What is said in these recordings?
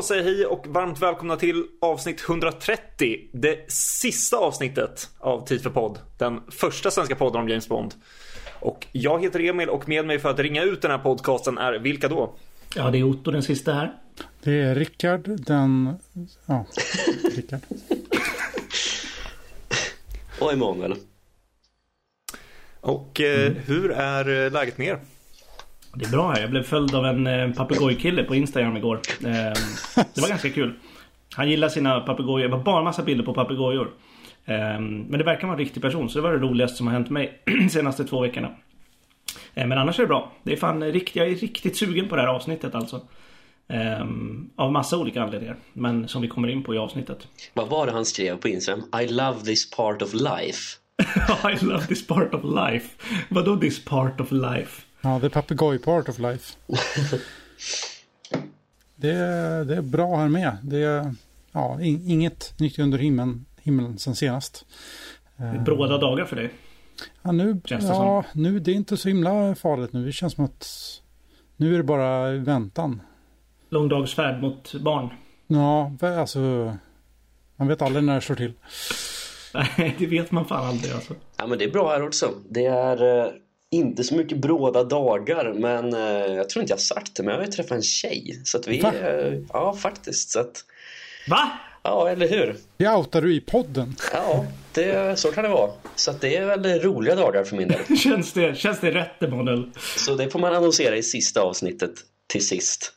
Då säger hej och varmt välkomna till avsnitt 130. Det sista avsnittet av Tid för podd. Den första svenska podden om James Bond. Och jag heter Emil och med mig för att ringa ut den här podcasten är vilka då? Ja, det är Otto den sista här. Det är Rickard den... Ja, Rickard. och Emanuel. Och eh, hur är eh, läget med er? Det är bra här. Jag blev följd av en eh, papegojkille på Instagram igår. Eh, det var ganska kul. Han gillar sina papegojor. Det var bara massa bilder på papegojor. Eh, men det verkar vara en riktig person. Så det var det roligaste som har hänt mig de senaste två veckorna. Eh, men annars är det bra. Det är fan riktigt, jag är riktigt sugen på det här avsnittet alltså. Eh, av massa olika anledningar. Men som vi kommer in på i avsnittet. Vad var det han skrev på Instagram? I love this part of life. I love this part of life. Vadå this part of life? Ja, det är papegoj part of life. det, är, det är bra här med. Det är ja, inget nytt under himlen, himlen sen senast. Det är bråda dagar för dig. Ja, nu, det ja, nu det är inte så himla farligt nu. Det känns som att nu är det bara väntan. Långdagsfärd mot barn. Ja, alltså. Man vet aldrig när det slår till. Nej, det vet man fan aldrig alltså. Ja, men det är bra här också. Det är eh, inte så mycket bråda dagar, men eh, jag tror inte jag sagt det, men jag har ju träffat en tjej. Så att vi, Va? Eh, ja faktiskt. Så att, Va? Ja, eller hur? Det outar du i podden. Ja, det, så kan det vara. Så att det är väl roliga dagar för min del. känns, det, känns det rätt, Emanuel? Så det får man annonsera i sista avsnittet till sist.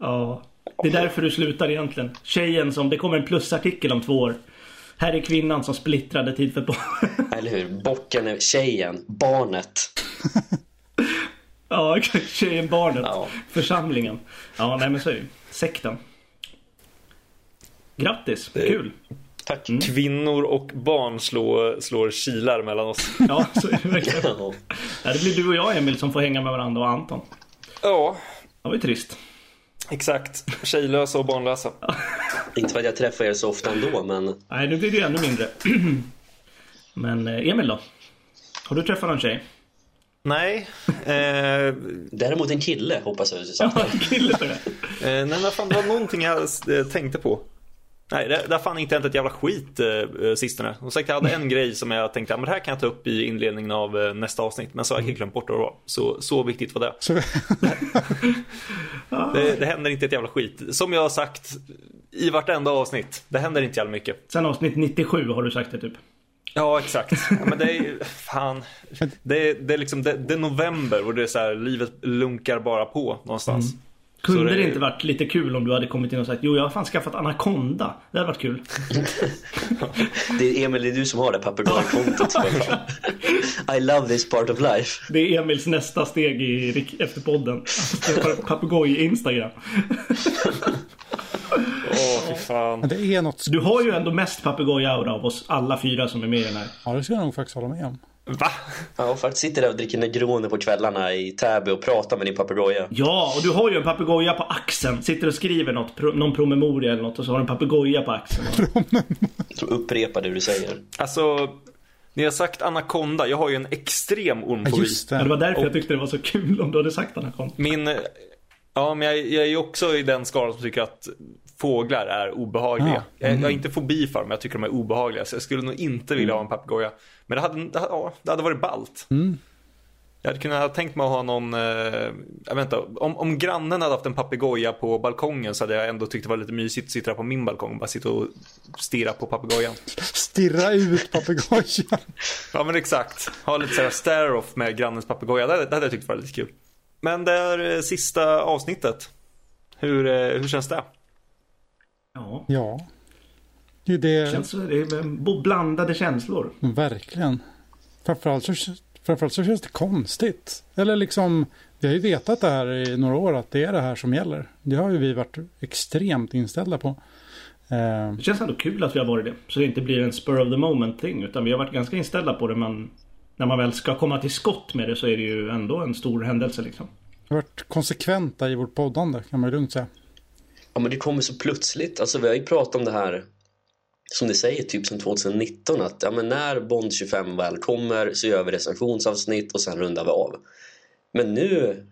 Ja, det är därför du slutar egentligen. Tjejen som, det kommer en plusartikel om två år. Här är kvinnan som splittrade tid för barn. Eller hur? Bocken är tjejen, barnet. ja, tjejen, barnet, ja. församlingen. Ja, nej men så är det Sekten. Grattis, kul. Tack. Mm. Kvinnor och barn slår, slår kilar mellan oss. Ja, så är det verkligen. ja. Det blir du och jag Emil som får hänga med varandra och Anton. Ja. Det var ju trist. Exakt. Tjejlösa och barnlösa. Inte för att jag träffar er så ofta ändå, men... Nej, nu blir det ju ännu mindre. men eh, Emil då? Har du träffat någon tjej? Nej. Eh... Däremot en kille, hoppas jag. Ja, en kille för det. eh, nej, men fan, det var någonting jag eh, tänkte på. Nej, det, det har fan inte hänt ett jävla skit eh, sistone. Och sagt, jag hade en grej som jag tänkte, att det här kan jag ta upp i inledningen av eh, nästa avsnitt. Men så har jag helt glömt bort det var. Så, så viktigt var det. det. Det händer inte ett jävla skit. Som jag har sagt i vartenda avsnitt. Det händer inte jävla mycket. Sen avsnitt 97 har du sagt det typ. Ja, exakt. Ja, men det är fan. Det är, det är liksom, det, det, är november och det är så här, livet lunkar bara på någonstans. Mm. Kunde det... det inte varit lite kul om du hade kommit in och sagt Jo jag har fan skaffat Anaconda Det hade varit kul. Det är Emil, det är du som har det papegojkontot I love this part of life. Det är Emils nästa steg i, efter podden. Papegoj Instagram. Åh, oh, fan. Det är något... Du har ju ändå mest papegoj-aura av oss alla fyra som är med i den här. Ja, det ska jag nog faktiskt hålla med om. Va? Ja, faktiskt sitter där och dricker Negroni på kvällarna i Täby och pratar med din papegoja. Ja, och du har ju en papegoja på axeln. Sitter och skriver något, någon promemoria eller något och så har du en papegoja på axeln. så upprepar det du säger. Alltså, ni har sagt anakonda. Jag har ju en extrem ormfobi. Ja, just det. Ja, det var därför och... jag tyckte det var så kul om du hade sagt anakonda. Min... Ja, men jag, jag är ju också i den skalan som tycker att fåglar är obehagliga. Mm. Jag, har inte fobi för dem, jag tycker de är obehagliga. Så jag skulle nog inte vilja ha en papegoja. Men det hade, det, ja, det hade varit ballt. Mm. Jag hade kunnat tänkt mig att ha någon, eh, jag vet inte, om, om grannen hade haft en papegoja på balkongen så hade jag ändå tyckt det var lite mysigt att sitta på min balkong och bara sitta och stirra på papegojan. Stirra ut papegojan. ja men exakt, ha lite såhär stare-off med grannens papegoja, det, det hade jag tyckt var lite kul. Men det är eh, sista avsnittet. Hur, eh, hur känns det? Ja. Ja. Det, det... Känns, det är blandade känslor. Verkligen. Framförallt så, framförallt så känns det konstigt. Eller liksom, vi har ju vetat det här i några år att det är det här som gäller. Det har ju vi varit extremt inställda på. Eh, det känns ändå kul att vi har varit det. Så det inte blir en spur of the moment ting. Utan vi har varit ganska inställda på det. Men när man väl ska komma till skott med det så är det ju ändå en stor händelse liksom. Vi har varit konsekventa i vårt poddande kan man ju lugnt säga. Ja men det kommer så plötsligt. Alltså vi har ju pratat om det här som ni säger, typ som 2019 att ja, men när Bond 25 väl kommer så gör vi recensionsavsnitt och sen rundar vi av. Men nu,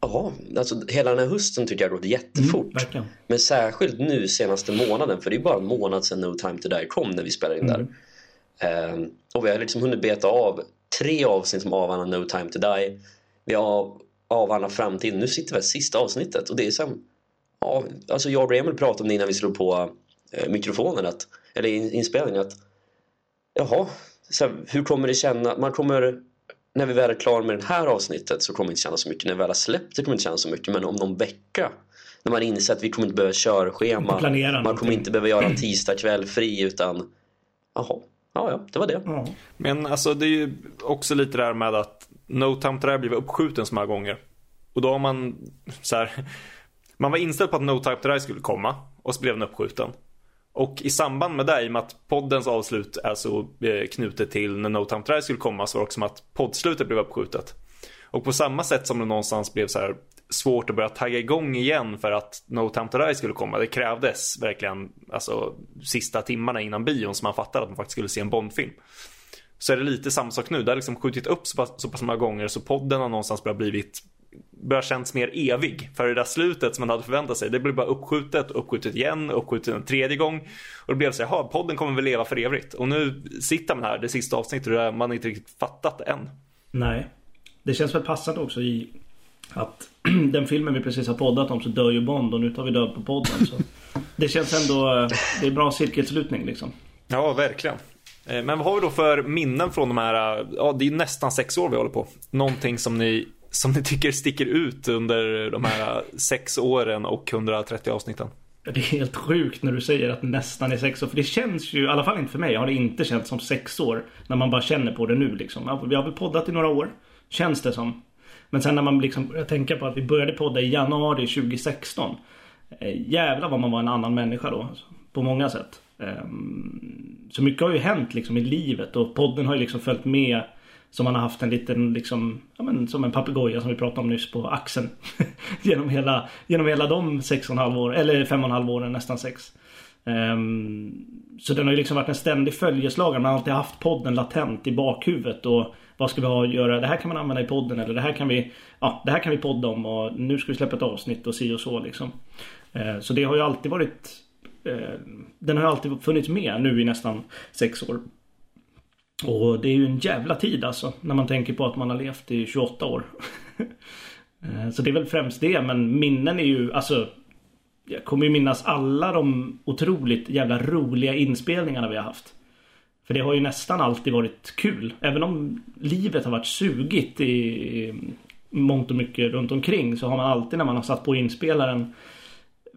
Ja, alltså hela den här hösten tycker jag gått jättefort. verkligen. Men särskilt nu senaste månaden, för det är bara en månad sedan No Time To Die kom när vi spelade in där. Ehm, och vi har liksom hunnit beta av tre avsnitt som avhandlar No Time To Die. Vi har avhandlat framtiden. Nu sitter vi i sista avsnittet och det är som... Ja, alltså jag och Emil pratade om det innan vi slog på eh, mikrofonen, att, eller in, inspelningen, att jaha, så här, hur kommer det känna? Man kommer när vi väl är klara med det här avsnittet så kommer det inte kännas så mycket. När vi väl har släppt det kommer det inte kännas så mycket. Men om någon vecka när man inser att vi kommer inte behöva körschema. Planera man någonting. kommer inte behöva göra en tisdag kväll fri utan jaha, ja ja, det var det. Ja. Men alltså det är ju också lite där med att No Time To Die blev uppskjuten så många gånger. Och då har man så här, man var inställd på att No Time To Die skulle komma och så blev den uppskjuten. Och i samband med det, i och med att poddens avslut är så eh, knutet till när No Time To Die skulle komma så var det också som att poddslutet blev uppskjutet. Och på samma sätt som det någonstans blev så här svårt att börja tagga igång igen för att No Time To Die skulle komma. Det krävdes verkligen alltså sista timmarna innan bion som man fattade att man faktiskt skulle se en Bondfilm. Så är det lite samma sak nu. Det har liksom skjutit upp så pass, så pass många gånger så podden har någonstans börjat blivit börjar känns mer evig. För det där slutet som man hade förväntat sig, det blev bara uppskjutet, uppskjutet igen, uppskjutet en tredje gång. Och det blev så här, podden kommer väl leva för evigt. Och nu sitter man här, det sista avsnittet, och man inte riktigt fattat det än. Nej. Det känns väl passande också i att den filmen vi precis har poddat om så dör ju Bond och nu tar vi död på podden. Så det känns ändå, eh, det är bra cirkelslutning liksom. Ja, verkligen. Eh, Men vad har vi då för minnen från de här, eh, ja det är nästan sex år vi håller på. Någonting som ni, som ni tycker sticker ut under de här sex åren och 130 avsnitten? Det är helt sjukt när du säger att det nästan är sex år. För det känns ju, i alla fall inte för mig, har det inte känts som sex år. När man bara känner på det nu liksom. Vi har väl poddat i några år. Känns det som. Men sen när man liksom, börjar tänka på att vi började podda i januari 2016. Eh, jävlar vad man var en annan människa då. Alltså, på många sätt. Ehm, så mycket har ju hänt liksom i livet och podden har ju liksom följt med. Som man har haft en liten liksom, ja men som en papegoja som vi pratade om nyss på axeln. genom, hela, genom hela de sex och en halv år, eller fem och en halv åren, nästan sex. Um, så den har ju liksom varit en ständig följeslagare. Man har alltid haft podden latent i bakhuvudet. Och vad ska vi ha att göra? Det här kan man använda i podden. Eller det här kan vi, ja, det här kan vi podda om. Och nu ska vi släppa ett avsnitt och si och så liksom. Uh, så det har ju alltid varit uh, Den har ju alltid funnits med nu i nästan sex år. Och det är ju en jävla tid alltså. När man tänker på att man har levt i 28 år. Eh, så det är väl främst det. Men minnen är ju alltså jag kommer ju minnas alla de otroligt jävla roliga inspelningarna vi har haft. För det har ju nästan alltid varit kul. Även om livet har varit sugigt i mångt och mycket runt omkring så har man alltid när man har satt på inspelaren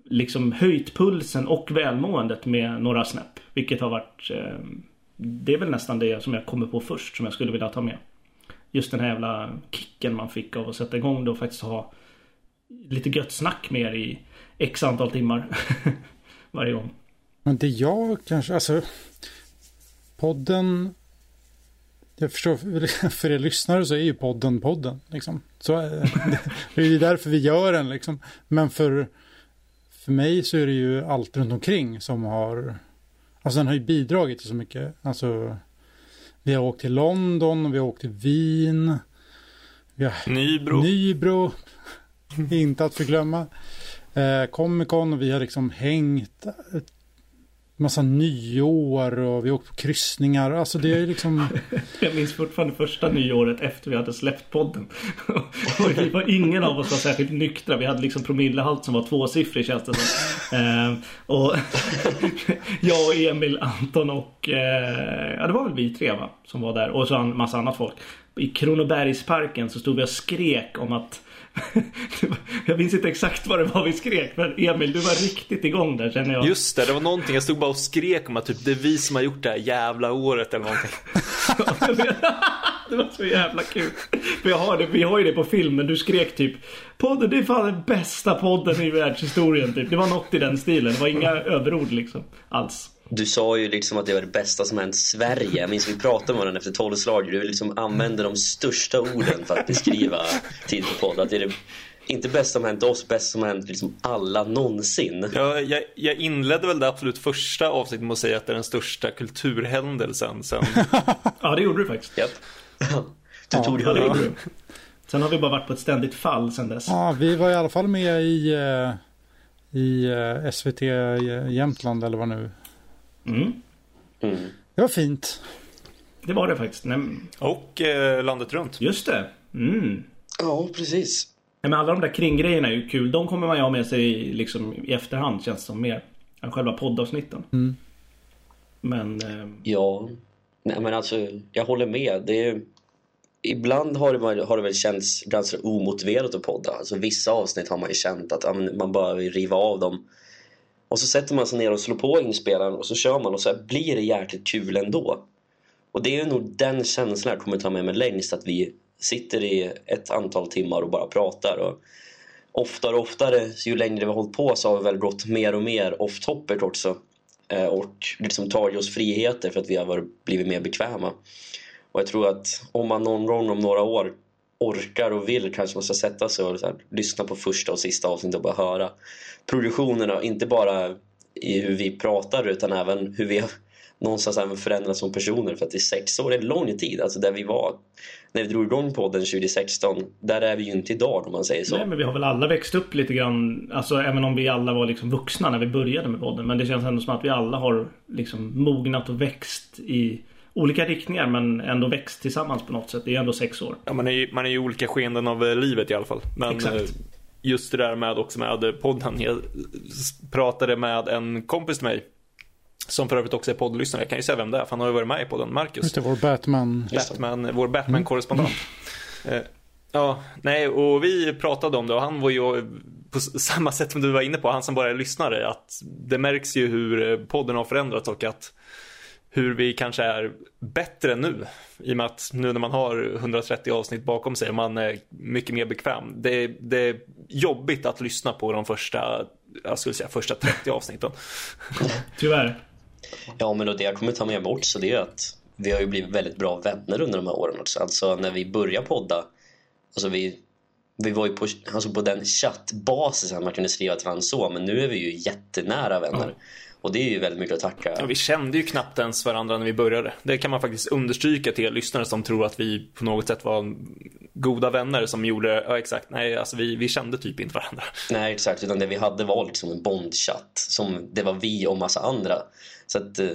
liksom höjt pulsen och välmåendet med några snäpp. Vilket har varit eh, det är väl nästan det som jag kommer på först som jag skulle vilja ta med. Just den här jävla kicken man fick av att sätta igång det och faktiskt ha lite gött snack med er i x antal timmar varje gång. Men det jag kanske, alltså podden, jag förstår, för er lyssnare så är ju podden podden. Liksom. Så, eh, det är ju därför vi gör den liksom. Men för, för mig så är det ju allt runt omkring som har, alltså den har ju bidragit till så mycket. Alltså, vi har åkt till London, vi har åkt till Wien, vi har Nybro. Nybro, inte att förglömma. Eh, Comic Con och vi har liksom hängt massa nyår och vi åkte på kryssningar. Alltså det är liksom... Jag minns fortfarande första nyåret efter vi hade släppt podden. Och vi var, ingen av oss var särskilt nyktra. Vi hade liksom promillehalt som var tvåsiffrig känns det som. Eh, och jag och Emil, Anton och... Eh, ja det var väl vi tre va? Som var där. Och så en massa annat folk. I Kronobergsparken så stod vi och skrek om att jag minns inte exakt vad det var vi skrek men Emil du var riktigt igång där känner jag. Just det, det var någonting. Jag stod bara och skrek om att typ, det är vi som har gjort det här jävla året eller någonting. det var så jävla kul. För jag har det, vi har ju det på film, men du skrek typ Podden, det är fan den bästa podden i världshistorien typ. Det var något i den stilen. Det var inga överord liksom. Alls. Du sa ju liksom att det var det bästa som hänt Sverige. Jag minns vi pratade med varandra efter tolvslaget. Du liksom använde de största orden för att beskriva tid på podd. Att det är det inte bäst som hänt oss, bäst som hänt liksom alla någonsin. Jag, jag, jag inledde väl det absolut första avsnittet med att säga att det är den största kulturhändelsen sen. Ja, det gjorde du faktiskt. Japp. Du tog Ja, det du. Sen har vi bara varit på ett ständigt fall sen dess. Ja, vi var i alla fall med i, eh, i eh, SVT Jämtland eller vad nu. Mm. Mm. Det var fint. Det var det faktiskt. Nej, Och eh, landet runt. just det. Mm. Ja, precis. Nej, men alla de där kringgrejerna är ju kul. De kommer man ju ha med sig liksom i efterhand känns det som mer. Än själva poddavsnitten. Mm. Men eh, Ja, nej men alltså jag håller med. Det är, ibland har det, har det väl känts ganska omotiverat att podda. Alltså vissa avsnitt har man ju känt att ja, man bara riva av dem. Och så sätter man sig ner och slår på inspelaren och så kör man och så blir det jäkligt kul ändå. Och det är nog den känslan jag kommer ta med mig längst att vi sitter i ett antal timmar och bara pratar. Och oftare och oftare, ju längre vi har hållit på så har vi väl gått mer och mer off topic också. Eh, och liksom tagit oss friheter för att vi har blivit mer bekväma. Och jag tror att om man någon gång om några år orkar och vill kanske man ska sätta sig och så här, lyssna på första och sista avsnittet och bara höra produktionerna, inte bara i hur vi pratar utan även hur vi har någonstans även förändrats som personer för att i sex år är en lång tid, alltså där vi var när vi drog igång podden 2016, där är vi ju inte idag om man säger så. nej, men vi har väl alla växt upp lite grann. Alltså även om vi alla var liksom vuxna när vi började med podden. Men det känns ändå som att vi alla har liksom mognat och växt i olika riktningar. Men ändå växt tillsammans på något sätt. Det är ändå sex år. Ja, man är ju man är ju i olika skeenden av eh, livet i alla fall. Men Exakt. eh, just det där med också med podden. Jag pratade med en kompis till mig. Som för övrigt också är poddlyssnare. Jag kan ju säga vem det är för han har ju varit med i podden. Marcus. Det, vår Batman. Batman, vår Batman-korrespondent. Eh, Ja, nej, och vi pratade om det och han var ju på samma sätt som du var inne på, han som bara är lyssnare, att det märks ju hur podden har förändrats och att hur vi kanske är bättre nu. I och med att nu när man har 130 avsnitt bakom sig och man är mycket mer bekväm. Det, det är jobbigt att lyssna på de första, jag skulle säga första 30 avsnitten. Tyvärr. Ja, men och det jag kommer ta med mig också det är att vi har ju blivit väldigt bra vänner under de här åren också. Alltså när vi började podda, alltså vi, vi var ju på, alltså på den chattbasen man kunde skriva till varandra så, men nu är vi ju jättenära vänner. Och det är ju väldigt mycket att tacka. Ja, vi kände ju knappt ens varandra när vi började. Det kan man faktiskt understryka till er lyssnare som tror att vi på något sätt var goda vänner som gjorde, ja exakt, nej alltså vi, vi kände typ inte varandra. Nej, exakt. Utan det vi hade var liksom en bondchatt. Som det var vi och massa andra. Så att eh,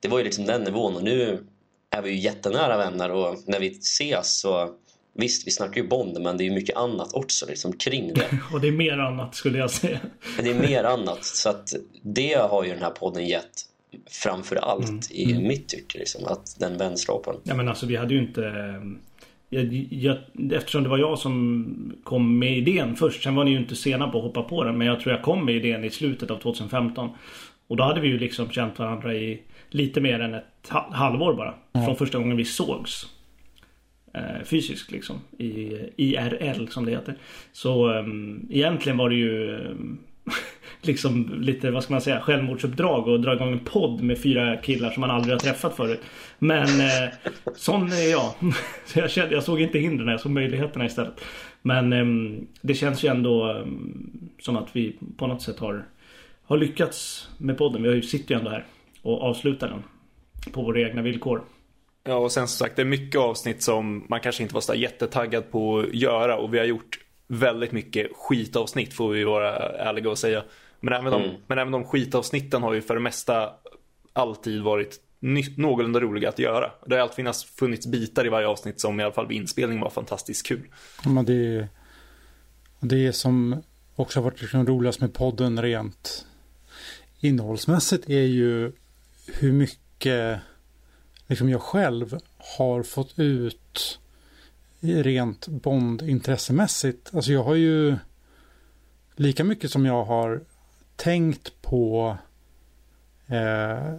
det var ju liksom den nivån. Och nu är vi ju jättenära vänner och när vi ses så Visst, vi snackar ju Bond, men det är ju mycket annat också liksom, kring det. Och det är mer annat skulle jag säga. Det är mer annat. Så att det har ju den här podden gett framför allt i mitt tycke. Liksom, att den vänskapen. Ja men alltså vi hade ju inte... eh, Jag, jag, eftersom det var jag som kom med idén först. Sen var ni ju inte sena på att hoppa på den. Men jag tror jag kom med idén i slutet av 2015. Och då hade vi ju liksom känt varandra i lite mer än ett ha- halvår bara. Från första gången vi sågs. Eh, fysiskt liksom. I IRL som det heter. Så um, egentligen var det ju ehm, liksom lite, vad ska man säga, självmordsuppdrag och dra igång en podd med fyra killar som man aldrig har träffat förut. Men eh, sån är jag. Så jag, kände, jag såg inte hindren, jag såg möjligheterna istället. Men ehm, det känns ju ändå ehm, som att vi på något sätt har, har lyckats med podden. Vi sitter ju ändå här och avslutar den på våra egna villkor. Ja, och sen som sagt, det är mycket avsnitt som man kanske inte var så jättetaggad på att göra och vi har gjort väldigt mycket skitavsnitt får vi vara ärliga och säga. Men även, de, Mm. men även de skitavsnitten har ju för det mesta alltid varit ny- någorlunda roliga att göra. Det har alltid funnits, funnits bitar i varje avsnitt som i alla fall vid inspelning var fantastiskt kul. Men det, det som också har varit liksom roligast med podden rent innehållsmässigt är ju hur mycket liksom jag själv har fått ut rent Bond-intressemässigt. Alltså jag har ju lika mycket som jag har tänkt på eh,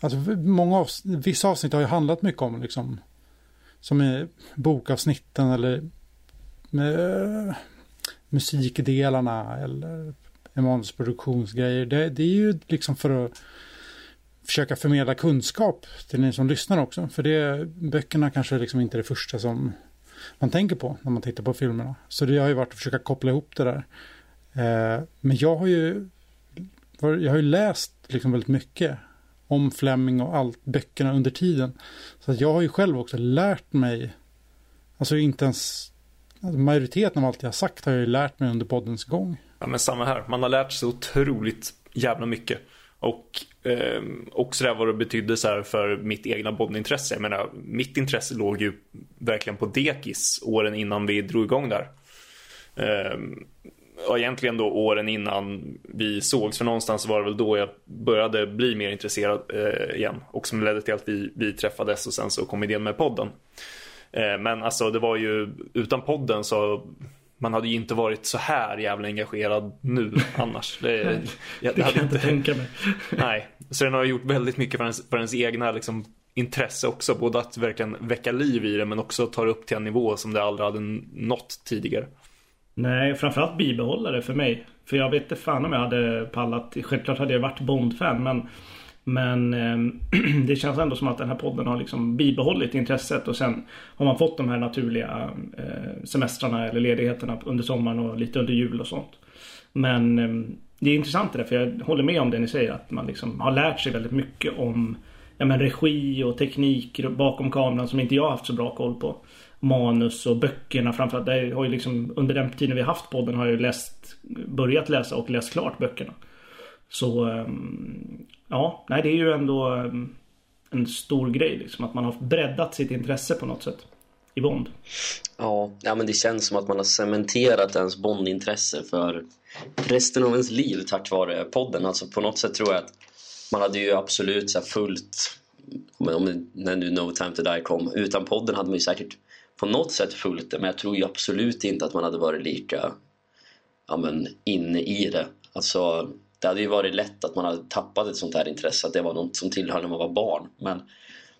alltså många avs- vissa avsnitt har ju handlat mycket om liksom som är bokavsnitten eller med, musikdelarna eller manusproduktionsgrejer. Det, det är ju liksom för att försöka förmedla kunskap till ni som lyssnar också. För det, böckerna kanske liksom inte är det första som man tänker på när man tittar på filmerna. Så det har ju varit att försöka koppla ihop det där. Eh, men jag har ju jag har ju läst liksom väldigt mycket om Fleming och allt böckerna under tiden. Så att jag har ju själv också lärt mig, alltså inte ens alltså majoriteten av allt jag har sagt har jag ju lärt mig under poddens gång. Ja men samma här, man har lärt sig otroligt jävla mycket. Och eh, också det här vad det betydde så här för mitt egna Bondintresse. Jag menar, mitt intresse låg ju verkligen på dekis åren innan vi drog igång där. Eh, och egentligen då åren innan vi sågs, för någonstans var det väl då jag började bli mer intresserad eh, igen. Och som ledde till att vi, vi träffades och sen så kom idén med podden. Eh, men alltså det var ju, utan podden så man hade ju inte varit så här jävla engagerad nu annars. Det, jag, det kan jag inte tänka mig. Nej, så den har gjort väldigt mycket för ens, för ens egna liksom, intresse också. Både att verkligen väcka liv i det men också ta det upp till en nivå som det aldrig hade nått tidigare. Nej, framförallt bibehålla det för mig. För jag vet inte fan om jag hade pallat. Självklart hade jag varit Bond-fan men men eh, det känns ändå som att den här podden har liksom bibehållit intresset och sen har man fått de här naturliga eh, semestrarna eller ledigheterna under sommaren och lite under jul och sånt. Men eh, det är intressant det där, för jag håller med om det ni säger att man liksom har lärt sig väldigt mycket om ja, men regi och teknik bakom kameran som inte jag har haft så bra koll på. Manus och böckerna framförallt. Det har ju liksom, under den tiden vi haft podden har jag ju läst, börjat läsa och läst klart böckerna. Så ehm, ja, nej det är ju ändå mm, en stor grej liksom. Att man har breddat sitt intresse på något sätt. I Bond. Ja, ja men det känns som att man har cementerat ens Bondintresse för resten av ens liv tack vare podden. Alltså på något sätt tror jag att man hade ju absolut så följt om, när nu No Time To Die kom. Utan podden hade man ju säkert på något sätt fullt det men jag tror ju absolut inte att man hade varit lika ja, men, inne i det. Alltså det hade ju varit lätt att man hade tappat ett sånt här intresse, att det var något som tillhörde när man var barn. Men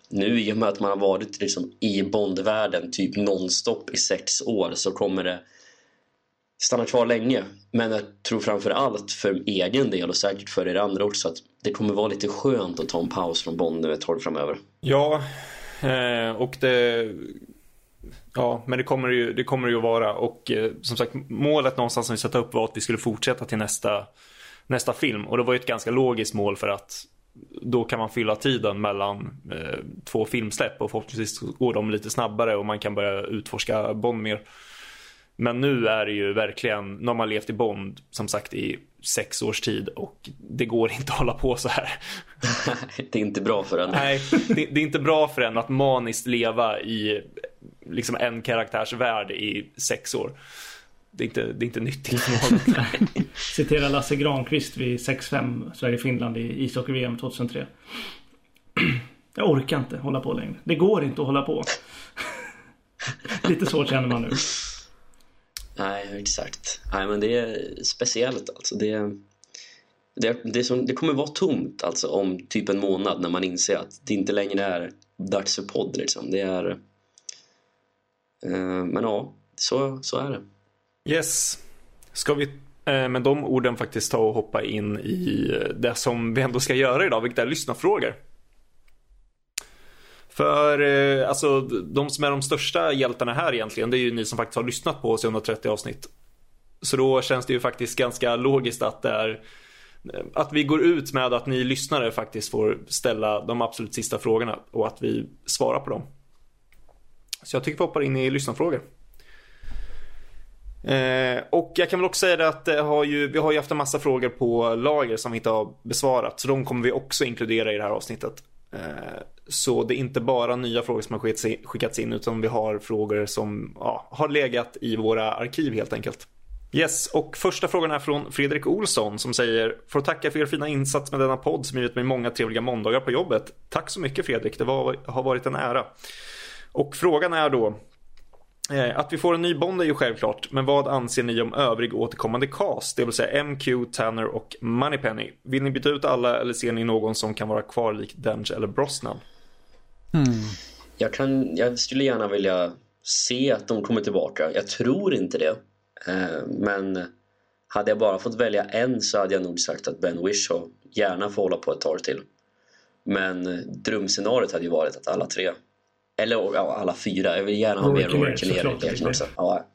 nu i och med att man har varit liksom i Bondvärlden typ nonstop i sex år så kommer det stanna kvar länge. Men jag tror framför allt för egen del och säkert för er andra också att det kommer vara lite skönt att ta en paus från Bond nu ett tag framöver. Ja, eh, och det... Ja, men det kommer ju, det kommer ju att vara och eh, som sagt målet någonstans som vi satte upp var att vi skulle fortsätta till nästa nästa film. Och det var ju ett ganska logiskt mål för att då kan man fylla tiden mellan eh, två filmsläpp och förhoppningsvis går de lite snabbare och man kan börja utforska Bond mer. Men nu är det ju verkligen, nu har man levt i Bond som sagt i sex års tid och det går inte att hålla på så här. det är inte bra för en. Nej, det, det, är inte bra för en att maniskt leva i liksom en karaktärs värld i sex år det är inte, det är inte nyttigt för någon. Citera Lasse Granqvist vid 6-5 Sverige-Finland i ishockey-VM 2003. Jag orkar inte hålla på längre. Det går inte att hålla på. Lite så känner man nu. Nej, exakt. Nej, men det är speciellt alltså. Det, det, det, som, det kommer vara tomt alltså om typ en månad när man inser att det inte längre är dags för podd liksom. Det är... Eh, men ja, så, så är det. Yes. Ska vi eh, med de orden faktiskt ta och hoppa in i eh, det som vi ändå ska göra idag, vilket är lyssnarfrågor. För eh, alltså, de som är de största hjältarna här egentligen, det är ju ni som faktiskt har lyssnat på oss i 130 avsnitt. Så då känns det ju faktiskt ganska logiskt att det är eh, att vi går ut med att ni lyssnare faktiskt får ställa de absolut sista frågorna och att vi svarar på dem. Så jag tycker vi hoppar in i lyssnarfrågor. Eh, och jag kan väl också säga det att det har ju, vi har ju haft en massa frågor på lager som vi inte har besvarat. Så de kommer vi också inkludera i det här avsnittet. Eh, så det är inte bara nya frågor som har skickats in utan vi har frågor som ja, har legat i våra arkiv helt enkelt. Yes, och första frågan är från Fredrik Olsson som säger Får tacka för er fina insats med denna podd som givit mig många trevliga måndagar på jobbet. Tack så mycket Fredrik, det var, har varit en ära. Och frågan är då att vi får en ny Bond är ju självklart, men vad anser ni om övrig återkommande cast? Det vill säga MQ, Tanner och Moneypenny. Vill ni byta ut alla eller ser ni någon som kan vara kvar likt Denge eller Brosnan? Mm. Jag, kan, jag skulle gärna vilja se att de kommer tillbaka. Jag tror inte det. Eh, men hade jag bara fått välja en så hade jag nog sagt att Ben Whishaw gärna får hålla på ett tag till. Men drömscenariot hade ju varit att alla tre eller ja, alla fyra. Jag vill gärna ha med Rory Kinnear också. Ja.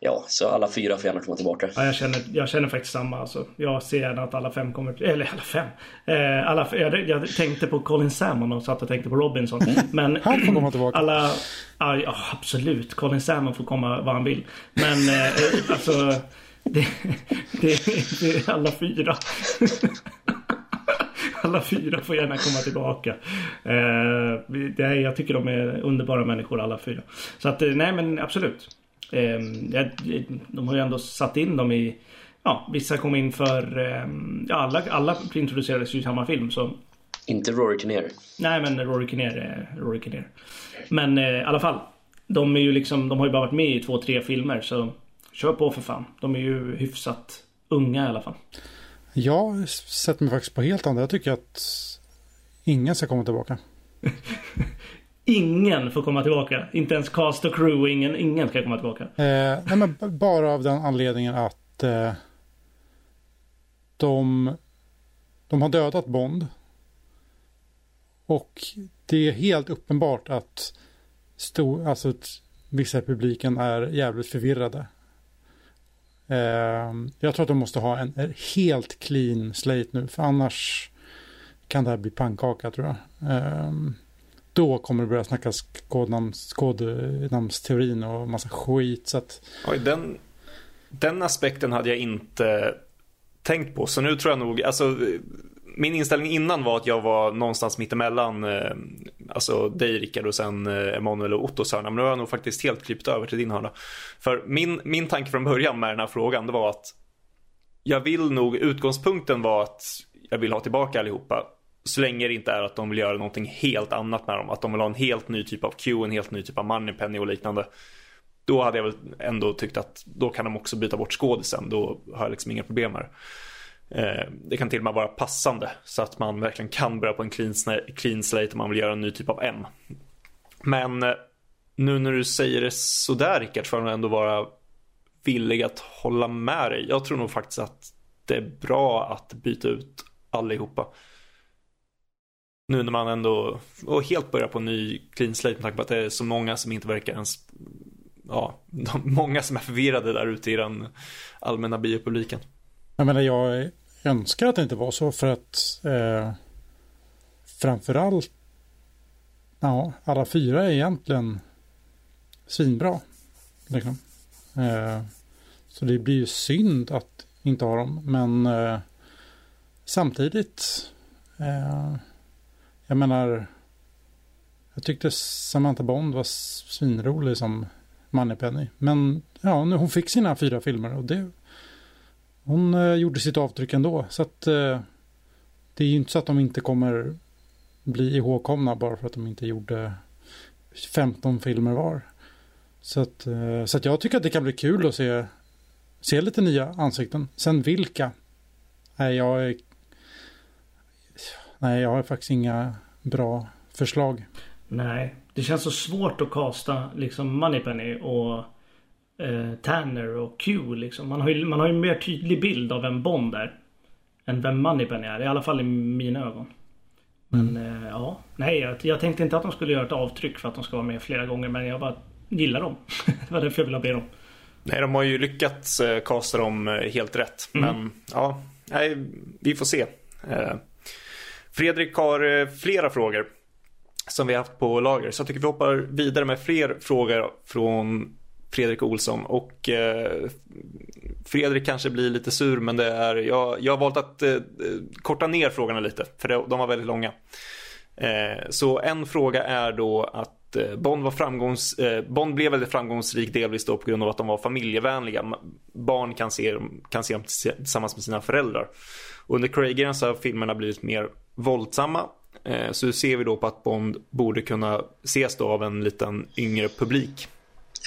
ja, så alla fyra får gärna komma tillbaka. Ja, jag, känner, jag känner faktiskt samma. Alltså. Jag ser gärna att alla fem kommer... Eller alla fem. Eh, alla, jag, jag tänkte på Colin Salmon och satt och tänkte på Robinson. Men Han får komma tillbaka. alla... Ja, absolut. Colin Salmon får komma vad han vill. Men eh, alltså... Det, det, det är alla fyra. Alla fyra får gärna komma tillbaka. Eh, det är, jag tycker de är underbara människor alla fyra. Så att, eh, nej men absolut. Eh, jag- de har ju ändå satt in dem i... Ja, vissa kom in för... Eh, ja, alla, alla introducerades ju i samma film. Så Inte Rory Kinnear. Nej men Rory Kinnear är Rory Kinnear. Men eh, i alla fall. De är ju liksom, de har ju bara varit med i två, tre filmer så kör på för fan. De är ju hyfsat unga i alla fall. Jag sätter mig faktiskt på helt andra. Jag tycker att ingen ska komma tillbaka. Ingen får komma tillbaka. Inte ens cast och crew, ingen, ingen ska komma tillbaka. Eh, nej, men bara av den anledningen att eh, de, de har dödat Bond. Och det är helt uppenbart att stor, alltså, att vissa i publiken är jävligt förvirrade. Ehm, jag tror att de måste ha en, helt clean slate nu, för annars kan det här bli pannkaka tror jag. Ehm, då kommer det börja snackas kodnamns, kodnamnsteorin och massa skit. Så att, Oj, den, den aspekten hade jag inte tänkt på. Så nu tror jag nog, alltså min inställning innan var att jag var någonstans mittemellan eh, alltså dig Rickard och sen eh, Emanuel och Ottos hörna. Men nu har jag nog faktiskt helt klippt över till din hörna. För min, min tanke från början med den här frågan det var att jag vill nog, utgångspunkten var att jag vill ha tillbaka allihopa. Så länge det inte är att de vill göra någonting helt annat med dem. Att de vill ha en helt ny typ av Q, en helt ny typ av Moneypenny och liknande. Då hade jag väl ändå tyckt att då kan de också byta bort skådisen. Då har jag liksom inga problem med det. Eh, Det kan till och med vara passande så att man verkligen kan börja på en clean, clean slate om man vill göra en ny typ av M. Men eh, nu när du säger det sådär Rickard får jag ändå vara villig att hålla med dig. Jag tror nog faktiskt att det är bra att byta ut allihopa. Nu när man ändå och helt börjar på en ny clean slate med tanke på att det är så många som inte verkar ens Ja, de, många som är förvirrade där ute i den allmänna biopubliken. jag menar, jag önskar att det inte var så för att eh, framförallt ja, alla fyra är egentligen svinbra. Liksom. Eh, så det blir ju synd att inte ha dem. Men eh, samtidigt, eh, jag menar, jag tyckte Samantha Bond var svinrolig som Moneypenny. Men ja, nu hon fick sina fyra filmer och det hon eh, gjorde sitt avtryck ändå. Så att eh, det är ju inte så att de inte kommer bli ihågkomna bara för att de inte gjorde 15 filmer var. Så att, eh, så att jag tycker att det kan bli kul att se, se lite nya ansikten. Sen vilka? Nej, jag är, Nej, jag har faktiskt inga bra förslag. Nej, det känns så svårt att kasta liksom Moneypenny och eh, Tanner och Q liksom. Man har, ju, man har ju en mer tydlig bild av vem Bond är. Än vem Moneypenny är. I alla fall i mina ögon. Men eh, ja, nej jag, jag tänkte inte att de skulle göra ett avtryck för att de ska vara med flera gånger. Men jag bara gillar dem. det var därför jag ville med dem. Nej, de har ju lyckats eh, kasta dem eh, helt rätt. Men ja, nej, vi får se. Eh, Fredrik har eh, flera frågor som vi har haft på lager. Så jag tycker vi hoppar vidare med fler frågor från Fredrik Olsson. Och eh, Fredrik kanske blir lite sur men det är, jag, jag har valt att eh, korta ner frågorna lite. För det, de var väldigt långa. Eh, så en fråga är då att eh, Bond, var framgångs, eh, Bond blev väldigt framgångsrik delvis då på grund av att de var familjevänliga. Barn kan se, dem- kan se dem tillsammans med sina föräldrar. Under Craig så har filmerna blivit mer våldsamma. Eh, så ser vi då på att Bond borde kunna ses då av en liten yngre publik.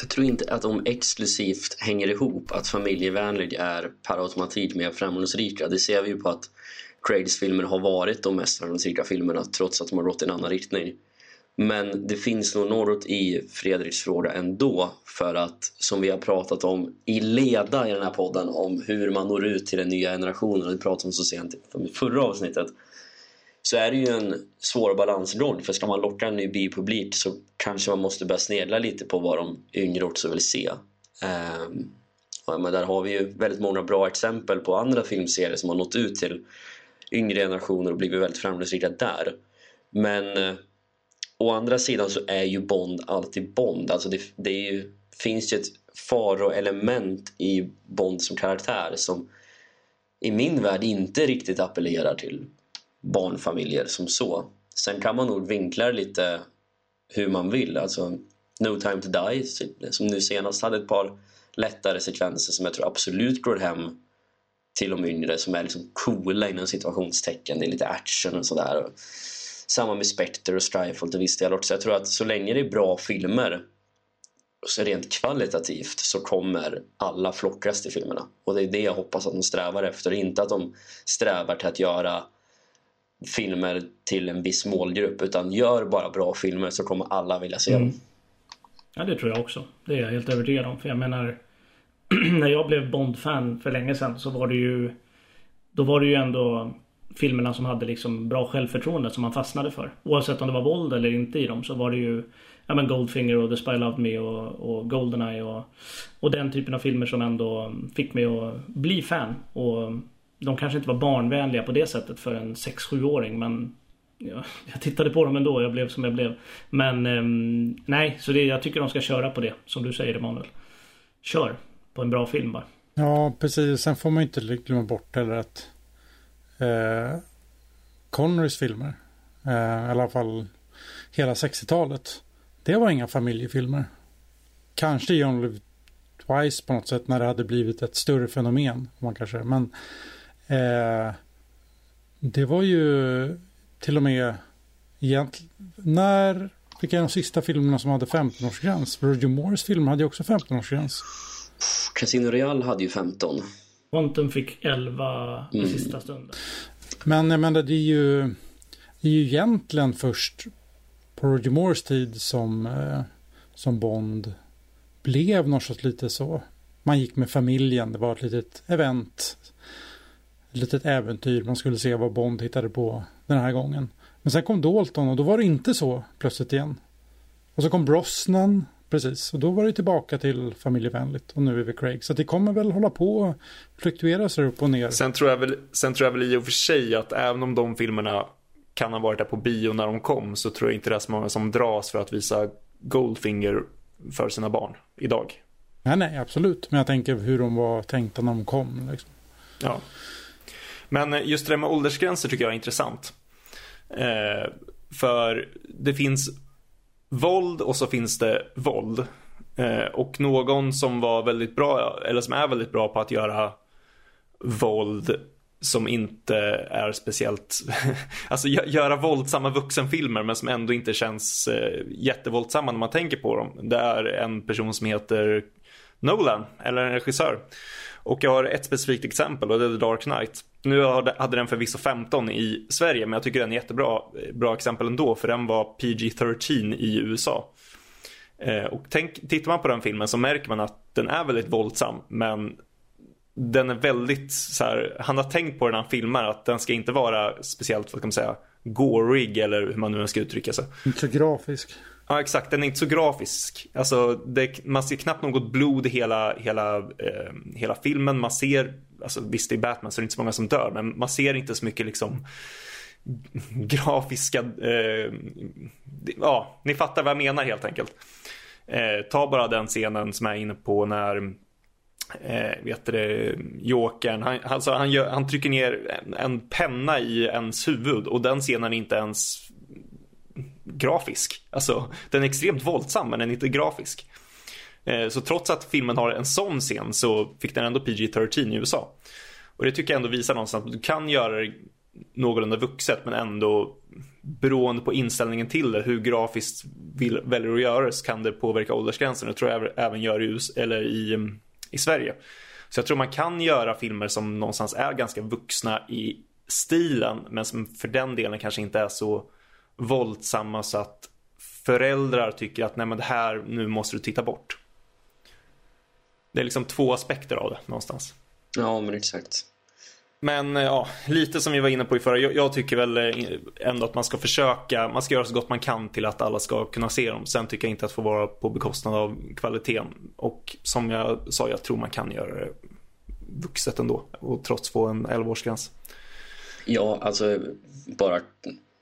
Jag tror inte att de exklusivt hänger ihop att familjevänlig är per automatik mer framgångsrika. Det ser vi ju på att Craigs filmer har varit de mest framgångsrika filmerna trots att de har gått i en annan riktning. Men det finns nog något i Fredriks fråga ändå för att som vi har pratat om i leda i den här podden om hur man når ut till den nya generationen och det pratade om så sent som i förra avsnittet så är det ju en svår balansgång för ska man locka en ny biopublik så kanske man måste börja snegla lite på vad de yngre också vill se. Ehm, um, men där har vi ju väldigt många bra exempel på andra filmserier som har nått ut till yngre generationer och blivit väldigt framgångsrika där. Men eh, å andra sidan så är ju Bond alltid Bond. Alltså det, det ju, finns ju ett faroelement i Bond som karaktär som i min värld inte riktigt appellerar till barnfamiljer som så. Sen kan man nog vinkla lite hur man vill. Alltså No time to die som nu senast hade ett par lättare sekvenser som jag tror absolut går hem till de yngre som är liksom coola inom situationstecken. Det är lite action och sådär. Samma med Spectre och Strifle till viss del också. Jag tror att så länge det är bra filmer så rent kvalitativt så kommer alla flockas till filmerna. Och det är det jag hoppas att de strävar efter. Inte att de strävar till att göra filmer till en viss målgrupp utan gör bara bra filmer så kommer alla vilja se mm. dem. Ja det tror jag också. Det är jag helt övertygad om. För jag menar när jag blev Bond-fan för länge sedan så var det ju Då var det ju ändå filmerna som hade liksom bra självförtroende som man fastnade för. Oavsett om det var våld eller inte i dem så var det ju ja, men Goldfinger och The Spy Loved Me och, och Goldeneye och, och den typen av filmer som ändå fick mig att bli fan. Och de kanske inte var barnvänliga på det sättet för en 6-7-åring men ja, jag tittade på dem ändå. Jag blev som jag blev. Men eh, nej, så det, jag tycker de ska köra på det som du säger Emanuel. Kör på en bra film bara. Ja, precis. Sen får man inte glömma bort heller att eh, Connerys filmer, eh, i alla fall hela 60-talet, det var inga familjefilmer. Kanske John Only Twice på något sätt när det hade blivit ett större fenomen. Man kanske, men eh, det var ju till och med egentligen när vilka är de sista filmerna som hade 15-årsgräns? Roger Moores filmer hade ju också 15-årsgräns. Casino Real hade ju 15. Quantum fick 11 i mm. sista stunden. Men jag menar, det är ju, det är ju egentligen först på Roger Moores tid som, eh, som Bond blev något lite så. Man gick med familjen, det var ett litet event. Litet äventyr, man skulle se vad Bond hittade på den här gången. Men sen kom Dalton och då var det inte så plötsligt igen. Och så kom Brosnan Precis, och då var det tillbaka till familjevänligt och nu är vi Craig. Så det kommer väl hålla på och fluktuera sig upp och ner. Sen tror, jag väl, sen tror jag väl i och för sig att även om de filmerna kan ha varit där på bio när de kom så tror jag inte det är så många som dras för att visa Goldfinger för sina barn idag. Nej, nej, absolut. Men jag tänker hur de var tänkta när de kom. Liksom. Ja. Men just det där med åldersgränser tycker jag är intressant. Eh, för det finns våld och så finns det våld. Eh, och någon som var väldigt bra, eller som är väldigt bra på att göra våld som inte är speciellt, alltså göra våldsamma vuxenfilmer men som ändå inte känns eh, jättevåldsamma när man tänker på dem. Det är en person som heter Nolan, eller en regissör. Och jag har ett specifikt exempel och det är The Dark Knight. Nu hade den förvisso 15 i Sverige men jag tycker den är jättebra bra exempel ändå för den var PG-13 i USA. Eh, och tänk, tittar man på den filmen så märker man att den är väldigt våldsam men den är väldigt så här, han har tänkt på den han filmar att den ska inte vara speciellt, vad kan man säga, gorig eller hur man nu ska uttrycka sig. Inte så grafisk. Ja exakt, den är inte så grafisk. Alltså, det, man ser knappt något blod i hela, hela, eh, hela filmen. Man ser, alltså, visst det är Batman så det är inte så många som dör, men man ser inte så mycket liksom grafiska, eh, ja, ni fattar vad jag menar helt enkelt. Eh, ta bara den scenen som jag är inne på när eh, vet det, Jokern, han, alltså han, gör, han trycker ner en, en penna i ens huvud och den scenen är inte ens grafisk. Alltså, den är extremt våldsam men den är inte grafisk. Eh, så trots att filmen har en sån scen så fick den ändå PG-13 i USA. Och det tycker jag ändå visar någonstans att du kan göra det någorlunda vuxet men ändå beroende på inställningen till det, hur grafiskt vill, väljer att göra det så kan det påverka åldersgränsen. Det tror jag även gör i, US, eller i, mm, i Sverige. Så jag tror man kan göra filmer som någonstans är ganska vuxna i stilen men som för den delen kanske inte är så våldsamma så att föräldrar tycker att nej men det här, nu måste du titta bort. Det är liksom två aspekter av det någonstans. Ja, men exakt. Men eh, ja, lite som vi var inne på i förra. Jag, jag, tycker väl eh, ändå att man ska försöka, man ska göra så gott man kan till att alla ska kunna se dem. Sen tycker jag inte att det får vara på bekostnad av kvaliteten. Och som jag sa, jag tror man kan göra det vuxet ändå. Och trots få en 11-årsgräns. Ja, alltså bara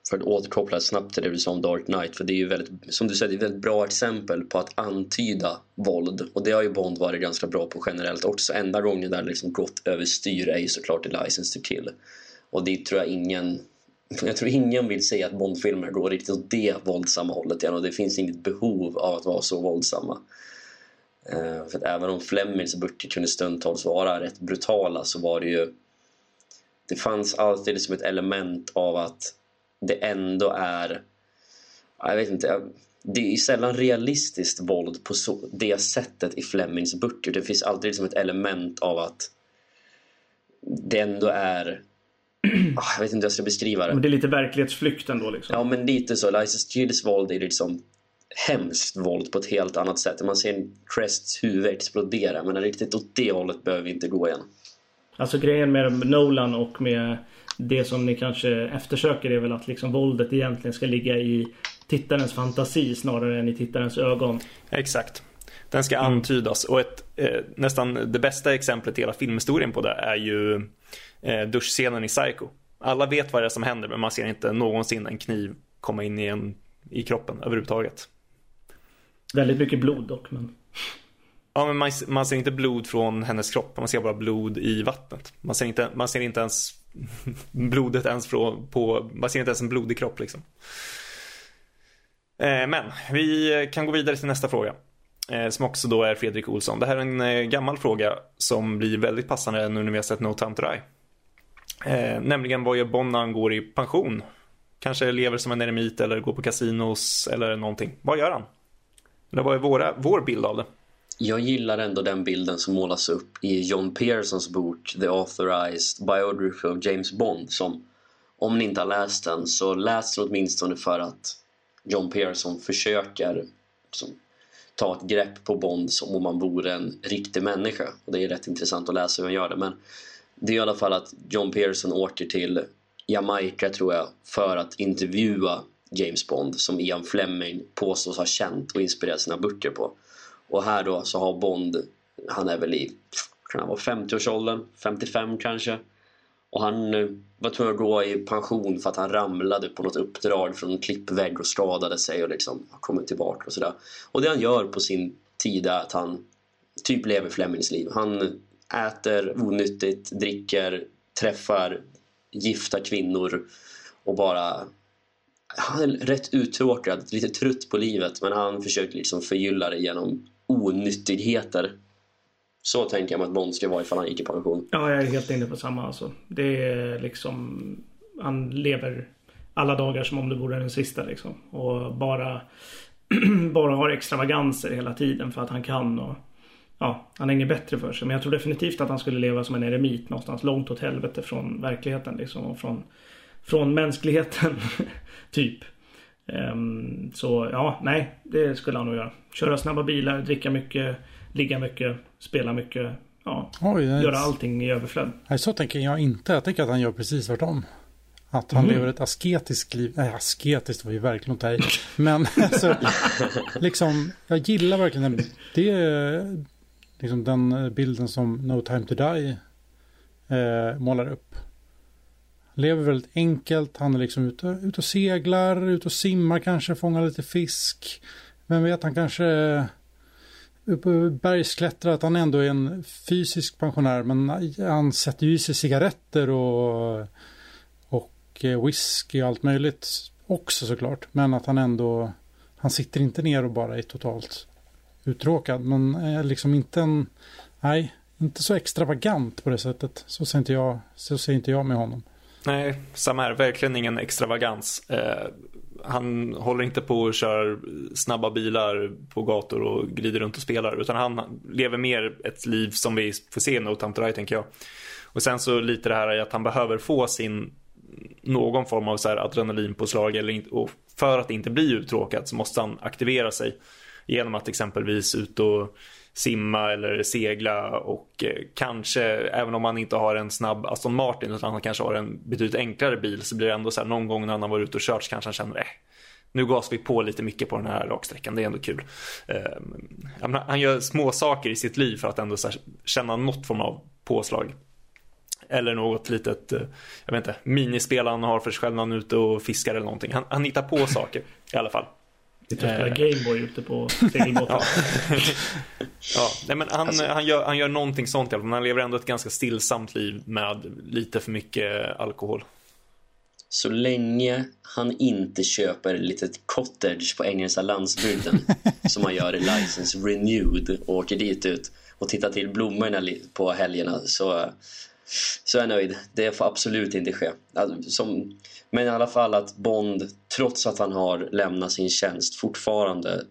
för att återkoppla snabbt till det du sa om Dark Knight. För det är ju väldigt, som du säger, det är ett väldigt bra exempel på att antyda våld. Och det har ju Bond varit ganska bra på generellt också. Enda gången där det liksom gått överstyr är ju såklart i License to Kill. Och det tror jag ingen jag tror ingen vill säga att Bondfilmer går riktigt åt det våldsamma hållet igen och det finns inget behov av att vara så våldsamma. Uh, för att även om Flemings böcker kunde stundtals vara rätt brutala så var det ju det fanns alltid liksom ett element av att det ändå är... Jag vet inte. Det är sällan realistiskt våld på så, det sättet i Flemings böcker. Det finns alltid liksom ett element av att det ändå är... Ah, jag vet inte hur jag ska beskriva det. Men det är lite verklighetsflykt ändå liksom. Ja, men lite så. License Gills våld är liksom hemskt våld på ett helt annat sätt. Man ser Crests huvud explodera men riktigt åt det hållet behöver vi inte gå igen. Alltså grejen med Nolan och med det som ni kanske eftersöker är väl att liksom våldet egentligen ska ligga i tittarens fantasi snarare än i tittarens ögon. Exakt. Den ska mm. antydas och ett, eh, nästan det bästa exemplet i hela filmhistorien på det är ju eh, duschscenen i Psycho. Alla vet vad det är som händer men man ser inte någonsin en kniv komma in i, en, i kroppen överhuvudtaget. Väldigt mycket blod dock men... Ja men man, man ser inte blod från hennes kropp, man ser bara blod i vattnet. Man ser inte, man ser inte ens blodet ens från, på, man ser inte ens en blodig kropp liksom. Eh, men vi kan gå vidare till nästa fråga. Eh, som också då är Fredrik Olsson. Det här är en eh, gammal fråga som blir väldigt passande nu när vi har sett No Time To Die. nämligen vad gör Bond när han går i pension? Kanske lever som en eremit eller går på kasinos eller någonting. Vad gör han? Eller vad är våra, vår bild av det? Jag gillar ändå den bilden som målas upp i John Pearsons bok The Authorized Biography of James Bond som om ni inte har läst den så läs den åtminstone för att John Pearson försöker liksom, ta ett grepp på Bond som om han vore en riktig människa. Och det är rätt intressant att läsa hur han gör det men det är i alla fall att John Pearson åker till Jamaica tror jag för att intervjua James Bond som Ian Fleming påstås ha känt och inspirerat sina böcker på och här då så har Bond, han är väl i, kan han vara 50-årsåldern, 55 kanske. Och han eh, var tvungen att gå i pension för att han ramlade på något uppdrag från en klippvägg och skadade sig och liksom har kommit tillbaka och sådär. Och det han gör på sin tid är att han typ lever Flemings liv. Han äter onyttigt, dricker, träffar gifta kvinnor och bara han är rätt uttråkad, lite trött på livet men han försöker liksom förgylla det genom onyttigheter. Så tänker jag mig att Bond ska vara ifall han gick i pension. Ja, jag är helt inne på samma alltså. Det är liksom... Han lever alla dagar som om det vore den sista liksom. Och bara... bara har extravaganser hela tiden för att han kan och... Ja, han har inget bättre för sig. Men jag tror definitivt att han skulle leva som en eremit någonstans långt åt helvete från verkligheten liksom. Och från, från mänskligheten. typ. Um, så ja, nej, det skulle han nog göra. Köra snabba bilar, dricka mycket, ligga mycket, spela mycket. Ja, Oj, göra allting i överflöd. Nej, så tänker jag inte. Jag tänker att han gör precis tvärtom. Att han mm. lever ett asketiskt liv. Nej, asketiskt var ju verkligen att ta i. Men alltså, liksom, jag gillar verkligen den, det, liksom den bilden som No Time To Die eh, målar upp lever väldigt enkelt. Han är liksom ute, ute och seglar, ute och simmar kanske, fångar lite fisk. Vem vet, han kanske uppe bergsklättrar, att han ändå är en fysisk pensionär. Men han sätter ju i sig cigaretter och, och eh, whisky och allt möjligt också såklart. Men att han ändå, han sitter inte ner och bara är totalt uttråkad. Men är liksom inte en, nej, inte så extravagant på det sättet. Så ser inte jag, så ser inte jag med honom. Nej, Sam är Verkligen ingen extravagans. Eh, han håller inte på och kör snabba bilar på gator och glider runt och spelar. Utan han lever mer ett liv som vi får se i No Time To Die, tänker jag. Och sen så lite det här i att han behöver få sin någon form av så här adrenalinpåslag eller inte, och för att inte bli uttråkad så måste han aktivera sig genom att exempelvis ut och simma eller segla och eh, kanske även om man inte har en snabb Aston Martin utan han kanske har en betydligt enklare bil så blir det ändå så här någon gång när han var ute och kört så kanske han känner eh, nu gasar vi på lite mycket på den här raksträckan, det är ändå kul. Eh, han gör små saker i sitt liv för att ändå känna något form av påslag. Eller något litet, eh, jag vet inte, minispel han har för sig själv när han är ute och fiskar eller någonting. Han, han hittar på saker i alla fall. Sitter och spelar Gameboy ute på segelbåten. ja. ja, nej, men han, alltså. han, gör, han gör någonting sånt i alla fall. Men han lever ändå ett ganska stillsamt liv med lite för mycket alkohol. Så länge han inte köper ett litet cottage på engelska landsbygden som man gör i License Renewed och åker dit ut och tittar till blommorna på helgerna så, så är jag nöjd. Det får absolut inte ske. Alltså, som, men i alla fall att Bond, trots att han har lämnat sin tjänst, fortfarande...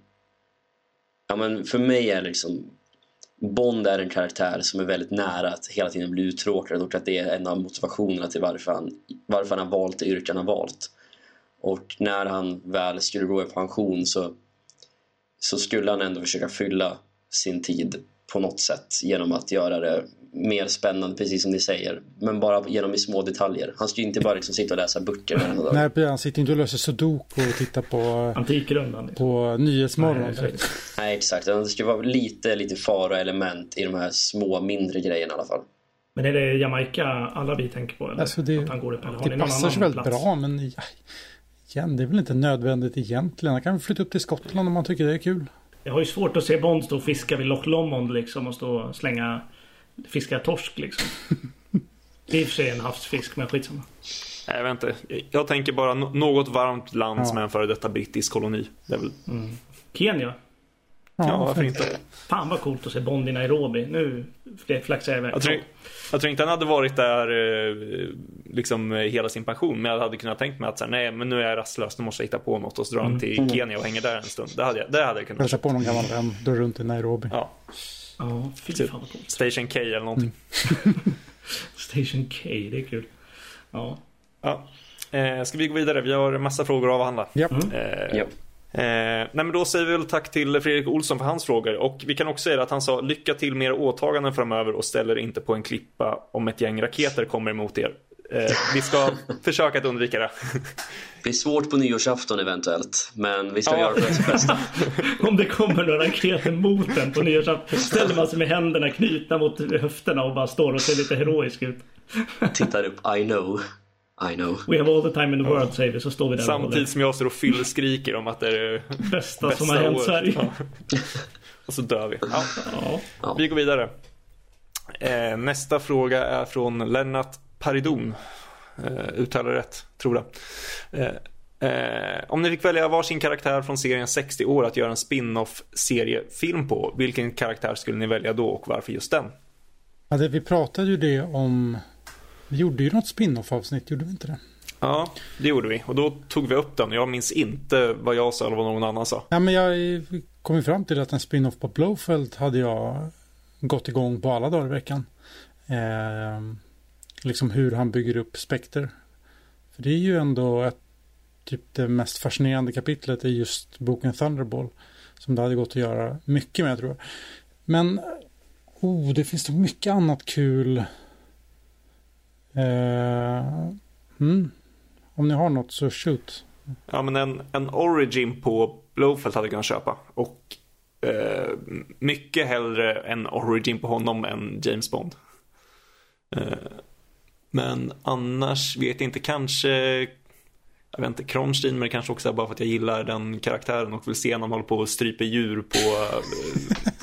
Ja, men för mig är liksom Bond är en karaktär som är väldigt nära att hela tiden bli uttråkad och att det är en av motivationerna till varför han, varför han har valt det yrke han har valt. Och när han väl skulle gå i pension så, så skulle han ändå försöka fylla sin tid på något sätt genom att göra det mer spännande, precis som ni säger. Men bara genom i små detaljer. Han ska ju inte bara liksom sitta och läsa böcker varenda dag. Nej, han sitter inte och löser sudoku och tittar på... Antikrundan. Liksom. På Nyhetsmorgon. Nej, exakt. Nej, exakt. Det ska vara lite, lite fara-element i de här små, mindre grejerna i alla fall. Men är det Jamaica alla vi tänker på? Eller? Alltså det, att han går upp, det passar sig väldigt plats? bra, men igen, det är väl inte nödvändigt egentligen. Han kan flytta upp till Skottland om man tycker det är kul. Jag har ju svårt att se Bond stå och fiska vid Loch Lomond liksom och stå och slänga fiska torsk liksom. Det är i och för sig en havsfisk, men skitsamma. Nej, jag vet inte. Jag tänker bara något varmt land ja. som är en före detta brittisk koloni. Det är väl... Mm. Kenya? Ja, ja, varför inte? Fan vad coolt att se Bond i Nairobi. Nu flaxar jag iväg. Jag tror, jag tror inte han hade varit där eh, liksom hela sin pension. Men jag hade kunnat tänkt mig att så här, nej men nu är jag rastlös, nu måste jag hitta på något och så drar han mm. till Kenya och hänger där en stund. Det hade jag, det hade jag kunnat. Kanske på någon gammal vän, drar runt i Nairobi. Ja. Ja, fy typ fan vad coolt. Station K eller någonting. Mm. Station K, det är kul. Ja. ja. Eh, ska vi gå vidare? Vi har en massa frågor att avhandla. Ja. Mm. Eh, ja. Eh, nej men då säger vi väl tack till Fredrik Olsson för hans frågor och vi kan också säga att han sa lycka till med era åtaganden framöver och ställer inte på en klippa om ett gäng raketer kommer emot er. Eh, vi ska försöka att undvika det. Det blir svårt på nyårsafton eventuellt, men vi ska ja. göra det bästa. Om det kommer några raketer mot en på nyårsafton ställer man sig med händerna knutna mot höfterna och bara står och ser lite heroisk ut. Tittar upp, I know. I know. We have all the time in the world, säger vi. Så står vi där Samtidigt som jag står och fyllskriker om att det är det bästa, bästa som har hänt Sverige. Ja. Och så dör vi. Ja. Ja. Vi går vidare. Eh, nästa fråga är från Lennart Paridon. Eh, uttalar rätt, tror jag. Eh, eh, om ni fick välja varsin karaktär från serien 60 år att göra en spin-off seriefilm på, vilken karaktär skulle ni välja då och varför just den? Ja, det, vi pratade ju det om vi gjorde ju något spin-off avsnitt, gjorde vi inte det? Ja, det gjorde vi. Och då tog vi upp den. Jag minns inte vad jag sa eller vad någon annan sa. Ja, men jag kom ju fram till att en spin-off på Blowfelt hade jag gått igång på alla dagar i veckan. Eh, liksom hur han bygger upp Spectre. För det är ju ändå ett, typ det mest fascinerande kapitlet i just boken Thunderball. Som det hade gått att göra mycket med tror jag. Men oh, det finns så mycket annat kul Eh, mm. Om ni har något så shoot. Ja men en, en origin på Blowfelt hade jag kunnat köpa. Och eh, mycket hellre en origin på honom än James Bond. Eh, men annars vet jag inte, kanske jag vet inte, Kronstein, men det kanske också är bara för att jag gillar den karaktären och vill se när han håller på och stryper djur på,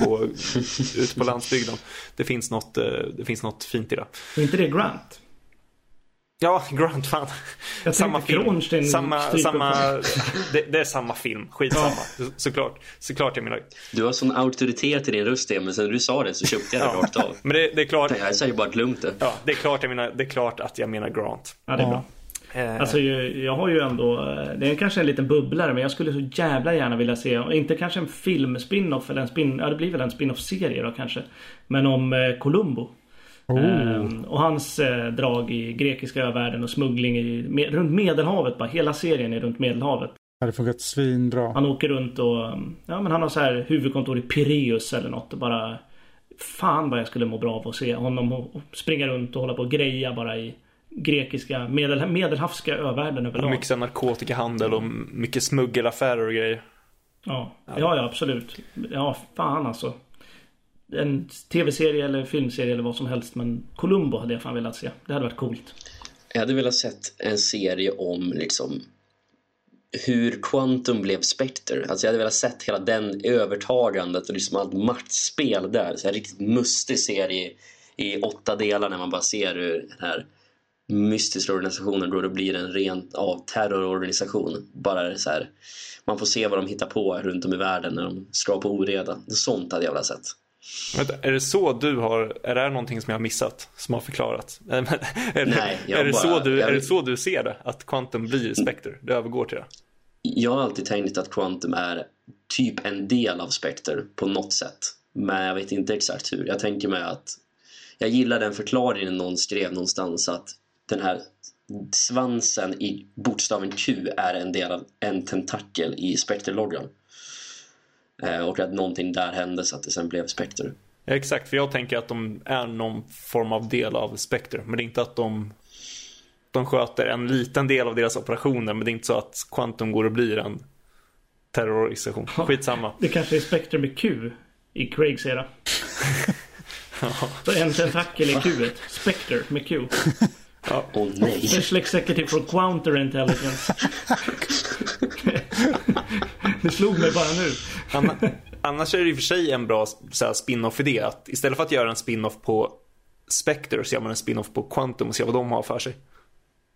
på, ute på landsbygden. Det finns, något, det finns något fint i det. Är inte det Grant? Ja, Grant fan. Jag samma film. Kronstein samma, samma, det, det, är samma film. Skitsamma. Ja. Såklart. Såklart jag menar. Du har sån auktoritet i din röst men sen du sa det så köpte jag det ja. rakt av. Men det, det är klart. Jag säger bara glömt det. Ja, det är klart jag menar, det är klart att jag menar Grant. Ja, det är bra. Eh. Alltså jag har ju ändå, det är kanske en liten bubblare men jag skulle så jävla gärna vilja se, inte kanske en film spin-off eller en spin, ja det blir väl en spin-off serie då kanske. Men om eh, Columbo. Oh. och hans eh, drag i grekiska övärlden och smuggling i, med, runt Medelhavet. Bara, hela serien är runt Medelhavet. hade funkat svinbra. Han åker runt och ja, men han har så här huvudkontor i Pireus eller något och bara Fan vad jag skulle må bra av att se honom och springa runt och hålla på och greja bara i grekiska medel, medelhavska övärlden överlag. Mycket så här narkotikahandel och mycket smuggelaffärer och grejer. Ja, ja, ja absolut. Ja, fan alltså. En tv-serie eller filmserie eller vad som helst. Men Columbo hade jag fan velat se. Det hade varit coolt. Jag hade velat sett en serie om liksom hur Quantum blev Spectre. Alltså jag hade velat sett hela den övertagandet och liksom allt maktspel där. Så en riktigt mustig serie i, i åtta delar när man bara ser hur den här mystiska organisationen då det blir en rent av terrororganisation. Bara så här, man får se vad de hittar på runt om i världen när de ska på oreda. Sånt hade jag velat sett. Vänta, är det så du har, är det här någonting som jag har missat? Som har förklarat? är, Nej, det, så du, jag, är det så du ser det? Att Quantum blir Spectre? Det övergår till det? Jag har alltid tänkt att Quantum är typ en del av Spectre på något sätt. Men jag vet inte exakt hur. Jag tänker mig att jag gillar den förklaringen någon skrev någonstans att den här svansen i bokstaven Q är en del av en tentakel i Spectre-loggan. Eh, och att någonting där hände så att det sen blev Spectre. Ja, exakt, för jag tänker att de är någon form av del av Spectre. Men det är inte att de, de sköter en liten del av deras operationer. Men det är inte så att Quantum går och blir en terrororganisation. Skitsamma. Det kanske är Spectre med Q i Craigs era. Så en tentakel i Q. Spectre med Q. Åh oh, nej. Special Executive for Counter Intelligence. det slog mig bara nu. Anna, annars är det i och för sig en bra spin-off idé. Att istället för att göra en spin-off på Spectre så gör man en spin-off på Quantum och ser vad de har för sig.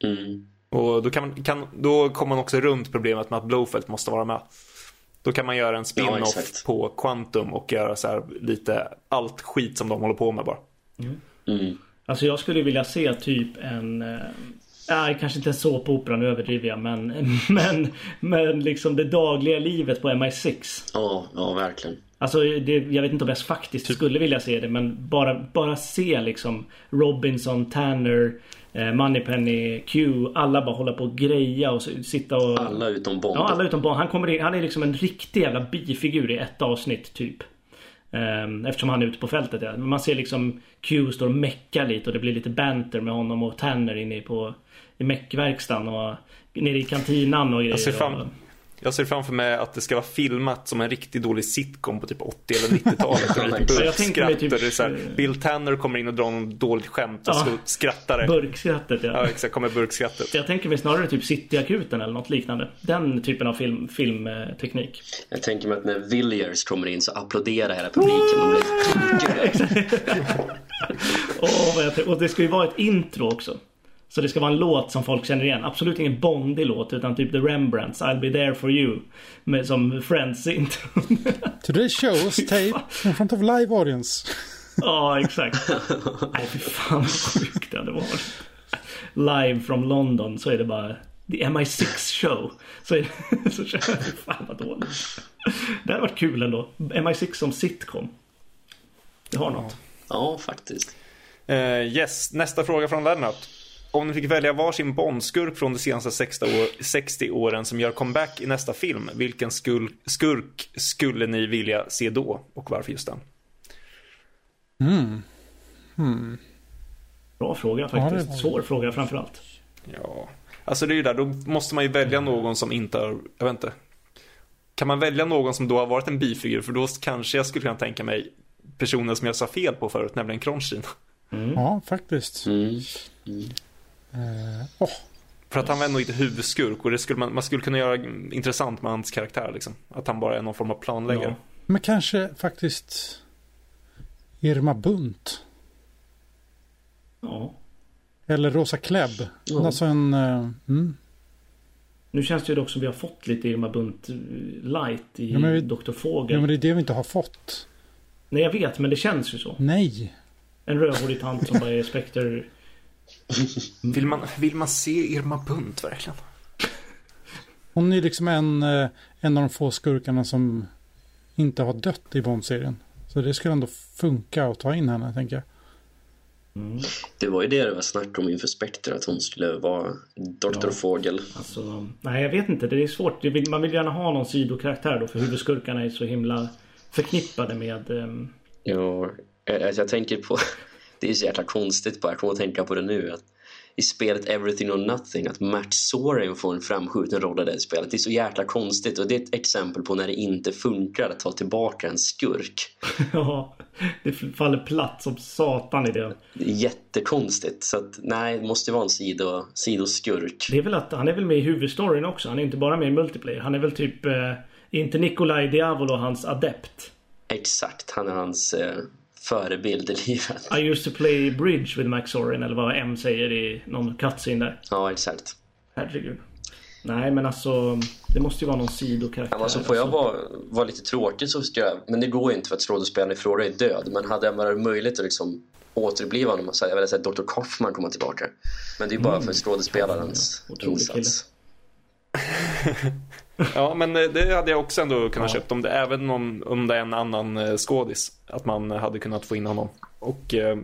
Mm. Och då, kan man, kan, då kommer man också runt problemet med att Blowfelt måste vara med. Då kan man göra en spin-off Ja, på Quantum och göra så här lite allt skit som de håller på med bara. Mm. Alltså jag skulle vilja se typ en... eh, Nej, kanske inte en såpopera, nu överdriver jag. Men, men, men liksom det dagliga livet på MI6. Ja, ja, verkligen. Alltså det, jag vet inte om jag faktiskt skulle vilja se det men bara, bara se liksom Robinson, Tanner, eh, Moneypenny, Q. Alla bara hålla på och greja och sitta och... Alla utom Bond. Ja, alla utom Bond. Han, kommer in, han är liksom en riktig jävla bifigur i ett avsnitt typ. Ehm, Eftersom han är ute på fältet. Ja. Man ser liksom Q står och meckar lite och det blir lite banter med honom och Tanner inne på i meckverkstan och nere i kantinan och grejer. Jag ser, fram, jag ser framför mig att det ska vara filmat som en riktigt dålig sitcom på typ 80 eller 90-talet. Och lite burkskratt. typ- det är så här, Bill Tanner kommer in och drar något dåligt skämt och Ja. så skrattar det. Burkskrattet ja. Ja, exakt. Kommer burkskrattet. Jag tänker mig snarare typ Cityakuten eller något liknande. Den typen av film, filmteknik. Jag tänker mig att när Villiers kommer in så applåderar hela publiken och blir Åh, vad jag tänk- och det ska ju vara ett intro också. Så det ska vara en låt som folk känner igen. Absolut ingen Bondig låt utan typ The Rembrandts I'll be there for you. Med, som Friends intro. Today's show was taped in front of live audience. ja, exakt. Nej, fy fan vad sjukt det hade varit. Live from London så är det bara The MI6 show. Så, är det, så känner jag, fy fan vad dåligt. Det hade varit kul ändå. MI6 som sitcom. Det har något. Ja, faktiskt. Eh, yes, nästa fråga från Lennart. Om ni fick välja varsin Bondskurk från de senaste 60, år, 60 åren som gör comeback i nästa film, vilken skurk skulle ni vilja se då och varför just den? Bra fråga Ja, faktiskt. det Svår fråga framförallt. Ja, alltså det är ju där, då måste man ju välja någon som inte har, jag vet inte. Kan man välja någon som då har varit en bifigur, för då kanske jag skulle kunna tänka mig personen som jag sa fel på förut, nämligen Kronchin. Ja, faktiskt. Mm. Eh, åh, För att han var ändå inte huvudskurk och det skulle man, man skulle kunna göra intressant med hans karaktär liksom. Att han bara är någon form av planläggare. Ja. men kanske faktiskt Irma Bunt. Ja. Eller Rosa Klebb. Ja. Alltså en... eh, mm. Nu känns det ju dock som vi har fått lite Irma Bunt eh, light i Ja, men vi- Dr. Ja, Fågel. men det är det vi inte har fått. Nej jag vet men det känns ju så. Nej. En rödhårig tant som bara är Spectre. Vill, man, vill man se Irma Bunt verkligen? Hon är liksom en, eh, en av de få skurkarna som inte har dött i Bond-serien. Så det skulle ändå funka att ta in henne, tänker jag. Mm. Det var ju det det var snack om inför Spectre, att hon skulle vara Dr. Ja. Fågel. Alltså, nej jag vet inte. Det är svårt. Man vill gärna ha någon sidokaraktär då för huvudskurkarna är så himla förknippade med... ehm, Ja, alltså jag tänker på... Det är så jäkla konstigt bara, jag kommer att tänka på det nu. Att I spelet Everything or Nothing, att Matt Soren får en framskjuten roll i det spelet. Det är så jäkla konstigt och det är ett exempel på när det inte funkar att ta tillbaka en skurk. Ja, det faller platt som satan i det. Det är jättekonstigt. Så att, nej, det måste vara en sido, sidoskurk. Det är väl att han är väl med i huvudstoryn också. Han är inte bara med i multiplayer. Han är väl typ... Eh, inte Nikolaj Diavolo hans adept. Exakt, han är hans eh, förebild i livet. I used to play bridge with Max Sorin eller vad M säger i någon cutscene där. Ja, exakt. Herregud. Nej men alltså det måste ju vara någon sidokaraktär. Ja, alltså, får jag alltså. vara, vara lite tråkig så ska jag, men det går ju inte för att skådespelaren i fråga är död. Men hade jag varit möjligt att liksom återuppliva honom så jag velat se Dr. Kaufman komma tillbaka. Men det är bara för skådespelarens insats. Ja, men eh, det hade jag också ändå kunnat köpt om det, även om, om det är en annan eh, skådis. Att man hade kunnat få in honom. Och eh,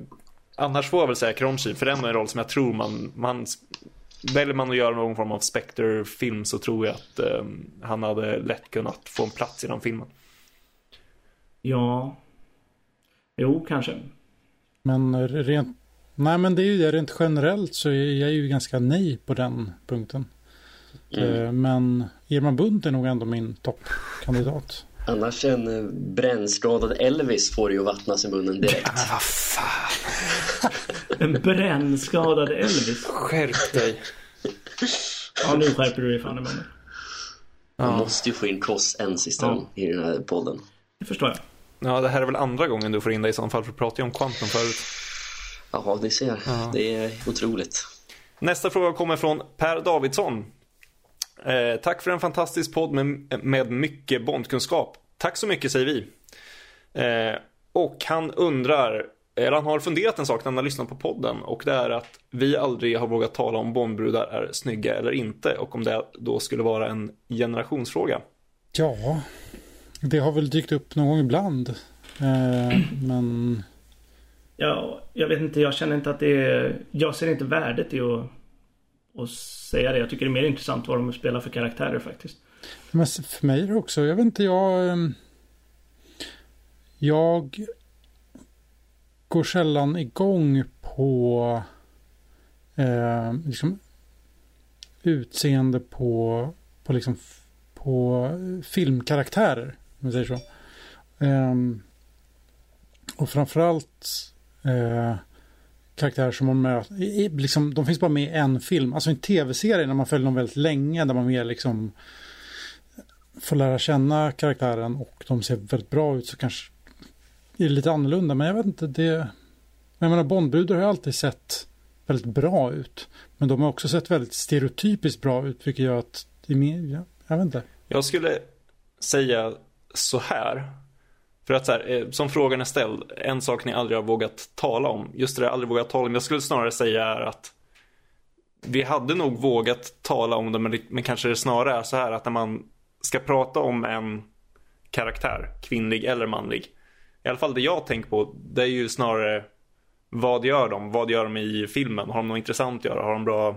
annars får jag väl säga Kronchi, för det är en roll som jag tror man, man Väljer man att göra någon form av Spectre-film så tror jag att eh, han hade lätt kunnat få en plats i den filmen. Ja. Jo, kanske. Men rent... Nej men det är ju det rent generellt så är jag ju ganska nej på den punkten. Eh, Men Irma Bunt är nog ändå min toppkandidat. Annars en eh, brännskadad Elvis får ju att vattnas i munnen direkt. Men vad fan, En brännskadad Elvis. skärp dig. Ja, nu skärper du dig fan i munnen. Man måste ju få in Kos en sista Ja. i den här podden. Det förstår jag. Ja, det här är väl andra gången du får in dig i sådana fall, för vi pratade ju om Quantum förut. Jaha, ni ser. Det är otroligt. Nästa fråga kommer från Per Davidsson. Eh, tack för en fantastisk podd med, med mycket Bondkunskap. Tack så mycket säger vi. Eh, och han undrar, eller han har funderat en sak när han har lyssnat på podden och det är att vi aldrig har vågat tala om Bondbrudar är snygga eller inte och om det då skulle vara en generationsfråga. Ja, det har väl dykt upp någon gång ibland. Eh, men Ja, jag vet inte, jag känner inte att det är... Jag ser inte värdet i att, och säga det. Jag tycker det är mer intressant vad de spelar för karaktärer faktiskt. Men för mig är det också, jag vet inte, jag... Ehm, jag går sällan igång på eh, liksom utseende på, på, liksom, på eh, filmkaraktärer. Om säger så. Eh, och framförallt eh, karaktärer som man möter, i- liksom, de finns bara med i en film. Alltså en tv-serie när man följer dem väldigt länge där man mer liksom eh, får lära känna karaktären och de ser väldigt bra ut så kanske det är lite annorlunda. Men jag vet inte, det... Jag menar Bondbrudar har ju alltid sett väldigt bra ut. Men de har också sett väldigt stereotypiskt bra ut vilket gör att det är mer, jag, jag vet inte. Jag skulle säga så här. För att så här, eh, som frågan är ställd, en sak ni aldrig har vågat tala om. Just det där, aldrig vågat tala om. Jag skulle snarare säga är att vi hade nog vågat tala om det, men, det, men kanske det snarare är så här att när man ska prata om en karaktär, kvinnlig eller manlig. I alla fall det jag tänker på, det är ju snarare vad gör de? Vad gör de i filmen? Har de något intressant att göra? Har de bra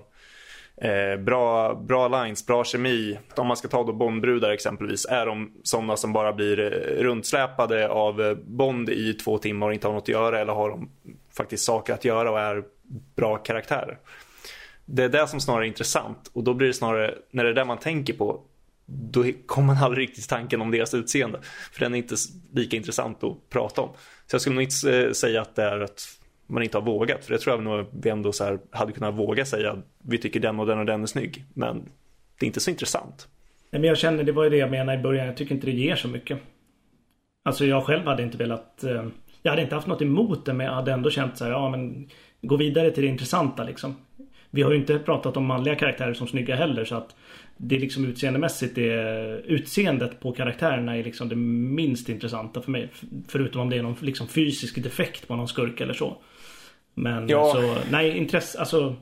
Eh, bra, bra lines, bra kemi. Om man ska ta då Bondbrudar exempelvis. Är de sådana som bara blir runtsläpade rundsläpade av eh, Bond i två timmar och inte har något att göra? Eller har de faktiskt saker att göra och är bra karaktärer? Det är det som snarare är intressant. Och då blir det snarare, när det är det man tänker på, då kommer man aldrig riktigt tanken om deras utseende. För den är inte lika intressant att prata om. Så jag skulle nog inte eh, säga att det är att man inte har vågat. För det tror jag nog vi ändå så här hade kunnat våga säga. Vi tycker den och den och den är snygg. Men det är inte så intressant. Nej, men jag känner, det var ju det jag menade i början. Jag tycker inte det ger så mycket. Alltså jag själv hade inte velat... Eh, jag hade inte haft något emot det men jag hade ändå känt så här, ja men gå vidare till det intressanta liksom. Vi har ju inte pratat om manliga karaktärer som snygga heller så att det är liksom utseendemässigt det, utseendet på karaktärerna är liksom det minst intressanta för mig. Förutom om det är någon liksom fysisk defekt på någon skurk eller så. Men Ja. så, nej intresse, alltså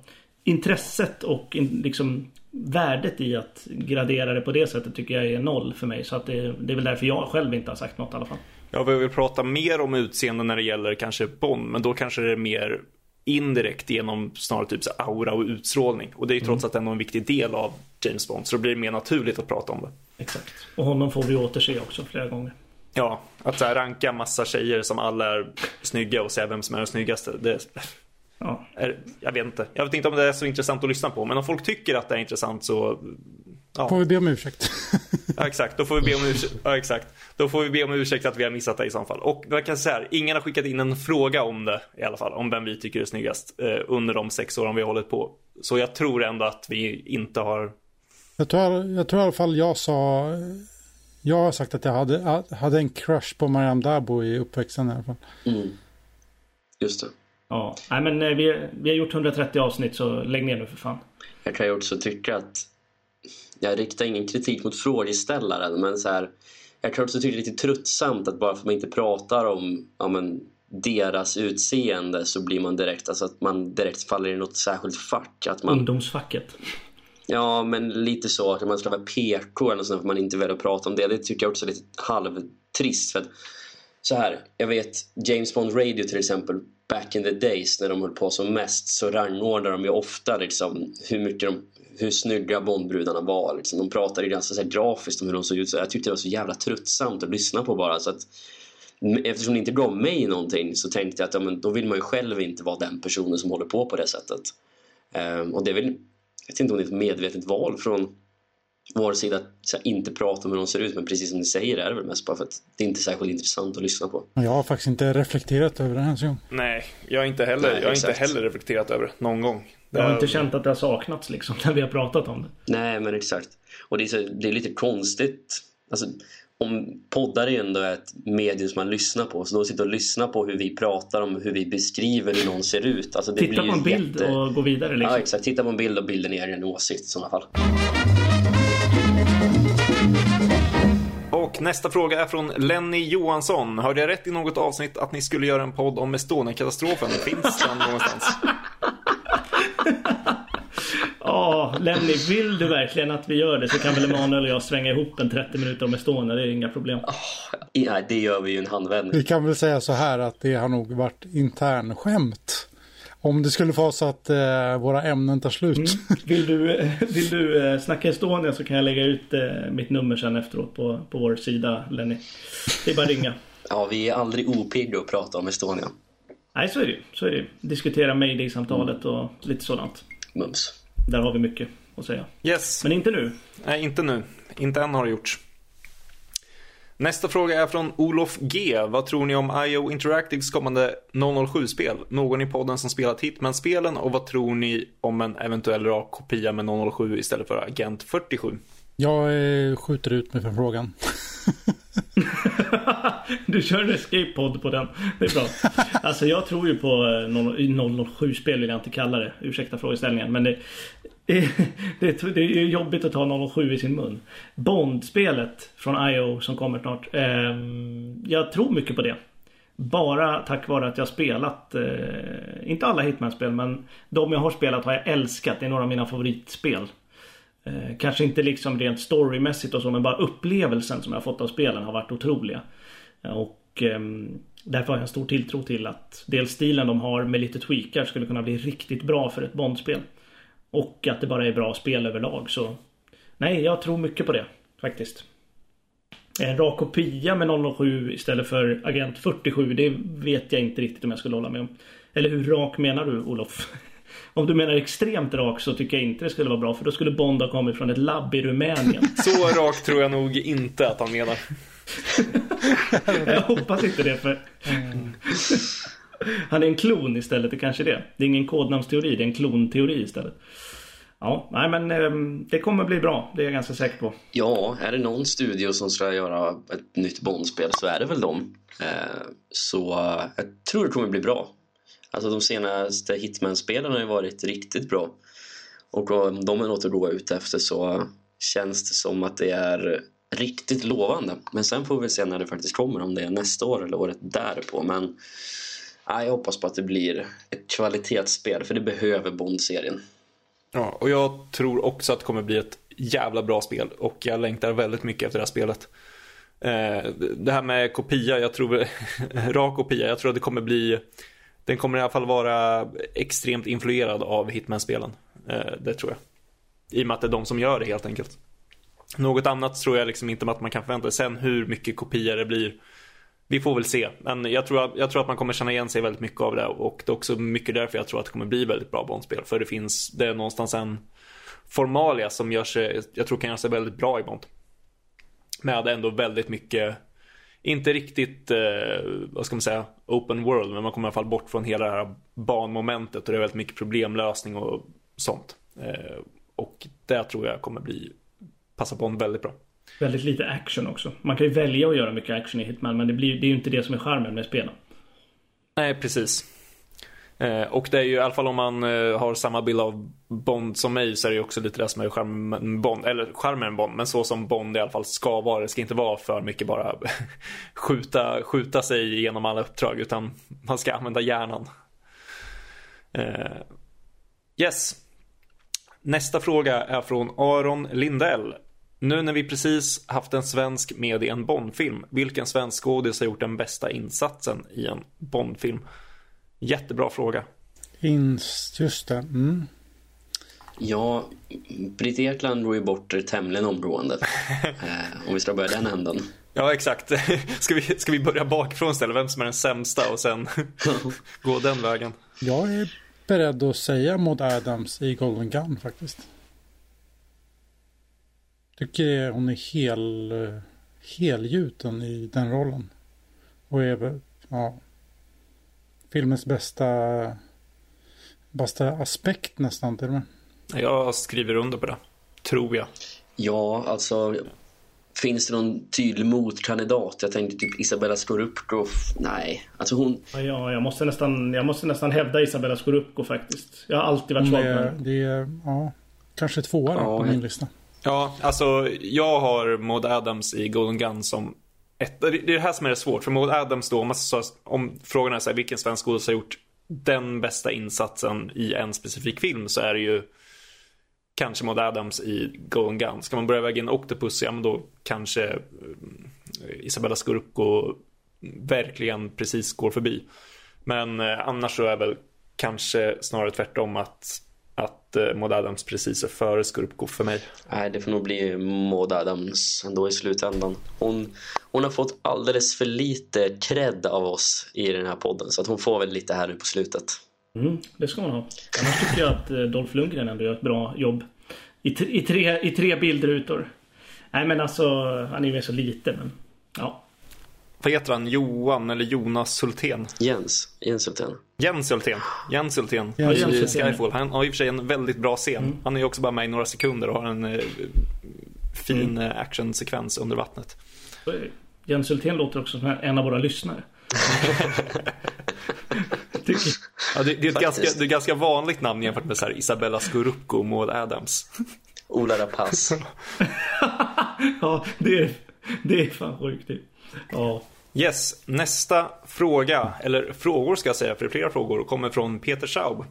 intresset och in, liksom värdet i att gradera det på det sättet tycker jag är noll för mig. Så att det, det är väl därför jag själv inte har sagt något i alla fall. Jag vill prata mer om utseende när det gäller kanske Bond. Men då kanske det är mer indirekt genom snarare typ aura och utstrålning. Och det är ju trots mm. allt ändå en viktig del av James Bond, så då blir det mer naturligt att prata om det. Exakt. Och honom får vi återse också flera gånger. Ja, att så här, ranka massa tjejer som alla är snygga och säga vem som är den snyggaste. Det ja. är, jag vet inte. Jag vet inte om det är så intressant att lyssna på. Men om folk tycker att det är intressant så... Ja. Får vi be om ursäkt. ja, exakt. Då får vi be om ursäkt. Ja, exakt. Då får vi be om ursäkt att vi har missat det i så fall. Och jag kan säga här, ingen har skickat in en fråga om det i alla fall. Om vem vi tycker är snyggast eh, under de sex åren vi har hållit på. Så jag tror ändå att vi inte har... Jag tror, jag tror i alla fall jag sa jag har sagt att jag hade, hade en crush på Mariam Dabo i uppväxten i alla fall. Mm. Just det. Ja, nej men eh, vi, vi har gjort 130 avsnitt så lägg ner nu för fan. Jag kan ju också tycka att jag riktar ingen kritik mot frågeställaren men så här, jag kan också tycka det är lite tröttsamt att bara för att man inte pratar om ja, men, deras utseende så blir man direkt, alltså att man direkt faller i något särskilt fack. Att man, Ungdomsfacket. Ja, men lite så. Att man ska vara PK eller sånt för man inte vill prata om det. Det tycker jag också är lite halvtrist. För att, så här, jag vet James Bond Radio till exempel back in the days när de höll på som mest så rangordnade de ju ofta liksom, hur mycket de hur snygga Bondbrudarna var. Liksom. De pratade ganska så här, grafiskt om hur de såg ut. Så jag tyckte det var så jävla tröttsamt att lyssna på bara. Så att, eftersom det inte gav mig någonting så tänkte jag att ja, men då vill man ju själv inte vara den personen som håller på på det sättet. Um, och det är väl jag vet inte om det är ett medvetet val från vår sida att här, inte prata om hur de ser ut men precis som ni säger är det väl mest bara för att det är inte är särskilt intressant att lyssna på. Jag har faktiskt inte reflekterat över det ens en Nej, jag har inte heller, Nej, jag har inte heller reflekterat över det någon gång. Jag har inte känt att det har saknats liksom när vi har pratat om det. Nej, men exakt. Och det är, så, det är lite konstigt. Alltså, om poddar är ändå ett medium som man lyssnar på så då sitter och lyssnar på hur vi pratar om hur vi beskriver hur någon ser ut. Alltså, Titta på en bild jätte... och gå vidare liksom. Ja exakt, titta på en bild och bilden är en åsikt i sådana fall. Och nästa fråga är från Lenny Johansson. Hörde jag rätt i något avsnitt att ni skulle göra en podd om Estonia-katastrofen? Finns den någonstans? Ja, Lenny, vill du verkligen att vi gör det så kan väl Emanuel och jag svänga ihop en 30 minuter om Estonia. Det är inga problem. ja, det gör vi ju en handvändning. Vi kan väl säga så här att det har nog varit intern skämt. Om det skulle vara så att eh, våra ämnen tar slut. Mm. Vill du, eh, vill du eh, snacka Estonia så kan jag lägga ut eh, mitt nummer sen efteråt på, på vår sida, Lenny. Det är bara att ringa. Ja, vi är aldrig opigga att prata om Estonia. Nej, så är det Så är det Diskutera mayday-samtalet och lite sådant. Mums. Där har vi mycket att säga. Yes. Men inte nu. Nej, inte nu. Inte än har det gjorts. Nästa fråga är från Olof G. Vad tror ni om IO Interactives kommande 007-spel? Någon i podden som spelat Hitman-spelen och vad tror ni om en eventuell rak kopia med 007 istället för Agent 47? Jag eh, skjuter ut mig från frågan. du kör en escape-podd på den. Det är bra. Alltså jag tror ju på eh, 007-spel vill jag inte kalla det. Ursäkta frågeställningen. Men det, det, det, det är jobbigt att ta 007 i sin mun. Bond-spelet från IO som kommer snart. Eh, jag tror mycket på det. Bara tack vare att jag spelat, eh, inte alla Hitman-spel men de jag har spelat har jag älskat. Det är några av mina favoritspel. Eh, kanske inte liksom rent storymässigt och så men bara upplevelsen som jag fått av spelen har varit otroliga. Eh, och eh, därför har jag en stor tilltro till att dels stilen de har med lite tweakar skulle kunna bli riktigt bra för ett Bondspel. Och att det bara är bra spel överlag så Nej, jag tror mycket på det faktiskt. En rak kopia med 007 istället för Agent 47 det vet jag inte riktigt om jag skulle hålla med om. Eller hur rak menar du Olof? Om du menar extremt rak så tycker jag inte det skulle vara bra för då skulle Bond ha kommit från ett labb i Rumänien. Så rak tror jag nog inte att han menar. jag hoppas inte det för... Han är en klon istället, det kanske är det. Det är ingen kodnamnsteori, det är en klonteori istället. Ja, nej men ehm, det kommer bli bra. Det är jag ganska säker på. Ja, är det någon studio som ska göra ett nytt Bondspel så är det väl dem. Eh, så jag tror det kommer bli bra. Alltså de senaste Hitman-spelen har ju varit riktigt bra. Och om de är något att gå ut efter så känns det som att det är riktigt lovande. Men sen får vi se när det faktiskt kommer, om det är nästa år eller året därpå. Men ja, jag hoppas på att det blir ett kvalitetsspel, för det behöver Bond-serien. Ja, och jag tror också att det kommer bli ett jävla bra spel och jag längtar väldigt mycket efter det här spelet. Eh, det här med kopia, jag tror, rak kopia, jag tror att det kommer bli den kommer i alla fall vara extremt influerad av Hitman-spelen. Eh, det tror jag. I och med att det är de som gör det helt enkelt. Något annat tror jag liksom inte att man kan förvänta sig. Sen hur mycket kopior det blir. Vi får väl se. Men jag tror, jag tror att man kommer känna igen sig väldigt mycket av det. Och det är också mycket därför jag tror att det kommer bli väldigt bra Bondspel. För det finns, det är någonstans en formalia som gör sig, jag tror kan göra sig väldigt bra i Bond. Med ändå väldigt mycket inte riktigt, eh, vad ska man säga, open world, men man kommer i alla fall bort från hela det här banmomentet och det är väldigt mycket problemlösning och sånt. Eh, och det tror jag kommer bli, passa på en väldigt bra. Väldigt lite action också. Man kan ju välja att göra mycket action i Hitman, men det, blir, det är ju inte det som är charmen med spelen. Nej, precis. Eh, och det är ju i alla fall om man eh, har samma bild av Bond som mig så är det ju också lite det som är charmen Bond, eller charmen Bond, men så som Bond i alla fall ska vara. Det ska inte vara för mycket bara skjuta, skjuta sig igenom alla uppdrag utan man ska använda hjärnan. Eh, yes. Nästa fråga är från Aron Lindell. Nu när vi precis haft en svensk med i en Bondfilm, vilken svensk skådis har gjort den bästa insatsen i en Bondfilm? Jättebra fråga. Ins, just det. Mm. Ja, Britt Ekland drog ju bort det tämligen omgående. eh, om vi ska börja den änden. Ja, exakt. Ska vi, ska vi börja bakifrån istället? Vem som är den sämsta och sen gå den vägen? Jag är beredd att säga Maud Adams i Golden Gun faktiskt. Tycker hon är hel, helgjuten i den rollen. Och är, ja, filmens bästa, bästa aspekt nästan till och med. Jag skriver under på det. Tror jag. Ja, alltså Finns det någon tydlig motkandidat? Jag tänkte typ Isabella Scorupco. Nej, alltså hon... Ja, jag måste nästan, jag måste nästan hävda Isabella Scorupco faktiskt. Jag har alltid varit svag det, det är, ja, kanske tvåa ja, på min lista. Ja, alltså jag har Maud Adams i Golden Gun som ett, det är det här som är det svårt. För Maud Adams då, om, man så, om frågan är så här, vilken svensk skådis har gjort den bästa insatsen i en specifik film så är det ju kanske Maud Adams i Golden Gun. Ska man börja väga in Octopus, ja men då kanske eh, Isabella Scorupco verkligen precis går förbi. Men eh, annars så är väl kanske snarare tvärtom att att eh, Maud Adams precis är före Scorupco för mig. Nej, det får nog bli Maud Adams ändå i slutändan. Hon, hon har fått alldeles för lite cred av oss i den här podden så att hon får väl lite här nu på slutet. Mm, det ska man ha. Annars tycker jag att eh, Dolph Lundgren ändå gör ett bra jobb. I, i, tre, i tre bildrutor. Nej men alltså, han är ju med så lite men ja. Vad heter han? Johan eller Jonas Hultén? Jens. Jens Hultén. Jens Hultén. Jens Hultén. Ja, i Skyfall. Han har i och för sig en väldigt bra scen. Mm. Han är ju också bara med i några sekunder och har en eh, fin mm. Eh, actionsekvens under vattnet. Jens Hultén låter också som en av våra lyssnare. ja, det, det, är ett ganska, det är ett ganska vanligt namn jämfört med så här Isabella Scorupco och Maud Adams. Ola Rapace. ja, det är, det är fan sjukt. Ja. Yes, nästa fråga, eller frågor ska jag säga, för det är flera frågor, kommer från Peter Schaub.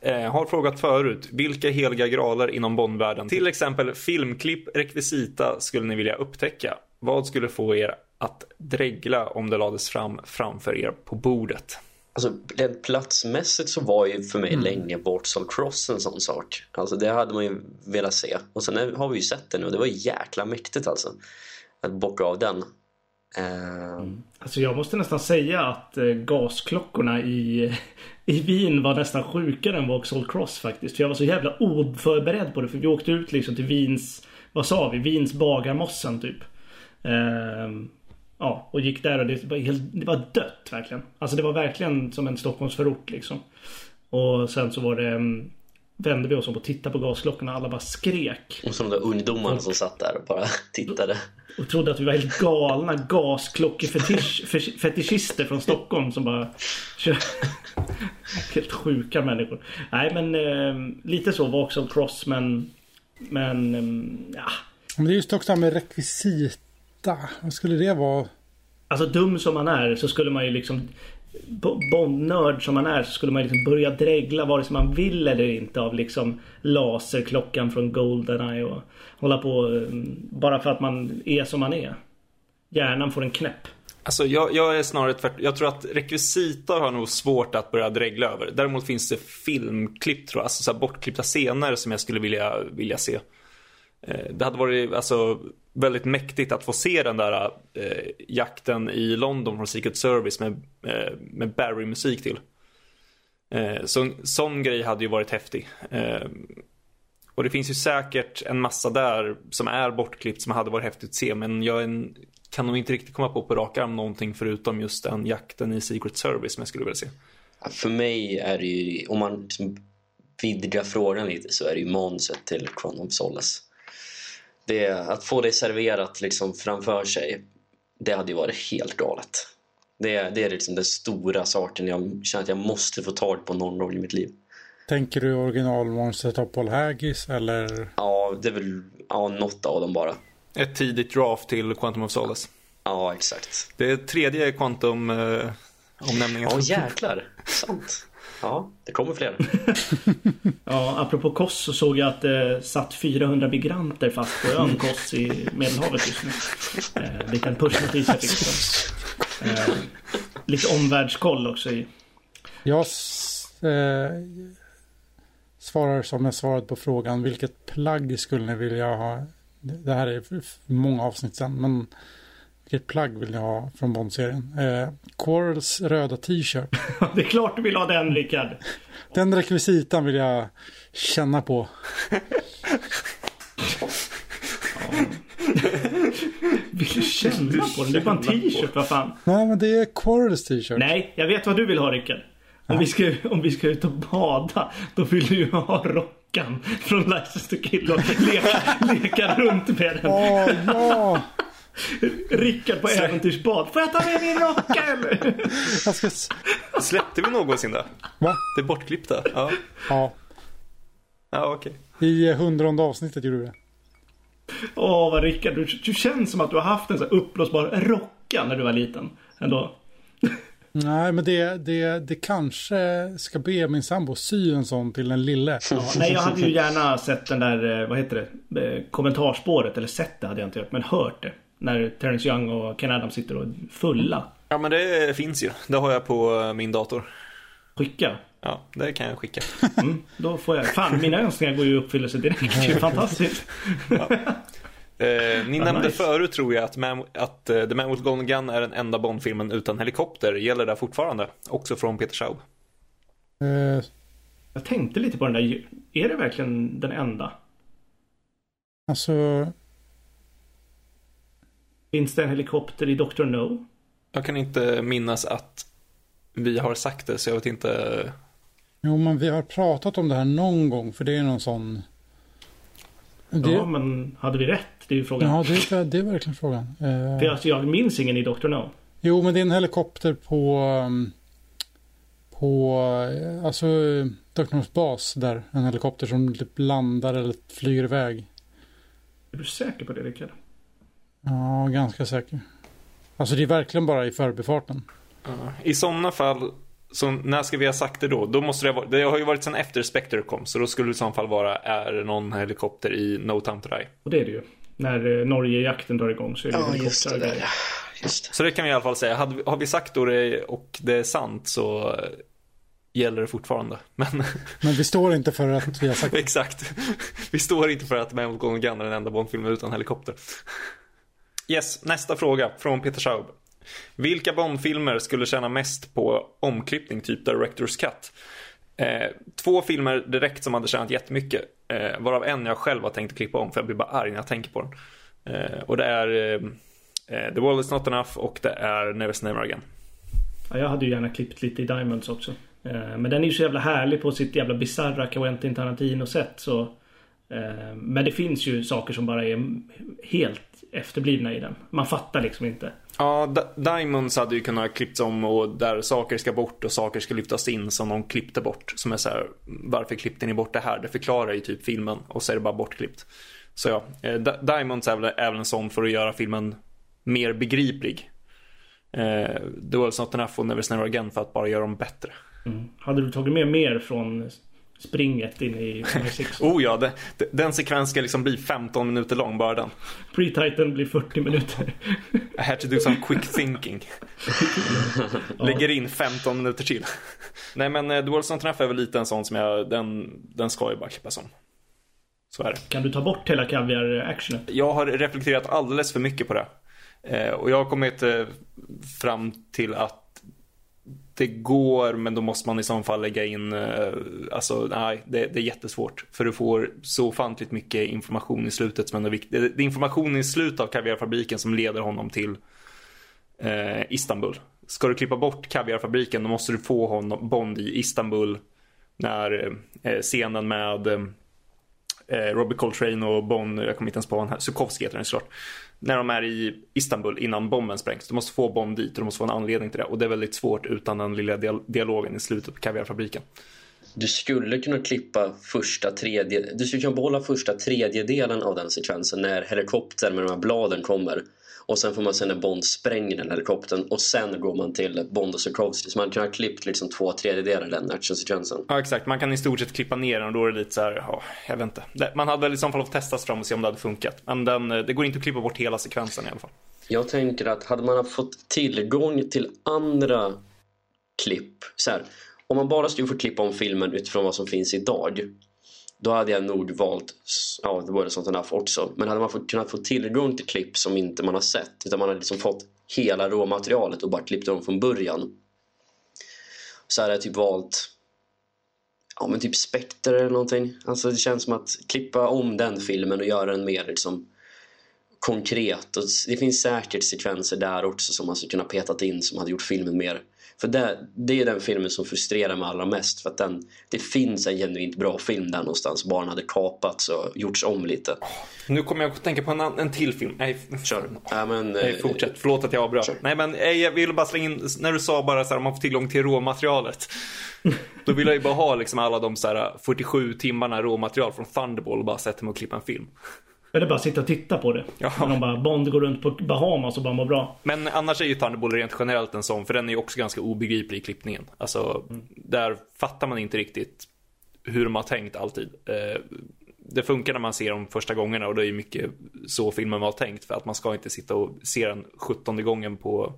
Eh, har frågat förut, vilka heliga graler inom Bondvärlden, till exempel filmklipp, rekvisita, skulle ni vilja upptäcka? Vad skulle få er att dregla om det lades fram framför er på bordet? Alltså rent platsmässigt så var ju för mig mm. länge Bortsal Cross en sån sak. Alltså det hade man ju velat se. Och sen har vi ju sett det nu och det var jäkla mäktigt alltså. Att bocka av den. Ehm. Mm. Alltså jag måste nästan säga att eh, gasklockorna i, i Wien var nästan sjukare än Vauxhall Cross faktiskt. För jag var så jävla oförberedd på det. För vi åkte ut liksom till Wiens, vad sa vi, Wiens bagarmossen typ. Uh, ja, och gick där och det var, helt, det var dött verkligen. Alltså det var verkligen som en Stockholmsförort liksom. Och sen så var det mm, vände vi oss om och tittade på gasklockorna och alla bara skrek. Och så de där ungdomarna som satt där och bara tittade. Och trodde att vi var helt galna gasklockefetischister från Stockholm som bara Helt sjuka människor. Nej men eh, lite så Vauxhall Cross men Men eh, ja. Men det är just också det här med rekvisita. Vad skulle det vara? Alltså dum som man är så skulle man ju liksom Bondnörd som man är så skulle man liksom börja dregla vare sig man vill eller inte av liksom laserklockan från Goldeneye och hålla på mm, bara för att man är som man är. Hjärnan får en knäpp. Alltså jag, jag är snarare tvärtom. Jag tror att rekvisita har nog svårt att börja dregla över. Däremot finns det filmklipp tror jag, alltså så här bortklippta scener som jag skulle vilja, vilja se. Eh, det hade varit alltså väldigt mäktigt att få se den där eh, jakten i London från Secret Service med, eh, med Barry-musik till. Eh, så, sån grej hade ju varit häftig. Eh, och det finns ju säkert en massa där som är bortklippt som hade varit häftigt att se men jag en, kan nog inte riktigt komma på på rak arm någonting förutom just den jakten i Secret Service som jag skulle vilja se. För mig är det ju, om man liksom vidgar frågan lite så är det ju manuset till Chrono of Solace. Det, att få det serverat liksom framför sig, det hade ju varit helt galet. Det, det är liksom den stora saken jag känner att jag måste få tag på någon gång i mitt liv. Tänker du originalmonstret av Paul Haggis eller? Ja, det är väl ja, något av dem bara. Ett tidigt draft till Quantum of Solace. Ja, exakt. Det är tredje Quantum eh, omnämningen. Ja, jäklar. Sant. Ja, det kommer fler. ja, apropå Kos så såg jag att det satt 400 migranter fast på ön Kos i Medelhavet just nu. Eh, liten pushnotis jag fick. Eh, lite omvärldskoll också i. Jag eh, svarar som jag svarat på frågan. Vilket plagg skulle ni vilja ha? Det här är många avsnitt sen. Men vilket plagg vill ni ha från Bond-serien? Eh, Quarrels röda t-shirt. det är klart du vill ha den Rickard. Den rekvisitan vill jag känna på. vill du känna på den? Det är bara en t-shirt, vad fan. Nej, men det är Quarrels t-shirt. Nej, jag vet vad du vill ha Rickard. Om, vi ska, om vi ska ut och bada, då vill du ju ha rockan från License to Kill och leka, leka runt med den. Åh, ja! Rickard på äventyrsbad. Får jag ta med min rocka eller? Ska... Släppte vi någonsin det? Va? Det är bortklippta? Ja. Ja. Ja, okej. I hundrade avsnittet gjorde du det. Åh, vad Rickard. Du, du känns som att du har haft en så uppblåsbar rocka när du var liten. Ändå. Nej, men det, det, det kanske ska be min sambo sy en sån till den lille. Ja, nej, jag hade ju gärna sett den där, eh, vad heter det, eh, kommentarspåret. Eller sett det hade jag inte gjort, men hört det. När Terence Young och Ken Adams sitter och är fulla. Ja, men det finns ju. Det har jag på eh, min dator. Skicka? Ja, det kan jag skicka. Mm, då får jag. Fan, mina önskningar går ju i uppfyllelse direkt. Det är fantastiskt. Ja. Eh, ni ah, nämnde nice. förut tror jag att, Man, att uh, The Man with Golden Gun är den enda Bond-filmen utan helikopter. Gäller det fortfarande? Också från Peter Schaub. Uh. Jag tänkte lite på den där. Är det verkligen den enda? Alltså... Finns det en helikopter i Dr. No? Jag kan inte minnas att vi har sagt det så jag vet inte. Jo men vi har pratat om det här någon gång för det är någon sån. Det... Ja men hade vi rätt? Det är ju frågan. Ja det är, det är verkligen frågan. Uh... För alltså, jag minns ingen i Dr. No. Jo men det är en helikopter på um, på alltså Dr. No's bas där. En helikopter som typ landar eller flyger iväg. Är du säker på det Rickard? Ja, ganska säker. Alltså det är verkligen bara i förbifarten. I sådana fall, så när ska vi ha sagt det då? då måste det, ha, det har ju varit sen efter Spectre kom, så då skulle det i så fall vara, är det någon helikopter i No Time To Die? Och det är det ju. När eh, Norge-jakten drar igång så är det ja, just det, där. Just det. Så det kan vi i alla fall säga. Hade, har vi sagt då det och det är sant så eh, gäller det fortfarande. Men, Men vi står inte för att vi har sagt det. Exakt. Vi står inte för att Man Gone Gun är den enda Bondfilmen utan helikopter. Yes, nästa fråga från Peter Schaub. Vilka Bondfilmer skulle tjäna mest på omklippning, typ Directors Cut? Eh, två filmer direkt som hade tjänat jättemycket. Eh, varav en jag själv har tänkt klippa om för jag blir bara arg när jag tänker på den. Eh, och det är eh, eh The World Is Not Enough och det är Never Never Again. Ja, jag hade ju gärna klippt lite i Diamonds också. Eh, men den är ju så jävla härlig på sitt jävla bisarra Quentin Tarantino-sätt så eh, men det finns ju saker som bara är helt efterblivna i den. Man fattar liksom inte. Ja, Diamonds hade ju kunnat klippts om och där saker ska bort och saker ska lyftas in som de klippte bort. Som är så här, varför klippte ni bort det här? Det förklarar ju typ filmen och så är det bara bortklippt. Så ja, eh, Diamonds är väl även en sån för att göra filmen mer begriplig. Eh, World's Not Enough och Never Never Again för att bara göra dem bättre. Mm. Hade du tagit med mer från springet in i MI6. Oh ja, det, den sekvens ska liksom bli 15 minuter lång bara den. Pre-Titan blir 40 minuter. I had to do some quick thinking. Lägger in 15 minuter till. Nej men eh, Dual Zone Träff är väl lite en sån som jag, den, den ska ju bara klippas om. Så är det. Kan du ta bort hela kaviar-actionet? Jag har reflekterat alldeles för mycket på det. Eh, och jag har kommit eh, fram till att det går, men då måste man i så fall lägga in, eh, alltså nej, det, det, är jättesvårt. För du får så ofantligt mycket information i slutet som är viktigt. Det är information i slutet av kaviarfabriken som leder honom till eh, Istanbul. Ska du klippa bort kaviarfabriken då måste du få honom, Bond i Istanbul när eh, scenen med eh, Robert Coltrane och Bond, jag kommer inte ens på vad han här, Sukovsky heter den såklart när de är i Istanbul innan bomben sprängs. Du måste få bomb dit och du måste få en anledning till det. Och det är väldigt svårt utan den lilla dialogen i slutet på kaviarfabriken. Du skulle kunna klippa första tredje... Du skulle kunna behålla första tredjedelen av den sekvensen när helikoptern med de här bladen kommer. Och sen får man se när Bond spränger den helikoptern och sen går man till Bond och Sokovsky. Så man kan ha klippt liksom två tredjedelar av den actionsekvensen. Ja exakt, man kan i stort sett klippa ner den och då är det lite så här, ja, jag vet inte. Man hade väl i så fall fått testas fram och se om det hade funkat. Men den, det går inte att klippa bort hela sekvensen i alla fall. Jag tänker att hade man fått tillgång till andra klipp, så här, om man bara skulle få klippa om filmen utifrån vad som finns idag då hade jag nog valt ja, The World Not Enough också. Men hade man fått, kunnat få tillgång till klipp som inte man har sett utan man hade liksom fått hela råmaterialet och bara klippt dem från början så hade jag typ valt ja men typ Spectre eller någonting. Alltså det känns som att klippa om den filmen och göra den mer liksom konkret. Och det finns säkert sekvenser där också som man skulle kunna petat in som hade gjort filmen mer för det, det är den filmen som frustrerar mig allra mest. För att den, det finns en genuint bra film där någonstans. Bara den hade kapats och gjorts om lite. Nu kommer jag att tänka på en, en till film. Nej, kör. Ja, men, Nej, eh, fortsätt. Förlåt att jag avbröt. Nej, men jag vill bara slänga in, när du sa bara så här, man får tillgång till råmaterialet. Då vill jag ju bara ha liksom alla de så här 47 timmarna råmaterial från Thunderball och bara sätta mig och klippa en film. Eller bara sitta och titta på det. Ja. Men de bara, Bond går runt på Bahamas och bara mår bra. Men annars är ju Thunderball rent generellt en sån, för den är ju också ganska obegriplig i klippningen. Alltså, mm. där fattar man inte riktigt hur de har tänkt alltid. Eh, det funkar när man ser dem första gångerna och det är ju mycket så filmen var tänkt för att man ska inte sitta och se den sjuttonde gången på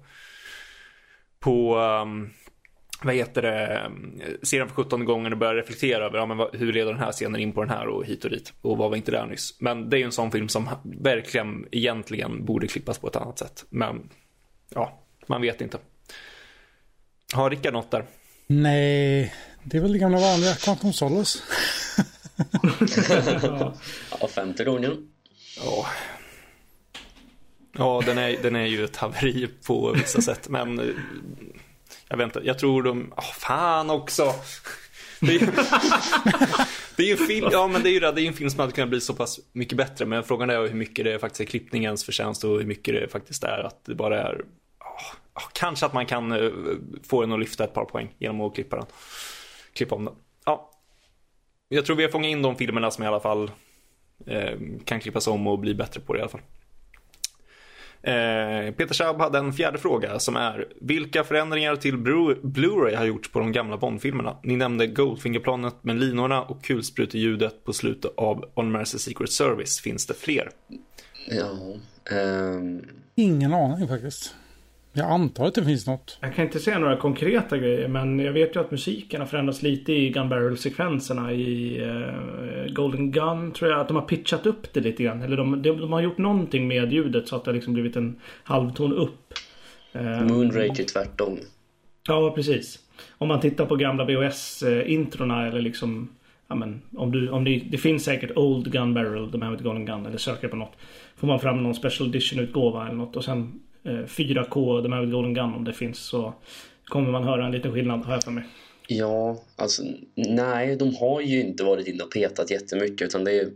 på um, vad heter det, ser den för 17 gånger och börjar reflektera över ja, men hur leder den här scenen in på den här och hit och dit. Och vad var inte där nyss. Men det är ju en sån film som verkligen egentligen borde klippas på ett annat sätt. Men ja, man vet inte. Har Rickard något där? Nej, det är väl det gamla vanliga Quantum Solace. ja, femte gången. Ja. Ja, den är, den är ju ett haveri på vissa sätt. Men jag väntar, jag tror de, oh, fan också. Det är, det är ju en film, ja men det är ju det, det är en film som hade kunnat bli så pass mycket bättre. Men frågan är hur mycket det faktiskt är klippningens förtjänst och hur mycket det faktiskt är att det bara är oh, Kanske att man kan uh, få den att lyfta ett par poäng genom att klippa den. Klippa om den. Ja. Jag tror vi har fångat in de filmerna som i alla fall uh, kan klippas om och bli bättre på det i alla fall. Eh, Peter Schaub hade en fjärde fråga som är Vilka förändringar till Blu-ray har gjorts på de gamla Bond-filmerna? Ni nämnde Goldfinger-planet med linorna och kulspruteljudet på slutet av On Mercy Secret Service. Finns det fler? Ja. Um... Ingen aning faktiskt. Jag antar att det finns något. Jag kan inte säga några konkreta grejer men jag vet ju att musiken har förändrats lite i Gun Barrel-sekvenserna i uh, Golden Gun tror jag. Att de har pitchat upp det lite grann. Eller de, de, de har gjort någonting med ljudet så att det har liksom blivit en halvton upp. Uh, Moonrake är tvärtom. Ja, precis. Om man tittar på gamla VHS-introna eller liksom Ja, men, om du, om det, det finns säkert Old Gun Barrel, de här med Golden Gun, eller söker på något. Får man fram någon special edition-utgåva eller något och sen 4K, de här Golden Gun om det finns så kommer man höra en liten skillnad har jag för mig. Ja, alltså nej, de har ju inte varit inne och petat jättemycket utan det är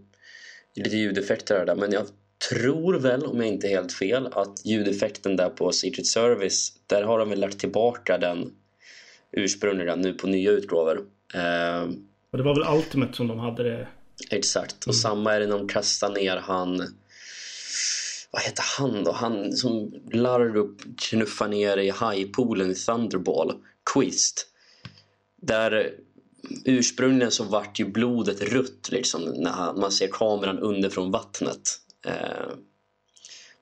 lite ljudeffekter där. Men jag tror väl, om jag inte är helt fel, att ljudeffekten där på Secret Service, där har de väl lagt tillbaka den ursprungliga nu på nya utgåvor. Uh, och det var väl Ultimate som de hade det? Exakt, och mm. samma är det när de kastar ner han vad heter han då? Han som Larup knuffar ner i highpoolen i Thunderball. Quist. Där ursprungligen så vart ju blodet rött liksom när man ser kameran underifrån vattnet. Eh,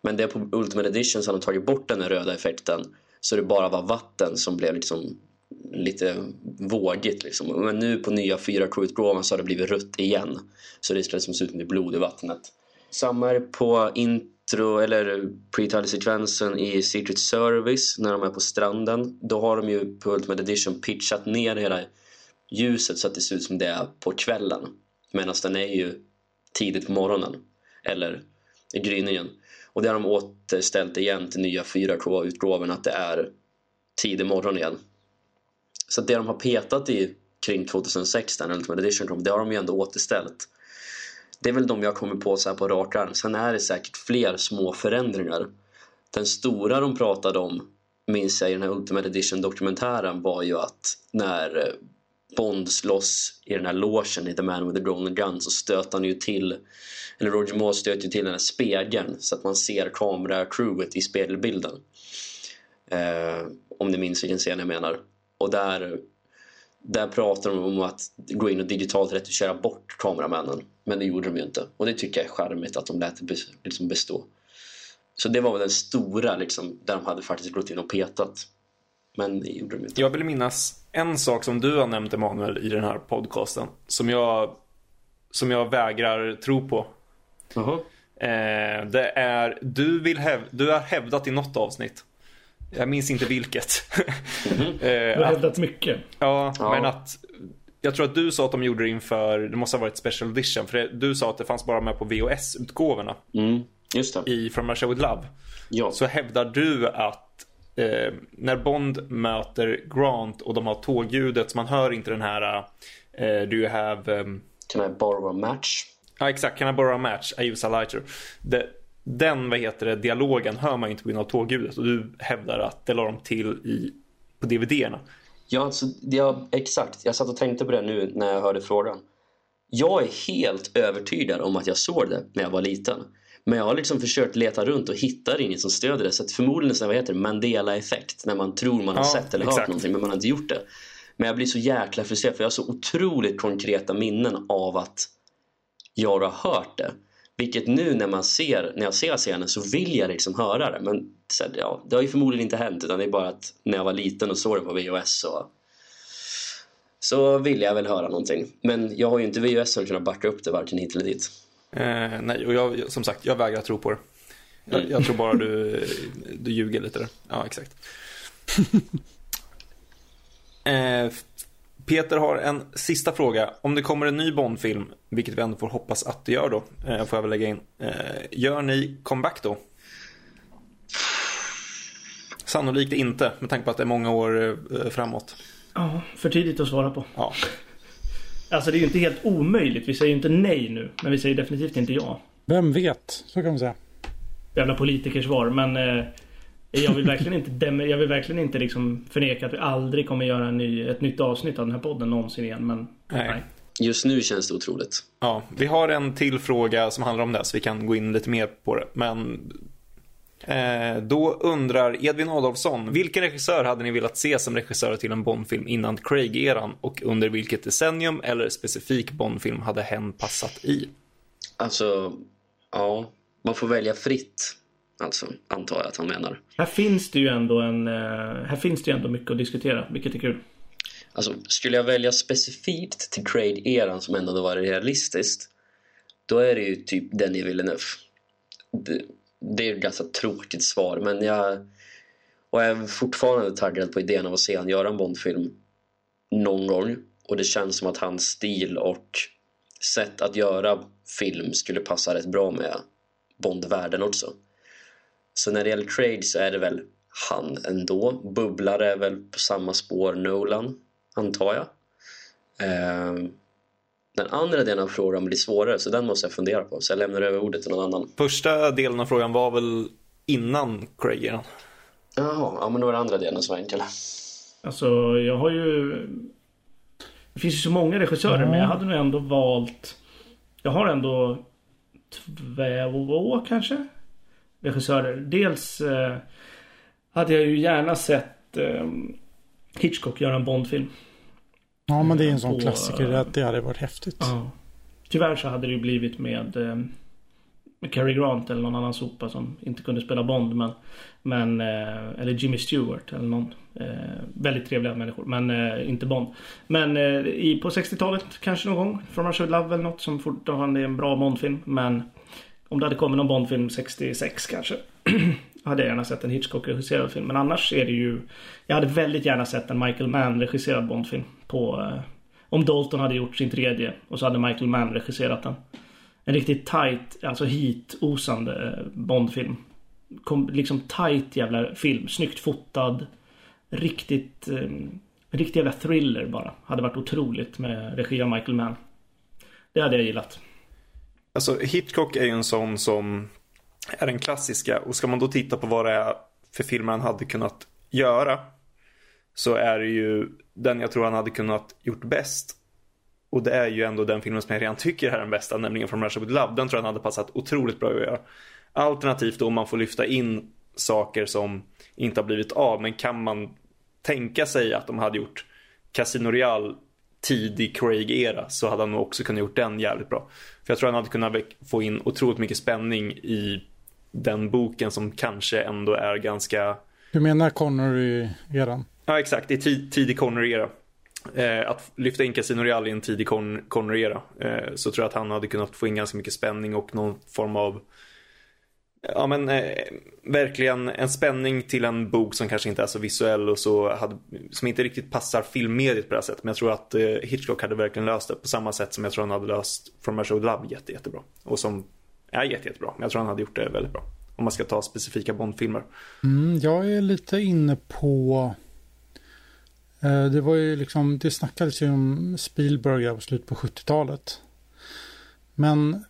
men det på Ultimate Edition så har de tagit bort den röda effekten så det bara var vatten som blev liksom lite vågigt. Liksom. Men nu på nya 4K-utgåvan så har det blivit rött igen. Så det ska liksom se ut som det är blod i vattnet. Samma är på intro eller pre-title-sekvensen i Secret Service när de är på stranden. Då har de ju på Ultimate Edition pitchat ner hela ljuset så att det ser ut som det är på kvällen. Medan den är ju tidigt på morgonen. Eller i gryningen. Och det har de återställt igen till nya 4K-utgåvan att det är tidig morgon igen. Så det de har petat i kring 2006, när Ultimate Edition kom, det har de ju ändå återställt. Det är väl de jag kommer på så här på rak arm. Sen är det säkert fler små förändringar. Den stora de pratade om, minns jag i den här Ultimate Edition-dokumentären, var ju att när eh, Bond slåss i den här logen i The Man with the Golden Gun så stöter han ju till, eller Roger Moore stöter ju till den här spegeln så att man ser kameracrewet i spegelbilden. Eh, om ni minns vilken scen jag menar. Och där, där pratar de om att gå in och digitalt retuschera bort kameramännen. Men det gjorde de ju inte. Och det tycker jag är charmigt att de lät det liksom bestå. Så det var väl den stora liksom, där de hade faktiskt gått in och petat. Men det gjorde de inte. Jag vill minnas en sak som du har nämnt Emanuel i den här podcasten. Som jag, som jag vägrar tro på. Uh -huh. eh, det är, du, vill häv, du har hävdat i något avsnitt jag minns inte vilket. Mm. du har hävdat mycket. Ja, ja, men att jag tror att du sa att de gjorde det inför, det måste ha varit special edition. För det, du sa att det fanns bara med på VHS-utgåvorna. Mm, just det. I From Russia With Love. Ja. Så hävdar du att eh, när Bond möter Grant och de har tågljudet så man hör inte den här eh, Do you have... Um... Can I borrow a match? Ja, exakt. Can I borrow a match? I use a lighter. Det, den vad heter det, dialogen hör man inte på grund av tågljudet och du hävdar att det la de till i, på DVD-erna. Ja, alltså, ja, exakt. Jag satt och tänkte på det nu när jag hörde frågan. Jag är helt övertygad om att jag såg det när jag var liten. Men jag har liksom försökt leta runt och hittar inget som stöder det. Så förmodligen så vad heter det, Mandela-effekt. När man tror man har ja, sett eller exakt. hört någonting men man har inte gjort det. Men jag blir så jäkla frustrerad för jag har så otroligt konkreta minnen av att jag har hört det. Vilket nu när, man ser, när jag ser scenen så vill jag liksom höra det. Men så, ja, det har ju förmodligen inte hänt utan det är bara att när jag var liten och såg det på VHS så, så vill jag väl höra någonting. Men jag har ju inte VHS som kunnat backa upp det varken hit eller dit. Eh, nej, och jag, som sagt, jag vägrar tro på det. Jag, mm. jag tror bara du, du ljuger lite där. Ja, exakt. eh, Peter har en sista fråga. Om det kommer en ny Bondfilm, vilket vi ändå får hoppas att det gör då, eh, får jag väl lägga in. Eh, gör ni comeback då? Sannolikt inte, med tanke på att det är många år eh, framåt. Ja, för tidigt att svara på. Ja. Alltså det är ju inte helt omöjligt. Vi säger ju inte nej nu, men vi säger definitivt inte ja. Vem vet, så kan man säga. Jävla politikersvar, men eh, jag vill verkligen inte, jag vill verkligen inte liksom förneka att vi aldrig kommer göra en ny, ett nytt avsnitt av den här podden någonsin igen. Men nej. nej. Just nu känns det otroligt. Ja, vi har en till fråga som handlar om det så vi kan gå in lite mer på det. Men eh, då undrar Edvin Adolfsson, vilken regissör hade ni velat se som regissör till en Bondfilm innan Craig-eran och under vilket decennium eller specifik Bondfilm hade hen passat i? Alltså, ja, man får välja fritt. Alltså, antar jag att han menar. Här finns det ju ändå en... Eh, här finns det ju ändå mycket att diskutera, vilket är kul. Alltså, skulle jag välja specifikt till Craig-eran som ändå var realistiskt då är det ju typ Denis Villeneuve. Det, det är ett ganska tråkigt svar, men jag, och jag är fortfarande taggad på idén av att se han göra en Bondfilm någon gång. Och det känns som att hans stil och sätt att göra film skulle passa rätt bra med Bond-världen också. Så när det gäller trade så är det väl han ändå. Bubblare är väl på samma spår Nolan, antar jag. Eh, den andra delen av frågan blir svårare så den måste jag fundera på. Så jag lämnar över ordet till någon annan. Första delen av frågan var väl innan Craig Jaha, ja men då var det andra delen som var enkel. Alltså jag har ju... Det finns ju så många regissörer mm. men jag hade nog ändå valt... Jag har ändå två kanske? Regissörer. Dels eh, hade jag ju gärna sett eh, Hitchcock göra en Bondfilm. Ja, men det är en sån på, klassiker. Det, det hade varit häftigt. Ja. Tyvärr så hade det ju blivit med, eh, med Cary Grant eller någon annan sopa som inte kunde spela Bond. Men, men, eh, eller Jimmy Stewart eller någon. Eh, väldigt trevliga människor, men eh, inte Bond. Men eh, i, på 60-talet kanske någon gång. From Russia With Love eller något som fortfarande är en bra Bondfilm. Men om det hade kommit någon Bondfilm 66 kanske. hade jag gärna sett en Hitchcock-regisserad film. Men annars är det ju... Jag hade väldigt gärna sett en Michael Mann-regisserad Bondfilm. På, eh, om Dalton hade gjort sin tredje och så hade Michael Mann regisserat den. En riktigt tight, alltså hit-osande eh, Bondfilm. Kom, liksom tight jävla film. Snyggt fotad. Riktigt... Eh, riktig jävla thriller bara. Hade varit otroligt med regi av Michael Mann. Det hade jag gillat. Alltså Hitchcock är ju en sån som är den klassiska och ska man då titta på vad det är för filmer han hade kunnat göra så är det ju den jag tror han hade kunnat gjort bäst. Och det är ju ändå den filmen som jag redan tycker är den bästa, nämligen From Russia With Love. Den tror jag han hade passat otroligt bra att göra. Alternativt då om man får lyfta in saker som inte har blivit av, men kan man tänka sig att de hade gjort Casino Real tidig Craig-era så hade han nog också kunnat gjort den jävligt bra. För jag tror han hade kunnat få in otroligt mycket spänning i den boken som kanske ändå är ganska... Du menar Connery-eran? Ja, exakt. I tidig Connery-era. Eh, att lyfta in Casino Real i en tidig Con Connery-era eh, så tror jag att han hade kunnat få in ganska mycket spänning och någon form av Ja men eh, verkligen en spänning till en bok som kanske inte är så visuell och så hade, som inte riktigt passar filmmediet på det här sättet. Men jag tror att eh, Hitchcock hade verkligen löst det på samma sätt som jag tror han hade löst From Russia With Love jätte, jättebra. Och som är jätte, jättebra. Men jag tror han hade gjort det väldigt bra. Om man ska ta specifika Bondfilmer. Mm, jag är lite inne på eh, det var ju liksom, det snackades ju om Spielberg på slutet på 70-talet. Men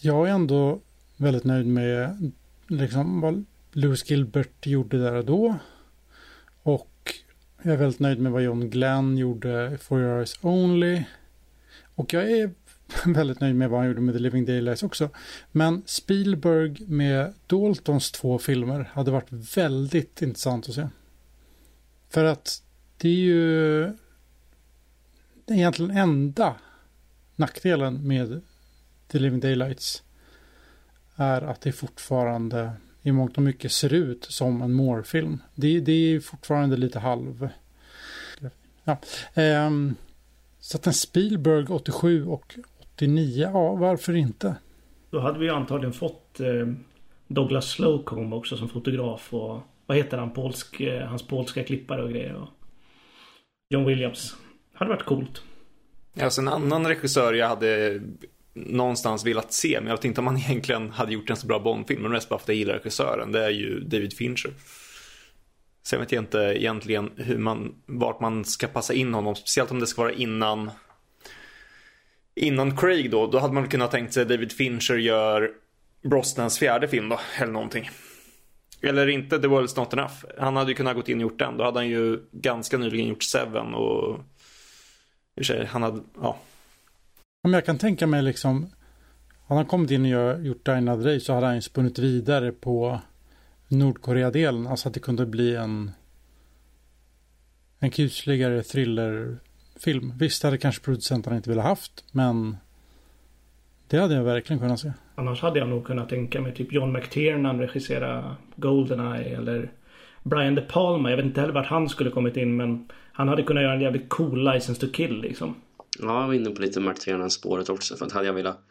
jag är ändå väldigt nöjd med liksom vad Lewis Gilbert gjorde där och då. Och jag är väldigt nöjd med vad John Glenn gjorde For Your Eyes Only. Och jag är väldigt nöjd med vad han gjorde med The Living Daylights också. Men Spielberg med Daltons två filmer hade varit väldigt intressant att se. För att det är ju egentligen enda nackdelen med The Living Daylights är att det fortfarande i mångt och mycket ser ut som en Moore-film. Det, det, är fortfarande lite halv... Ja. Um, så att en Spielberg 87 och 89, ja varför inte? Då hade vi antagligen fått eh, Douglas Slocum också som fotograf och vad heter han, polsk, eh, hans polska klippare och grejer. Och John Williams. Hade varit coolt. Alltså en annan regissör jag hade någonstans velat se. Men jag vet inte om han egentligen hade gjort en så bra Bondfilm. Men mest bara för att jag gillar regissören. Det är ju David Fincher. Sen vet jag inte egentligen hur man, vart man ska passa in honom. Speciellt om det ska vara innan Innan Craig då, då hade man kunnat tänkt sig att David Fincher gör Brostens fjärde film då, eller någonting. Eller inte The World's Not Enough. Han hade ju kunnat gått in och gjort den. Då hade han ju ganska nyligen gjort Seven och... I sig, han hade, ja, om jag kan tänka mig liksom, han har kommit in och gjort Dinah Another så hade han ju spunnit vidare på Nordkorea-delen. Alltså att det kunde bli en en kusligare thrillerfilm. Visst hade kanske producenterna inte velat haft, men det hade jag verkligen kunnat se. Annars hade jag nog kunnat tänka mig typ John McTiernan regissera Goldeneye eller Brian De Palma. Jag vet inte heller vart han skulle kommit in men han hade kunnat göra en jävligt cool License to Kill liksom. Ja, jag var inne på lite Martianen-spåret också. För att hade jag velat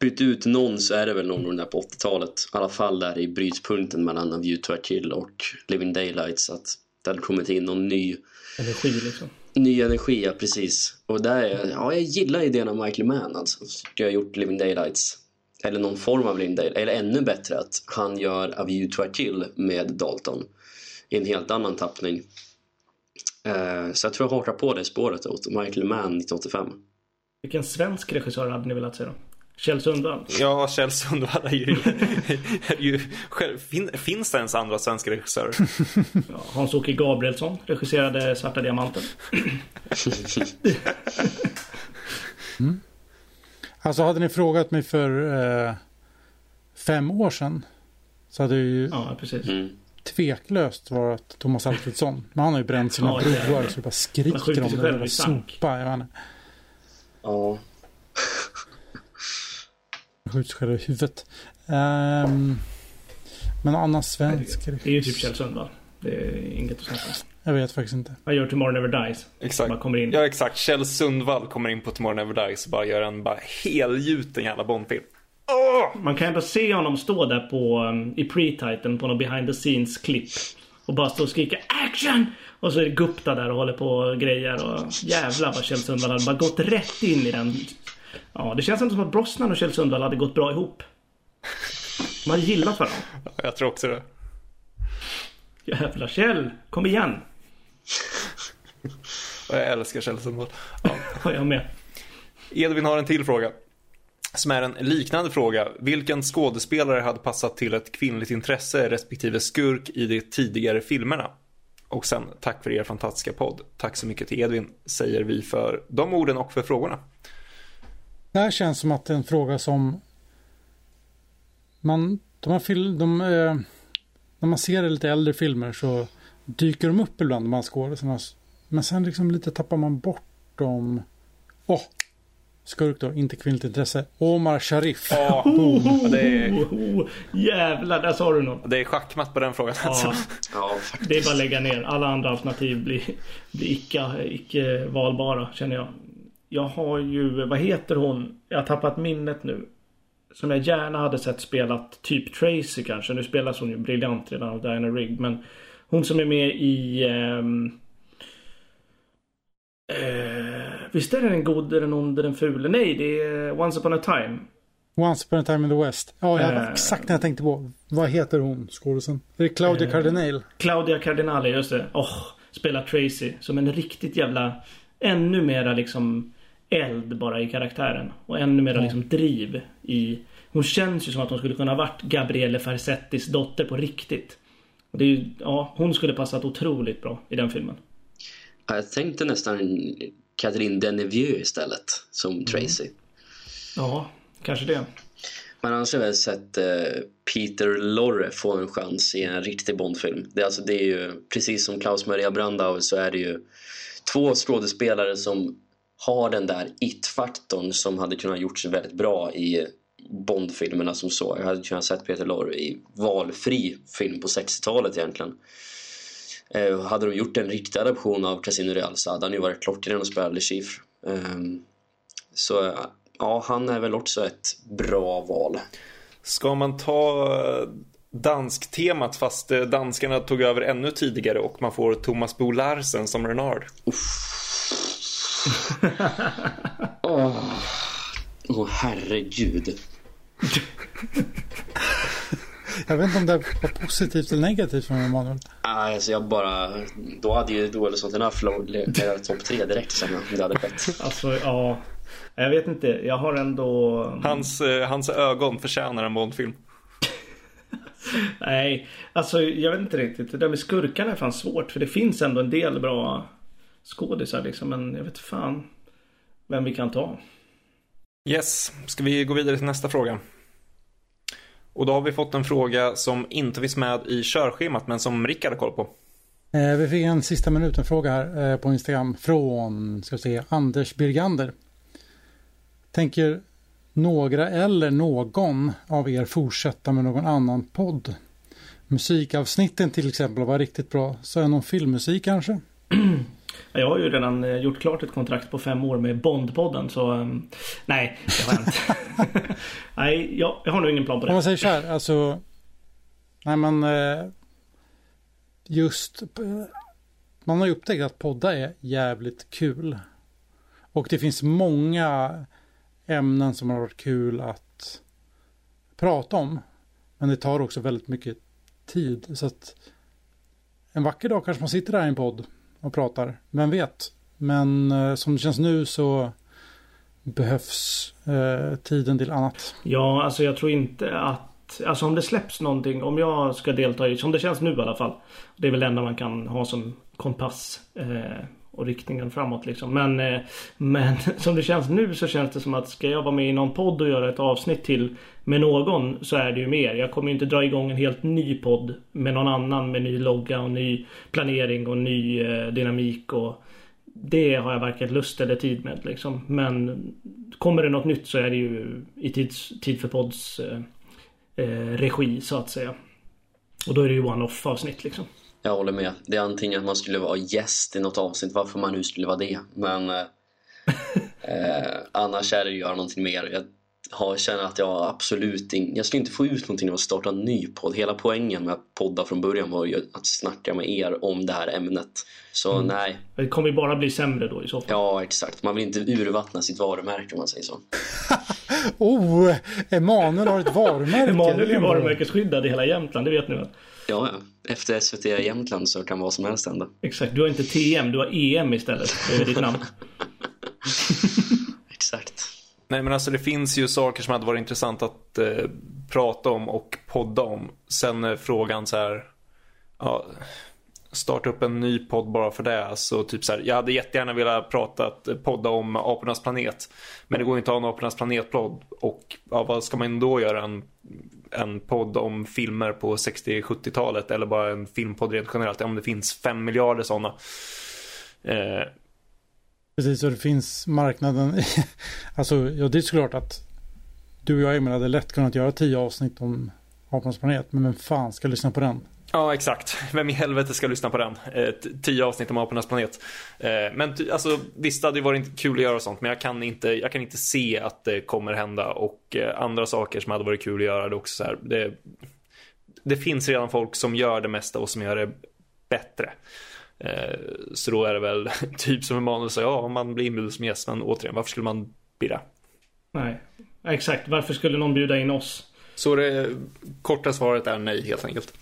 byta ut någon så är det väl någon där på 80-talet. I alla fall där i brytpunkten mellan A View to a Kill och Living Daylights. Att det hade kommit in någon ny energi liksom. Ny energi, ja precis. Och där, ja, jag gillar idén av Michael Mann alltså. Jag har gjort Living Daylights. Eller någon form av Living Daylights. Eller ännu bättre att han gör A View to a Kill med Dalton. I en helt annan tappning. Eh, så jag tror jag hakar på det spåret åt Michael Mann 1985. Vilken svensk regissör hade ni velat se då? Kjell Sundvall? Ja, Kjell Sundvall är ju... är ju själv, fin, finns det ens andra svenska regissörer? ja, Hans-Åke Gabrielsson regisserade Svarta Diamanten. mm. Alltså hade ni frågat mig för eh, fem år sedan så hade ju... Ja, precis. Mm. Tveklöst varit Thomas Alfredsson. Men han har ju bränt sina Ja, broar så det bara skriker om det. sank. sopa. Jag menar, Ja. han skjuter sig själv i huvudet. Um, men annan svensk Det är ju typ Kjell Sundvall. Det är inget att snacka om. Jag vet faktiskt inte. Han gör Tomorrow Never Dies. Exakt. Bara kommer in. Ja, exakt. Kjell Sundvall kommer in på Tomorrow Never Dies och bara gör en bara helgjuten jävla Bondfilm. Åh! Man kan ändå se honom stå där på, um, i pre-titeln på någon behind the scenes klipp. Och bara stå och skrika action! Och så är det Gupta där och håller på och grejer och jävlar vad Kjell Sundvall hade bara gått rätt in i den. Ja, det känns ändå som att Brosnan och Kjell Sundvall hade gått bra ihop. De hade gillat varandra. Jag tror också det. Jävlar Kjell, kom igen! Jag älskar Kjell Sundvall. Ja, jag med. Edvin har en till fråga. Som är en liknande fråga. Vilken skådespelare hade passat till ett kvinnligt intresse respektive skurk i de tidigare filmerna? Och sen, tack för er fantastiska podd. Tack så mycket till Edvin, säger vi för de orden och för frågorna. Det här känns som att det är en fråga som man, de här fil, de, eh, när man ser lite äldre filmer så dyker de upp ibland de här skådespelarna. Men sen liksom lite tappar man bort dem. Åh! Skurk då, inte kvinnligt intresse. Omar Sharif. Ja, Oh, det är- oh, oh, jävlar, där sa du något. det är schackmatt på den frågan. Alltså. Ja, Ja, faktiskt. det är bara att lägga ner. Alla andra alternativ blir, blir icke, icke valbara, känner jag. Jag har ju, vad heter hon? Jag har tappat minnet nu. Som jag gärna hade sett spelat typ Tracy kanske. Nu spelas hon ju briljant redan av Diana Rigg. Men hon som är med i... ehm, eh, visst är det den gode, den onde, den fule? Nej, det är Once upon a time. Once upon a time in the West. Ja, jag Eh. exakt när jag tänkte på. Vad heter hon, skådisen? Är det Claudia Eh. Cardinale? Claudia Cardinale, just det. Åh, spelar Tracy som en riktigt jävla... Ännu mera liksom eld bara i karaktären. Och ännu mera Ja. liksom driv i... Hon känns ju som att hon skulle kunna ha varit Gabriele Farsettis dotter på riktigt. Och det är ju, ja, hon skulle passat otroligt bra i den filmen. Ja, Jag tänkte nästan Catherine Deneuve istället som Tracy. Ja, kanske det. Men annars har väl sett eh, Peter Lorre få en chans i en riktig Bondfilm. Det, alltså, det är ju, precis som Klaus Maria Brandau så är det ju två skådespelare som har den där it-faktorn som hade kunnat gjort sig väldigt bra i Bondfilmerna som så. Jag hade kunnat sett Peter Lorre i valfri film på 60-talet egentligen. Eh, hade de gjort en riktig adaption av Casino Real så hade han ju varit klockren och spela Le Chiffre. Ehm, så ja, han är väl också ett bra val. Ska man ta eh, dansktemat fast eh, danskarna tog över ännu tidigare och man får Thomas Bo Larsen som Renard? Åh, Åh, herregud. Jag vet inte om det var positivt eller negativt från Emanuel. Ah, Alltså jag bara... Då hade ju Duel Enough legat topp tre direkt sen om det hade skett. Alltså, ja. Jag vet inte. Jag har ändå... Hans, eh, hans ögon förtjänar en Bondfilm. Nej, alltså jag vet inte riktigt. Det där med skurkarna är fan svårt. För det finns ändå en del bra skådisar liksom. Men jag vet fan vem vi kan ta. Yes, ska vi gå vidare till nästa fråga? Och då har vi fått en fråga som inte finns med i körschemat men som Rickard har koll på. Eh, vi fick en sista minuten-fråga här eh, på Instagram från, ska vi se, Anders Birgander. Tänker några eller någon av er fortsätta med någon annan podd? Musikavsnitten till exempel var riktigt bra. Så är någon filmmusik kanske? Jag har ju redan eh, gjort klart ett kontrakt på fem år med Bondpodden så um, nej, det har jag inte. nej, jag, jag har nog ingen plan på Om man det. säger så här, alltså. Nej men. Eh, just. eh, Man har ju upptäckt att podda är jävligt kul. Och det finns många ämnen som har varit kul att prata om. Men det tar också väldigt mycket tid. Så att en vacker dag kanske man sitter där i en podd och pratar. Vem vet? Men eh, som det känns nu så behövs eh, tiden till annat. Ja, alltså jag tror inte att Alltså om det släpps någonting, om jag ska delta i, som det känns nu i alla fall. Det är väl det enda man kan ha som kompass. Eh, och riktningen framåt liksom. Men, eh, men som det känns nu så känns det som att ska jag vara med i någon podd och göra ett avsnitt till med någon så är det ju mer. Jag kommer ju inte dra igång en helt ny podd med någon annan med ny logga och ny planering och ny eh, dynamik och det har jag varken lust eller tid med liksom. Men kommer det något nytt så är det ju i tids, tid för podds eh, eh regi så att säga. Och då är det ju one-off avsnitt liksom. Jag håller med. Det är antingen att man skulle vara gäst i något avsnitt, varför man nu skulle vara det. Men eh, eh annars är det ju att göra någonting mer. Jag har, känner att jag absolut in, jag skulle inte få ut någonting av att starta en ny podd. Hela poängen med att podda från början var ju att snacka med er om det här ämnet. Så mm. nej. Det kommer ju bara bli sämre då i så fall. Ja, exakt. Man vill inte urvattna sitt varumärke om man säger så. oh, Emanuel har ett varumärke. Emanuel är varumärkesskyddad i hela Jämtland, det vet ni väl? Ja, ja. Efter SVT Jämtland så kan vad som helst hända. Exakt. Du har inte TM, du har EM istället. Det är ditt namn. Nej men alltså det finns ju saker som hade varit intressant att eh, prata om och podda om. Sen är frågan så här. Ja, starta upp en ny podd bara för det. Alltså, typ så här, jag hade jättegärna velat prata, podda om Apornas planet. Men det går inte att ha en Apornas planet-podd. Och ja, vad ska man då göra? En, en podd om filmer på 60-70-talet eller bara en filmpodd rent generellt? Om det finns fem miljarder sådana. Eh, Precis, och det finns marknaden. alltså, ja, det är såklart att du och jag Emil hade lätt kunnat göra tio avsnitt om Apornas planet. Men vem fan ska lyssna på den? Ja, exakt. Vem i helvete ska lyssna på den? Eh, tio avsnitt om Apornas planet. Eh, men alltså, visst, det hade varit kul att göra sånt, men jag kan inte, jag kan inte se att det kommer hända. Och eh, andra saker som hade varit kul att göra, det också så här. Det, det finns redan folk som gör det mesta och som gör det bättre. Eh, så då är det väl typ som Emanuel sa, ja om man blir inbjuden som gäst, men återigen, varför skulle man bli? Nej, exakt. Varför skulle någon bjuda in oss? Så det korta svaret är nej helt enkelt.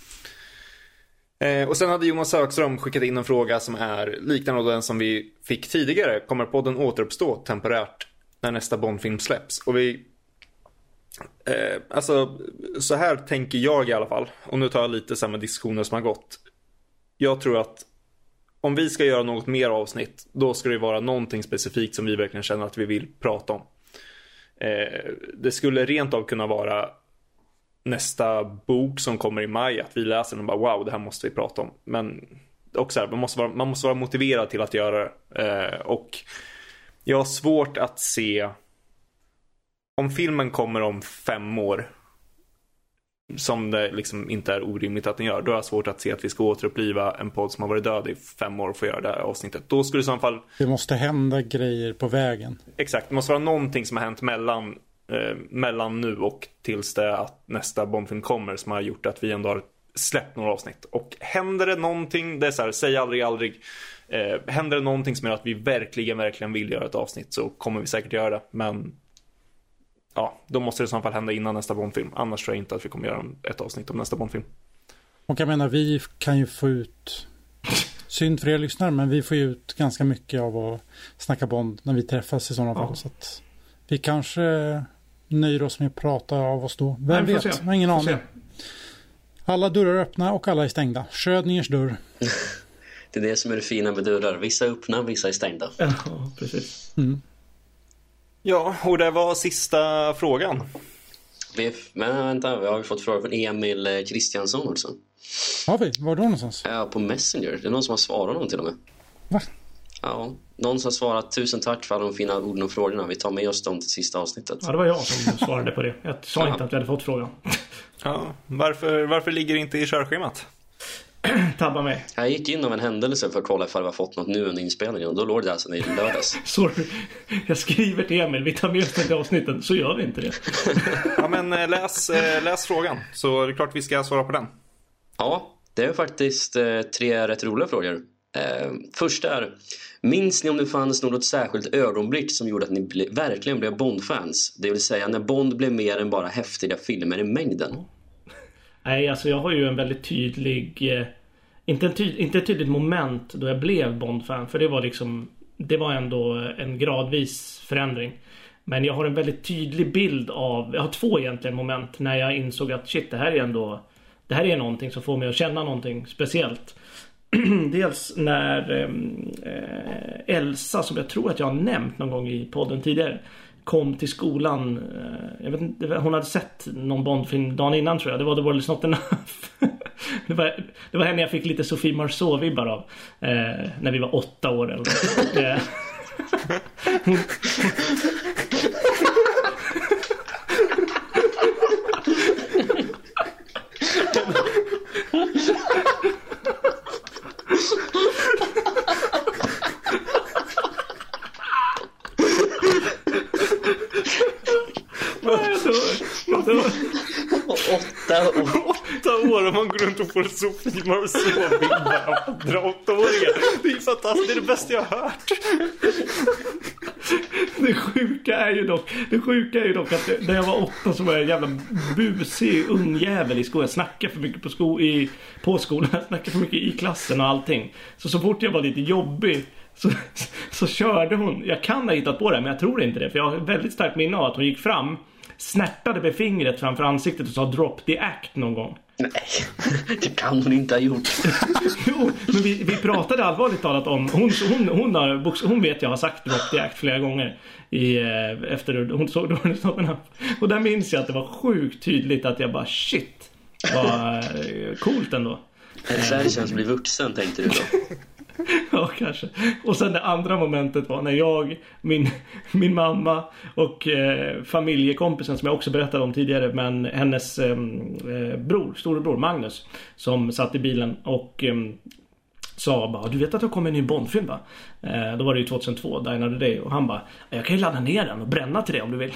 Eh, och sen hade Jonas Högström skickat in en fråga som är liknande den som vi fick tidigare. Kommer podden återuppstå temporärt när nästa Bondfilm släpps? Och vi... Eh, alltså, så här tänker jag i alla fall. Och nu tar jag lite samma diskussioner som har gått. Jag tror att om vi ska göra något mer avsnitt, då ska det vara någonting specifikt som vi verkligen känner att vi vill prata om. Eh, det skulle rent av kunna vara nästa bok som kommer i maj, att vi läser den och bara wow, det här måste vi prata om. Men också här, man, måste vara, man måste vara motiverad till att göra det. Eh, och jag har svårt att se om filmen kommer om fem år som det liksom inte är orimligt att den gör. Då har jag svårt att se att vi ska återuppliva en podd som har varit död i fem år och få göra det här avsnittet. Då skulle i så fall... Det måste hända grejer på vägen. Exakt, det måste vara någonting som har hänt mellan, eh, mellan nu och tills det att nästa Bondfilm kommer som har gjort att vi ändå har släppt några avsnitt. Och händer det någonting, det är så här, säg aldrig aldrig. Eh, händer det någonting som gör att vi verkligen, verkligen vill göra ett avsnitt så kommer vi säkert göra det. Men ja, då måste det i så fall hända innan nästa Bondfilm. Annars tror jag inte att vi kommer göra ett avsnitt om nästa Bondfilm. Och jag menar, vi kan ju få ut, synd för er lyssnare, men vi får ju ut ganska mycket av att snacka Bond när vi träffas i sådana fall. Så att vi kanske nöjer oss med att prata av oss då. Vem Nej, vet? Jag har ingen aning. Alla dörrar är öppna och alla är stängda. Schrödingers dörr. det är det som är det fina med dörrar. Vissa är öppna, vissa är stängda. Ja, precis. Mm. Ja, och det var sista frågan. Men vänta, vi har fått frågor från Emil eh, Kristiansson också. Har vi? Var då någonstans? Ja, på Messenger. Det är någon som har svarat någon till och med. Va? Ja, någon som har svarat tusen tack för alla de fina orden och frågorna. Vi tar med oss dem till sista avsnittet. Ja, det var jag som svarade på det. Jag sa ja. inte att vi hade fått frågan. Ja, varför, varför ligger det inte i körschemat? Tabba mig. Jag gick in av en händelse för att kolla ifall vi har fått något nu under inspelningen och då låg det alltså i lördags. Sorry. Jag skriver till Emil, vi tar med oss till avsnittet, så gör vi inte det. ja men eh, läs, eh, läs frågan, så det är klart vi ska svara på den. Ja, det är faktiskt eh, tre rätt roliga frågor. Första är, minns ni om det fanns något särskilt ögonblick som gjorde att ni verkligen blev Bond-fans? Det vill säga när Bond blev mer än bara häftiga filmer i mängden. Nej, alltså jag har ju en väldigt tydlig... Eh, inte, en tyd, inte ett tydligt moment då jag blev Bond-fan. För det var liksom... Det var ändå en gradvis förändring. Men jag har en väldigt tydlig bild av... Jag har två egentligen moment när jag insåg att shit, det här är ändå... Det här är någonting som får mig att känna någonting speciellt. dels när ehm, eh, Elsa, som jag tror att jag har nämnt någon gång i podden tidigare, kom till skolan. Eh, jag vet inte, hon hade sett någon Bondfilm dagen innan tror jag. Det var The World Is Not Enough. det, var, det var henne jag fick lite Sofie Marceau-vibbar av. Eh, när vi var åtta år eller något. Eh, Åtta år. Åtta år och man går runt och får Sofie Marceau-vibbar av andra åttaåringar. Det är fantastiskt, det är det bästa jag har hört. Det sjuka är ju dock, det sjuka är ju dock att när jag var åtta så var jag en jävla busig ungjävel i skolan. Jag snackade för mycket på, sko i, på skolan, jag snackade för mycket i klassen och allting. Så så fort jag var lite jobbig så, så körde hon, jag kan ha hittat på det men jag tror inte det. För jag har väldigt starkt minne av att hon gick fram, snärtade med fingret framför ansiktet och sa drop the act någon gång. Nej, det kan hon inte ha gjort. Jo, men vi, vi pratade allvarligt talat om Hon, hon, hon, har, hon vet jag har sagt Drop the Act flera gånger i, eh, Efter hon såg Dårningsnoppen Och där minns jag att det var sjukt tydligt att jag bara shit Vad eh, coolt ändå Är det så här det känns att bli vuxen tänkte du då? Ja, kanske. Och sen det andra momentet var när jag, min, min mamma och eh, familjekompisen som jag också berättade om tidigare, men hennes ehm, eh, bror, storebror Magnus, som satt i bilen och eh, sa bara Du vet att det har kommit en ny Bondfilm va? Eh, då var det ju 2002, Die Another Day och han bara Jag kan ju ladda ner den och bränna till det om du vill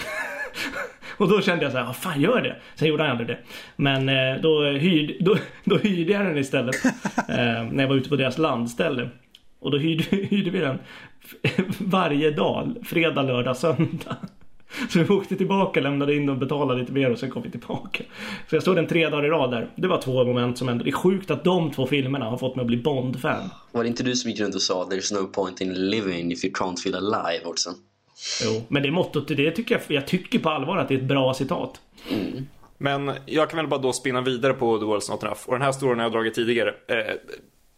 Och då kände jag så här, vad fan gör det? Sen gjorde han aldrig det. Men eh, då, hyrde, då, då hyrde jag den istället. Eh, när jag var ute på deras landställe. Och då hyrde, hyrde vi den varje dag. Fredag, lördag, söndag. Så vi åkte tillbaka, lämnade in och betalade lite mer och sen kom vi tillbaka. Så jag stod en tre dagar i rad där. Det var två moment som hände. Det är sjukt att de två filmerna har fått mig att bli Bond-fan. Var det inte du som gick runt och sa There's no point in living if you can't feel alive också? Jo, men det mottot, det tycker jag, jag tycker på allvar att det är ett bra citat. Mm. Men jag kan väl bara då spinna vidare på The World's Not Enough. Och den här storyn har jag dragit tidigare. Eh,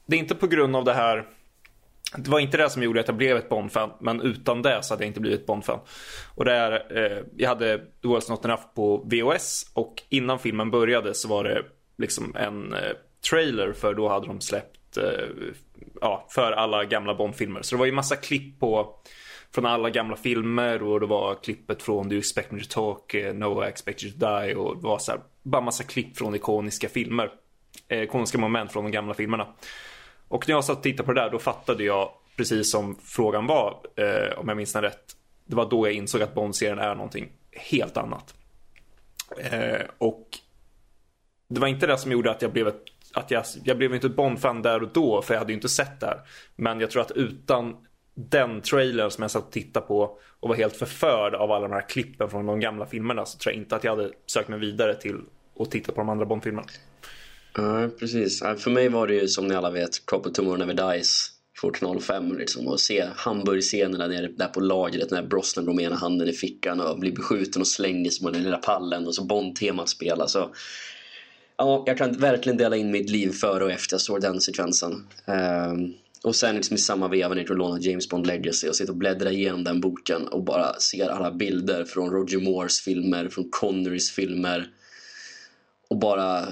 det är inte på grund av det här det var inte det som gjorde att jag blev ett Bond-fan, men utan det så hade jag inte blivit ett Bond-fan. Och det är, eh, jag hade The World's Not Enough på VHS och innan filmen började så var det liksom en eh, trailer för då hade de släppt eh, ja, för alla gamla Bond-filmer. Så det var ju massa klipp på från alla gamla filmer och det var klippet från Do You Expect Me To Talk, eh, No I Expect You To Die och det var så här, bara massa klipp från ikoniska filmer. Eh, ikoniska moment från de gamla filmerna. Och när jag satt och tittade på det där då fattade jag precis som frågan var, eh, om jag minns den rätt. Det var då jag insåg att Bond-serien är någonting helt annat. Eh, och det var inte det som gjorde att jag blev ett att jag, jag blev inte ett Bond-fan där och då för jag hade ju inte sett det här. Men jag tror att utan den trailern som jag satt och tittade på och var helt förförd av alla de här klippen från de gamla filmerna så tror jag inte att jag hade sökt mig vidare till att titta på de andra Bond-filmerna. Ja, precis. För mig var det ju som ni alla vet, Crop of Tomorrow Never Dies 1405 liksom och se hamburgscenerna nere där på lagret när Brosnan går med ena handen i fickan och blir beskjuten och slänger sig på den lilla pallen och så Bond-temat spelas. Så, ja, jag kan verkligen dela in mitt liv före och efter jag såg den sekvensen. Um, och sen liksom i samma veva när jag låna James Bond Legacy och sitter och bläddrar igenom den boken och bara ser alla bilder från Roger Moores filmer, från Connerys filmer och bara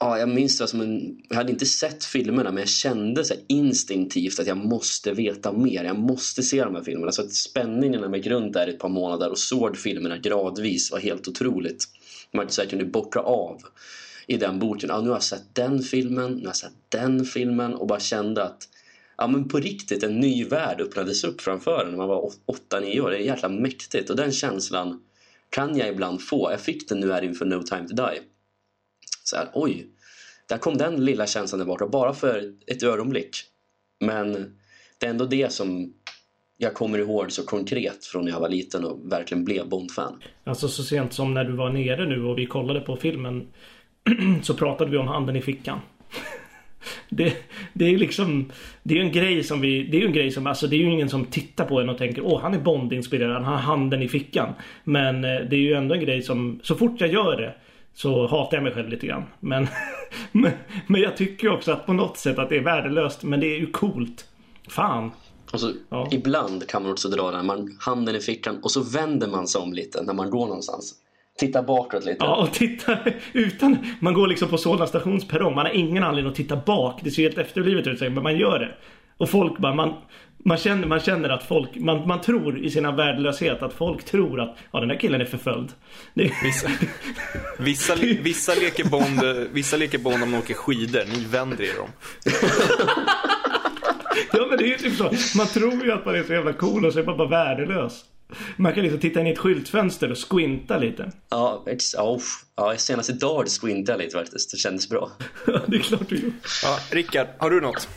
Ja, jag minns det som en... Jag hade inte sett filmerna men jag kände så instinktivt att jag måste veta mer. Jag måste se de här filmerna. Så att spänningen när jag gick runt där ett par månader och såg filmerna gradvis var helt otroligt. Man så här, kunde bocka av i den boken. Ja, nu har jag sett den filmen, nu har jag sett den filmen och bara kände att ja, men på riktigt en ny värld öppnades upp framför en när man var 8-9 år. Det är jäkla mäktigt och den känslan kan jag ibland få. Jag fick den nu här inför No Time To Die. Så här, oj, där kom den lilla känslan där borta, bara för ett ögonblick. Men det är ändå det som jag kommer ihåg så konkret från när jag var liten och verkligen blev Bond-fan. Alltså så sent som när du var nere nu och vi kollade på filmen så pratade vi om handen i fickan. Det, det är liksom Det är en grej som vi Det är ju en grej som Alltså det är ju ingen som tittar på en och tänker Åh han är Bond-inspirerad Han har handen i fickan Men eh, det är ju ändå en grej som Så fort jag gör det så hatar jag mig själv lite grann Men Men, men jag tycker också att på något sätt att det är värdelöst. Men det är ju coolt. Fan. Alltså, Ja. Ibland kan man också dra den, man, handen i fickan och så vänder man sig om lite när man går någonstans. Titta bakåt lite. Ja, och titta utan... Man går liksom på Solna stationsperrong. Man har ingen anledning att titta bak. Det ser helt efterblivet ut, men man gör det. Och folk bara... Man, man, känner, man känner att folk... Man, man tror i sina värdelöshet att folk tror att ja, den där killen är förföljd. Det, Vissa, vissa, vissa, leker Bond, vissa leker Bond om de åker skidor, ni vänder er om. ja, men det är ju typ så. Man tror ju att man är så jävla cool och så är man bara värdelös. Man kan liksom titta in i ett skyltfönster och squinta lite. Ja, ex- ja, uff. ja, senast idag squintade jag lite faktiskt. Det kändes bra. det är klart du gjort. Ja, Rickard, har du något?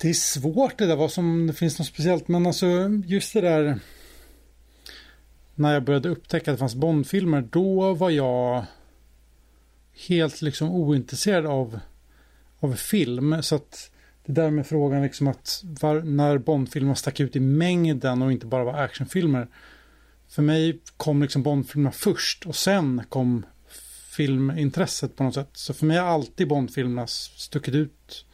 Det är svårt det där vad som det finns något speciellt. Men alltså just det där. När jag började upptäcka att det fanns Bondfilmer. Då var jag helt liksom ointresserad av, av film. Så att det där med frågan liksom att var, när Bondfilmer stack ut i mängden och inte bara var actionfilmer. För mig kom liksom Bondfilmer först och sen kom filmintresset på något sätt. Så för mig har alltid Bondfilmerna stuckit ut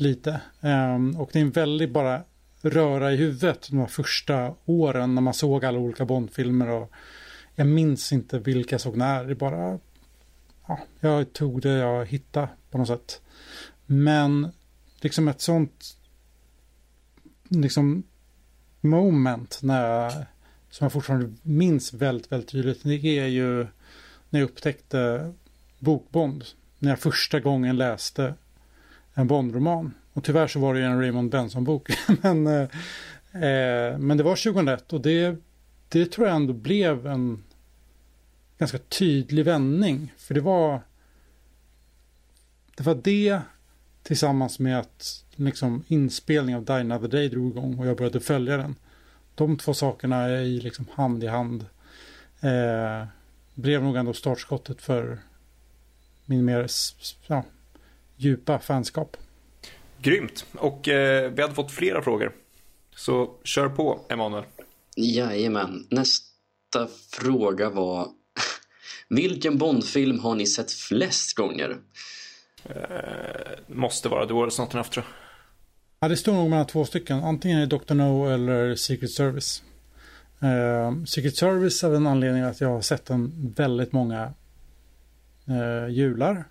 lite. Ehm, och det är en väldigt bara röra i huvudet de här första åren när man såg alla olika Bondfilmer och jag minns inte vilka jag såg när. Det är bara, ja, jag tog det jag hittade på något sätt. Men liksom ett sånt liksom moment när jag, som jag fortfarande minns väldigt, väldigt tydligt. Det är ju när jag upptäckte Bokbond. När jag första gången läste en Bondroman. Och tyvärr så var det ju en Raymond Benson-bok. men, eh, eh, men det var 2001 och det, det tror jag ändå blev en ganska tydlig vändning. För det var det var det tillsammans med att liksom inspelningen av Die Another Day drog igång och jag började följa den. De två sakerna är i liksom hand i hand. Eh, blev nog ändå startskottet för min mer ja, djupa fanskap. Grymt. Och eh, vi hade fått flera frågor. Så kör på, Emanuel. Jajamän. Nästa fråga var Vilken Bondfilm har ni sett flest gånger? Måste vara The World's Not Enough, tror jag. Ja, det står nog mellan två stycken. Antingen är det Dr. No eller Secret Service. Eh, Secret Service av den anledningen att jag har sett den väldigt många eh, jular.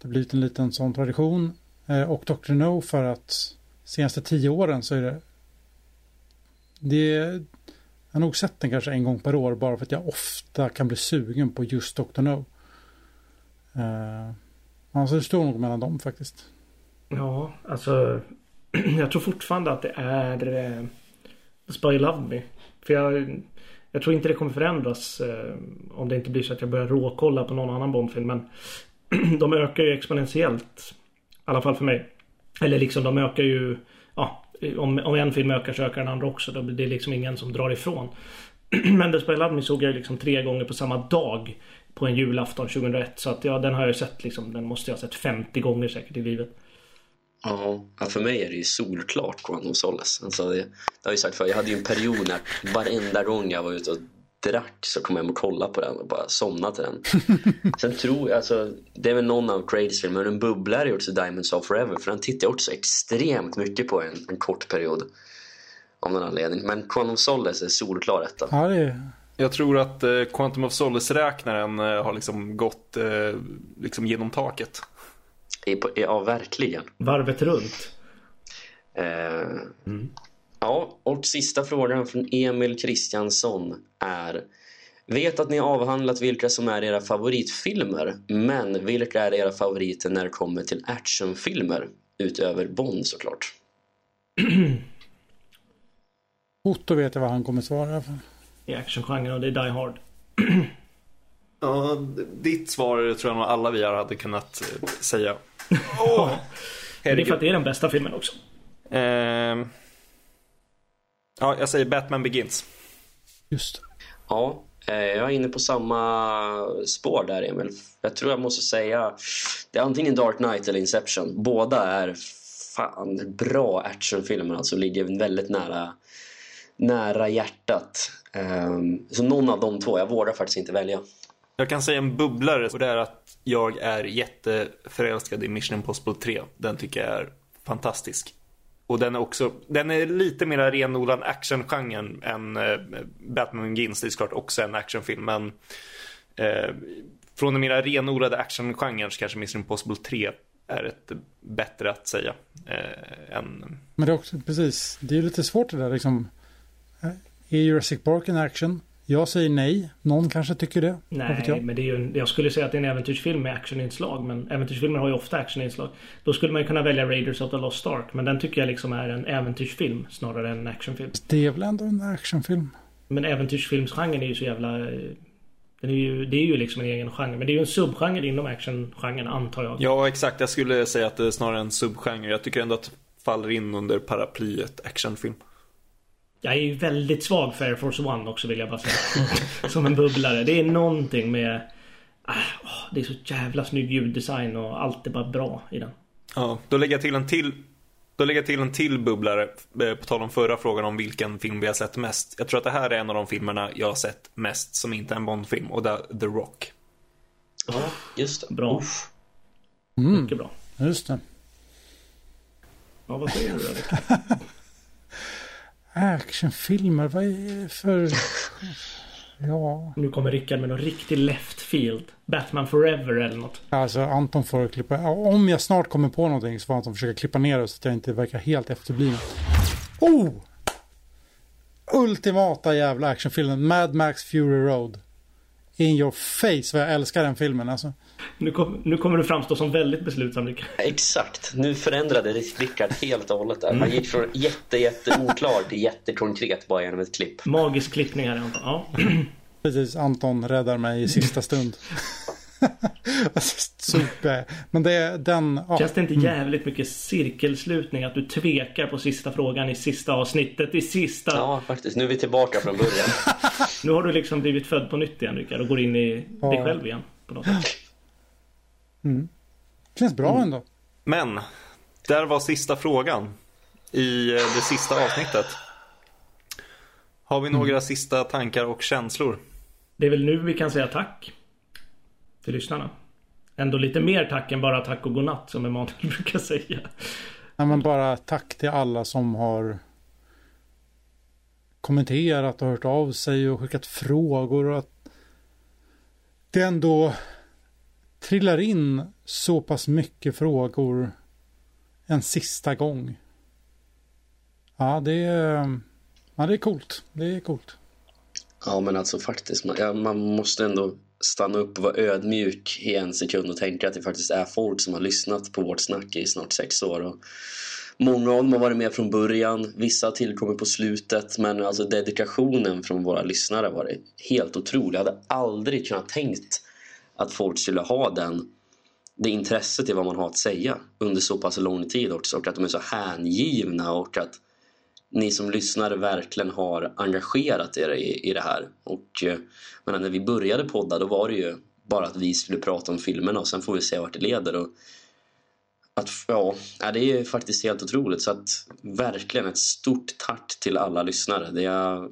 Det har blivit en liten sån tradition. Eh, och Dr. No för att senaste tio åren så är det det jag har nog sett den kanske en gång per år bara för att jag ofta kan bli sugen på just Dr. No. Eh, alltså det står nog mellan dem faktiskt. Ja, alltså. Jag tror fortfarande att det är eh, Spy Love Me. För jag, jag tror inte det kommer förändras eh, om det inte blir så att jag börjar råkolla på någon annan Bondfilm. Men de ökar ju exponentiellt. I alla fall för mig. Eller liksom de ökar ju. Ja, om, om en film ökar så ökar den andra också. Då blir det liksom ingen som drar ifrån. Men The Spy såg jag liksom tre gånger på samma dag. På en julafton 2001. Så att ja, den har jag ju sett liksom. Den måste jag ha sett 50 gånger säkert i livet. Ja, för mig är det ju solklart Quantum of Solace. Alltså det, det har jag ju sagt för Jag hade ju en period när varenda gång jag var ute och drack så kom jag hem och kollade på den och bara somnade till den. Sen tror jag, alltså, det är väl någon av Craigs filmer, en bubblare också Diamonds of Forever för den tittar jag också extremt mycket på en, en kort period. Av någon anledning. Men Quantum of Solace är solklar detta. Ja, det är Jag tror att eh, Quantum of Solace-räknaren eh, har liksom gått eh, liksom genom taket. I- på- Ja, verkligen. Varvet runt. Eh, Ja, och sista frågan från Emil Kristiansson är Vet att ni har avhandlat vilka som är era favoritfilmer men vilka är era favoriter när det kommer till actionfilmer? Utöver Bond såklart. Otto vet jag vad han kommer svara. För. I actiongenren och det är Die Hard. Ja, ditt svar tror jag nog alla vi här hade kunnat eh, säga. Åh, Men det är för att det är den bästa filmen också. Ehm. Ja, jag säger Batman Begins. Just Ja, eh, jag är inne på samma spår där Emil. Jag tror jag måste säga det är antingen Dark Knight eller Inception. Båda är fan bra actionfilmer, alltså ligger väldigt nära, nära hjärtat. Ehm, så någon av de två, jag vågar faktiskt inte välja. Jag kan säga en bubblare och det är att jag är jätteförälskad i Mission Impossible 3. Den tycker jag är fantastisk. Och den är också, den är lite mer renodlad actiongenren än eh, Batman Begins. Det är såklart också en actionfilm men eh, från den mer renodlade actiongenren så kanske Mission Impossible 3 är ett bättre att säga. Eh, än... Men det är också, precis, det är lite svårt det där liksom. Eh, är Jurassic Park en action? Jag säger nej. Någon kanske tycker det. Nej, jag. men det är ju en, jag skulle säga att det är en äventyrsfilm med actioninslag. Men äventyrsfilmer har ju ofta actioninslag. Då skulle man ju kunna välja Raiders of the Lost Ark. Men den tycker jag liksom är en äventyrsfilm snarare än en actionfilm. Det är väl ändå en actionfilm? Men äventyrsfilmsgenren är ju så jävla... Den är ju, det är ju liksom en egen genre. Men det är ju en subgenre inom actiongenren antar jag. Ja, exakt. Jag skulle säga att det är snarare en subgenre. Jag tycker ändå att det faller in under paraplyet actionfilm. Jag är ju väldigt svag för Air Force One också vill jag bara säga. Som en bubblare. Det är någonting med... Ah, det är så jävla snygg ljuddesign och allt är bara bra i den. Ja, då lägger jag till en till då lägger jag till en till bubblare eh, på tal om förra frågan om vilken film vi har sett mest. Jag tror att det här är en av de filmerna jag har sett mest som inte är en Bondfilm och det är The Rock. Ja, just det. Bra. Uff. Mm, Mycket bra. just det. Ja, vad säger du då? Actionfilmer, vad är det för... Ja, Nu kommer Rickard med någon riktig left field. Batman Forever eller något. alltså Anton får klippa. Om jag snart kommer på någonting så får Anton försöka klippa ner det så att jag inte verkar helt efterbliven. Oh! Ultimata jävla actionfilmen. Mad Max Fury Road. In your face vad jag älskar den filmen alltså. Nu, kom, nu kommer du framstå som väldigt beslutsam Rickard. Exakt. Nu förändrade Rickard helt och hållet där. Han gick från jätte, jätte oklar till jättekonkret bara genom ett klipp. Magisk klippning här Anton. Ja. Precis, Anton räddar mig i sista stund. Super. Men det är den... Ja. Känns det inte jävligt mycket cirkelslutning att du tvekar på sista frågan i sista avsnittet i sista... Ja, faktiskt. Nu är vi tillbaka från början. Nu har du liksom blivit född på nytt igen Rickard och går in i dig Ja. själv igen. På något sätt. Känns bra ändå. Men, där var sista frågan i eh, det sista avsnittet. Har vi några sista tankar och känslor? Det är väl nu vi kan säga tack. Till lyssnarna. Ändå lite mer tack än bara tack och godnatt som Emanuel brukar säga. Nej, men bara tack till alla som har kommenterat och hört av sig och skickat frågor och att det ändå trillar in så pass mycket frågor en sista gång. Ja, det är, ja, det är coolt. Det är coolt. Ja, men alltså faktiskt. Man, ja, man måste ändå stanna upp och vara ödmjuk i en sekund och tänka att det faktiskt är folk som har lyssnat på vårt snack i snart sex år. Och många av dem har varit med från början, vissa har tillkommit på slutet. Men alltså dedikationen från våra lyssnare har varit helt otrolig. Jag hade aldrig kunnat tänkt att folk skulle ha den, det intresset i vad man har att säga under så pass lång tid också. Och att de är så hängivna och att ni som lyssnar verkligen har engagerat er i, i det här. Och eh, men när vi började podda då var det ju bara att vi skulle prata om filmerna och sen får vi se vart det leder. Och att, ja, ja, det är faktiskt helt otroligt. Så att verkligen ett stort tack till alla lyssnare. Det har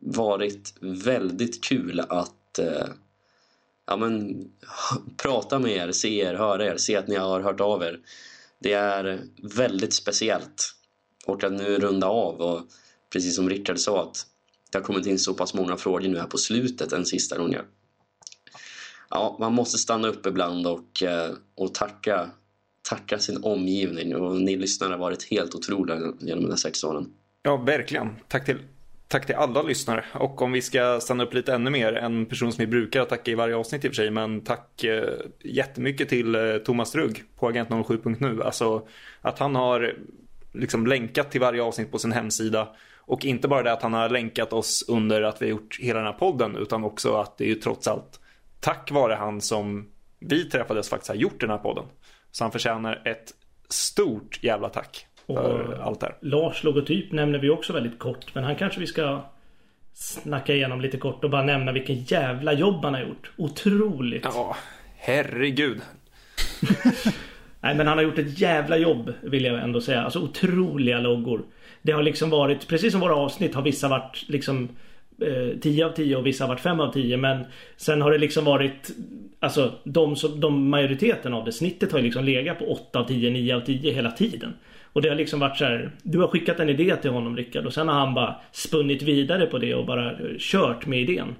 varit väldigt kul att eh, ja, men, prata med er, se er, höra er, se att ni har hört av er. Det är väldigt speciellt. Och att nu runda av och precis som Rickard sa att det har kommit in så pass många frågor nu här på slutet en sista gång. Ja, man måste stanna upp ibland och, eh, och tacka, tacka sin omgivning och ni lyssnare har varit helt otroliga genom de här sex åren. Ja, verkligen. Tack till, tack till alla lyssnare. Och om vi ska stanna upp lite ännu mer, en person som vi brukar tacka i varje avsnitt i och för sig, men tack eh, jättemycket till eh, Thomas Rugg på Agent07.nu. Alltså att han har liksom länkat till varje avsnitt på sin hemsida. Och inte bara det att han har länkat oss under att vi har gjort hela den här podden, utan också att det är ju trots allt tack vare han som vi träffades faktiskt har gjort den här podden. Så han förtjänar ett stort jävla tack för Och- allt det här. Lars logotyp nämner vi också väldigt kort. Men han kanske vi ska snacka igenom lite kort och bara nämna vilken jävla jobb han har gjort. Otroligt. Ja, herregud. Nej men han har gjort ett jävla jobb vill jag ändå säga. Alltså otroliga loggor. Det har liksom varit, precis som våra avsnitt har vissa varit liksom eh, 10 av 10 och vissa har varit 5 av 10 men sen har det liksom varit Alltså de, som, de majoriteten av det, snittet har ju liksom legat på 8 av 10, 9 av 10 hela tiden. Och det har liksom varit så här, Du har skickat en idé till honom Rickard och sen har han bara spunnit vidare på det och bara eh, kört med idén.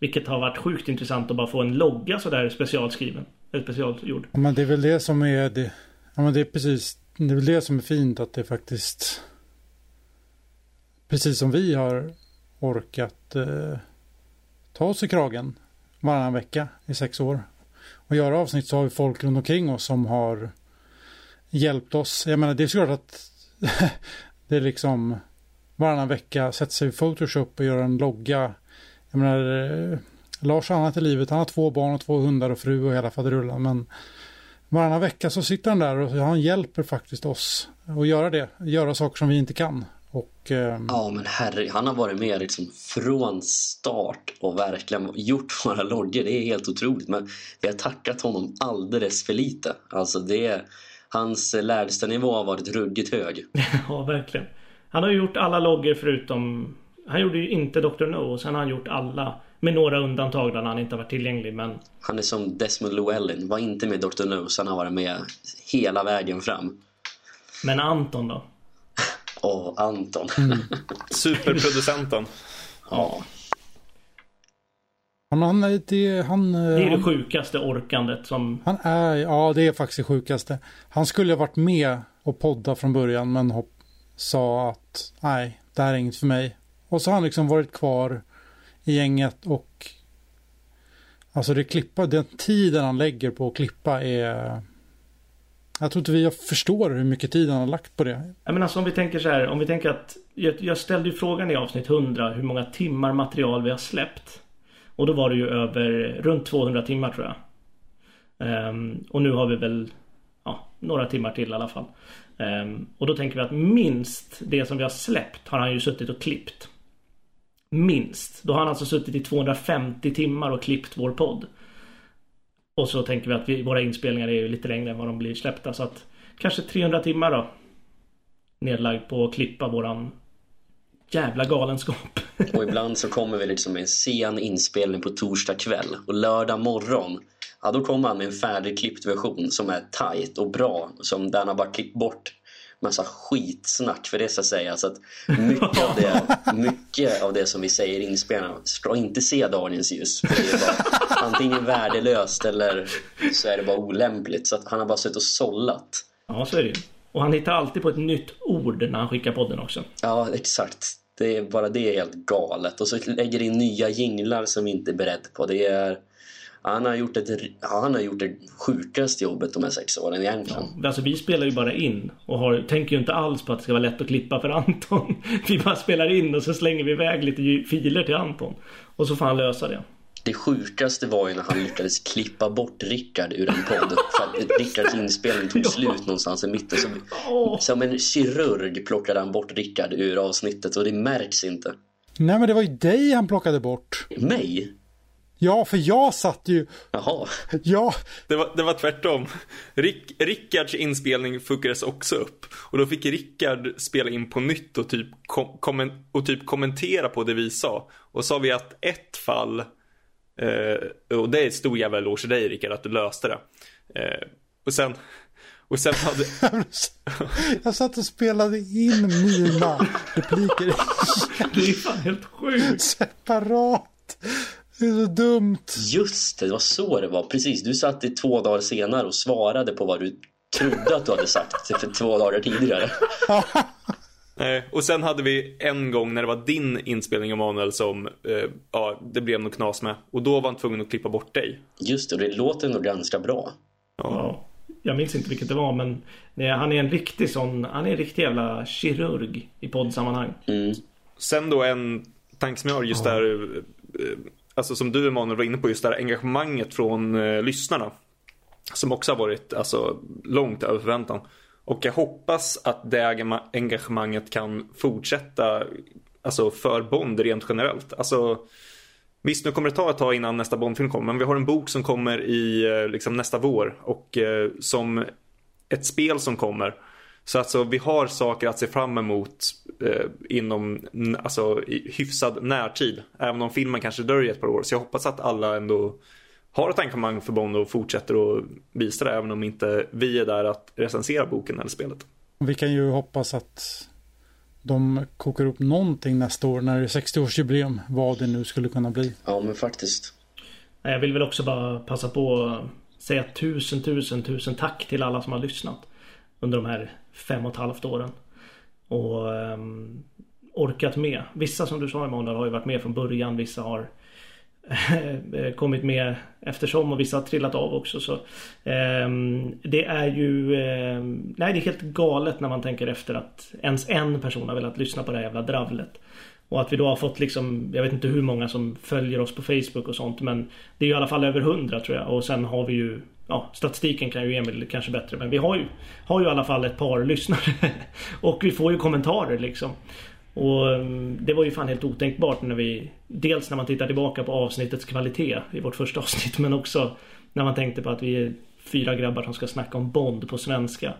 Vilket har varit sjukt intressant att bara få en logga sådär specialskriven. Eller specialgjord. Ja, men det är väl det som är det. Ja, men det är precis. Det är väl det som är fint att det faktiskt. Precis som vi har orkat eh, ta oss i kragen varannan vecka i sex år. Och göra avsnitt så har vi folk runt omkring oss som har hjälpt oss. Jag menar det är såklart att det är liksom varannan vecka sätter sig i Photoshop och gör en logga. Jag menar eh, Lars har annat i livet. Han har två barn och två hundar och fru och hela faderullan. Men varannan vecka så sitter han där och han hjälper faktiskt oss att göra det. Göra saker som vi inte kan. Och, eh, Ja men herre, han har varit med liksom från start och verkligen gjort våra loggor. Det är helt otroligt. Men vi har tackat honom alldeles för lite. Alltså det hans lägstanivå har varit ruggigt hög. ja, verkligen. Han har gjort alla loggor förutom... Han gjorde ju inte Dr. No och sen har han gjort alla. Med några undantag där han inte har varit tillgänglig men... Han är som Desmond Llewellyn. Var inte med Dr. No, så han har varit med hela vägen fram. Men Anton då? Åh, Anton. Superproducenten. ja. han, han, är- det, han, eh, Det är det sjukaste orkandet som... han är, ja det är faktiskt det sjukaste. Han skulle ha varit med och podda från början men hopp, sa att nej, det här är inget för mig. Och så har han liksom varit kvar i gänget och alltså det klippa, den tiden han lägger på att klippa är jag tror inte vi förstår hur mycket tid han har lagt på det. Ja, men alltså om vi tänker så här, om vi tänker att jag, jag ställde ju frågan i avsnitt 100 hur många timmar material vi har släppt. Och då var det ju över runt 200 timmar tror jag. Um, och nu har vi väl ja, några timmar till i alla fall. Um, och då tänker vi att minst det som vi har släppt har han ju suttit och klippt. Minst. Då har han alltså suttit i 250 timmar och klippt vår podd. Och så tänker vi att vi, våra inspelningar är ju lite längre än vad de blir släppta. Så att kanske 300 timmar då. Nedlagd på att klippa våran jävla galenskap. Och ibland så kommer vi liksom med en sen inspelning på torsdag kväll. Och lördag morgon, ja då kommer han med en färdigklippt version som är tight och bra. Som den har bara klippt bort massa skitsnack för det ska sägas att mycket av det, mycket av det som vi säger i inspelningarna ska inte se dagens ljus. För det är bara antingen värdelöst eller så är det bara olämpligt. Så att han har bara suttit och sållat. Ja, så är det. Och han hittar alltid på ett nytt ord när han skickar podden också. Ja, exakt. Det är bara det är helt galet. Och så lägger in nya jinglar som vi inte är beredd på. Det är... Han har gjort ett, ja, han har gjort det sjukaste jobbet de här sex åren egentligen. Alltså vi spelar ju bara in och har, tänker ju inte alls på att det ska vara lätt att klippa för Anton. Vi bara spelar in och så slänger vi iväg lite filer till Anton. Och så får han lösa det. Det sjukaste var ju när han lyckades klippa bort Rickard ur en podd. För att Rickards inspelning tog Ja. slut någonstans i mitten. Åh. som en kirurg plockade han bort Rickard ur avsnittet och det märks inte. Nej men det var ju dig han plockade bort. Mig? Ja, för jag satt ju, Jaha. ja, Det var, det var tvärtom. Rick, Rickards inspelning fuckades också upp. Och då fick Rickard spela in på nytt och typ, kom, kommen, och typ kommentera på det vi sa. Och sa vi att ett fall, eh, och det är ett stor jävla eloge till dig Rickard att du löste det. Eh, och sen, och sen hade, jag satt och spelade in mina repliker Det är fan helt sjukt. separat. Det är så dumt. Just det, det var så det var. Precis, du satt i två dagar senare och svarade på vad du trodde att du hade sagt för två dagar tidigare. och sen hade vi en gång när det var din inspelning Emanuel som, eh, ja det blev nog knas med. Och då var han tvungen att klippa bort dig. Just det, och det låter nog ganska bra. Ja. Jag minns inte vilket det var men nej, han är en riktig sån, han är en riktig jävla kirurg i poddsammanhang. Mm. Sen då en tanke som jag har just där, eh, alltså som du Emanuel var inne på, just det här engagemanget från eh, lyssnarna. Som också har varit alltså, långt över förväntan. Och jag hoppas att det engagemanget kan fortsätta alltså, för Bond rent generellt. Alltså, visst, nu kommer det ta ett tag innan nästa Bondfilm kommer, men vi har en bok som kommer i eh, liksom, nästa vår och eh, som ett spel som kommer så alltså vi har saker att se fram emot eh, inom alltså, i hyfsad närtid. Även om filmen kanske dröjer ett par år. Så jag hoppas att alla ändå har ett engagemang för Bond och fortsätter att visa det. Även om inte vi är där att recensera boken eller spelet. Vi kan ju hoppas att de kokar upp någonting nästa år när det är 60-årsjubileum. Vad det nu skulle kunna bli. Ja, men faktiskt. Jag vill väl också bara passa på att säga tusen, tusen, tusen tack till alla som har lyssnat. Under de här fem och ett halvt åren. Och um, orkat med. Vissa som du sa Emanuel har ju varit med från början. Vissa har eh, kommit med eftersom och vissa har trillat av också. Så, um, det är ju um, Nej det är helt galet när man tänker efter att ens en person har velat lyssna på det här jävla dravlet. Och att vi då har fått liksom, jag vet inte hur många som följer oss på Facebook och sånt men Det är i alla fall över hundra tror jag och sen har vi ju Ja, statistiken kan ju Emil kanske bättre men vi har ju Har ju i alla fall ett par lyssnare Och vi får ju kommentarer liksom och mm, det var ju fan helt otänkbart när vi Dels när man tittar tillbaka på avsnittets kvalitet i vårt första avsnitt men också När man tänkte på att vi är fyra grabbar som ska snacka om Bond på svenska.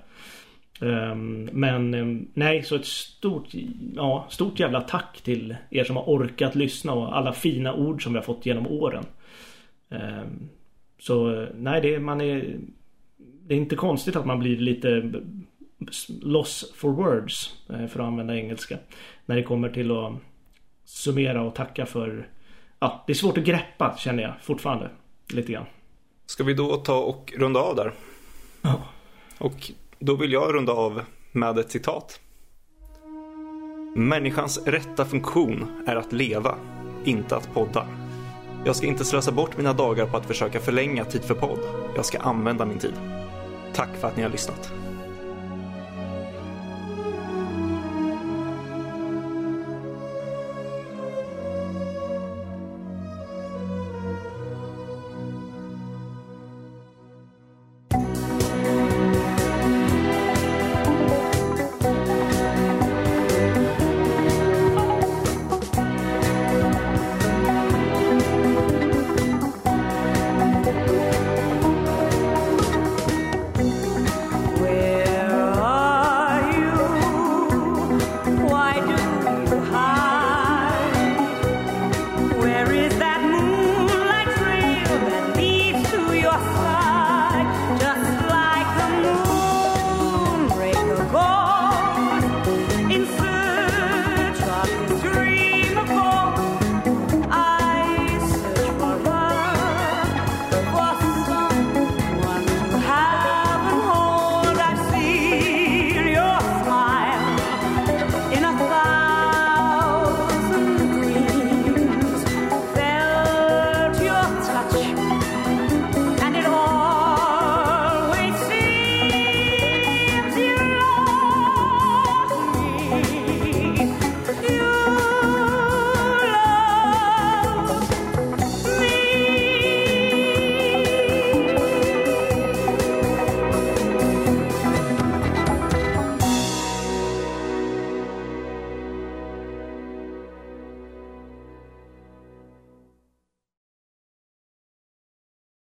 Ehm, men mm, nej, så ett stort, ja, stort jävla tack till er som har orkat lyssna och alla fina ord som vi har fått genom åren. Ehm, så nej, det, man är, det är inte konstigt att man blir lite loss for words, eh, för att använda engelska. När det kommer till att summera och tacka för, ja, det är svårt att greppa känner jag fortfarande, lite grann. Ska vi då ta och runda av där? Ja. Och då vill jag runda av med ett citat. Människans rätta funktion är att leva, inte att podda. Jag ska inte slösa bort mina dagar på att försöka förlänga tid för podd. Jag ska använda min tid. Tack för att ni har lyssnat.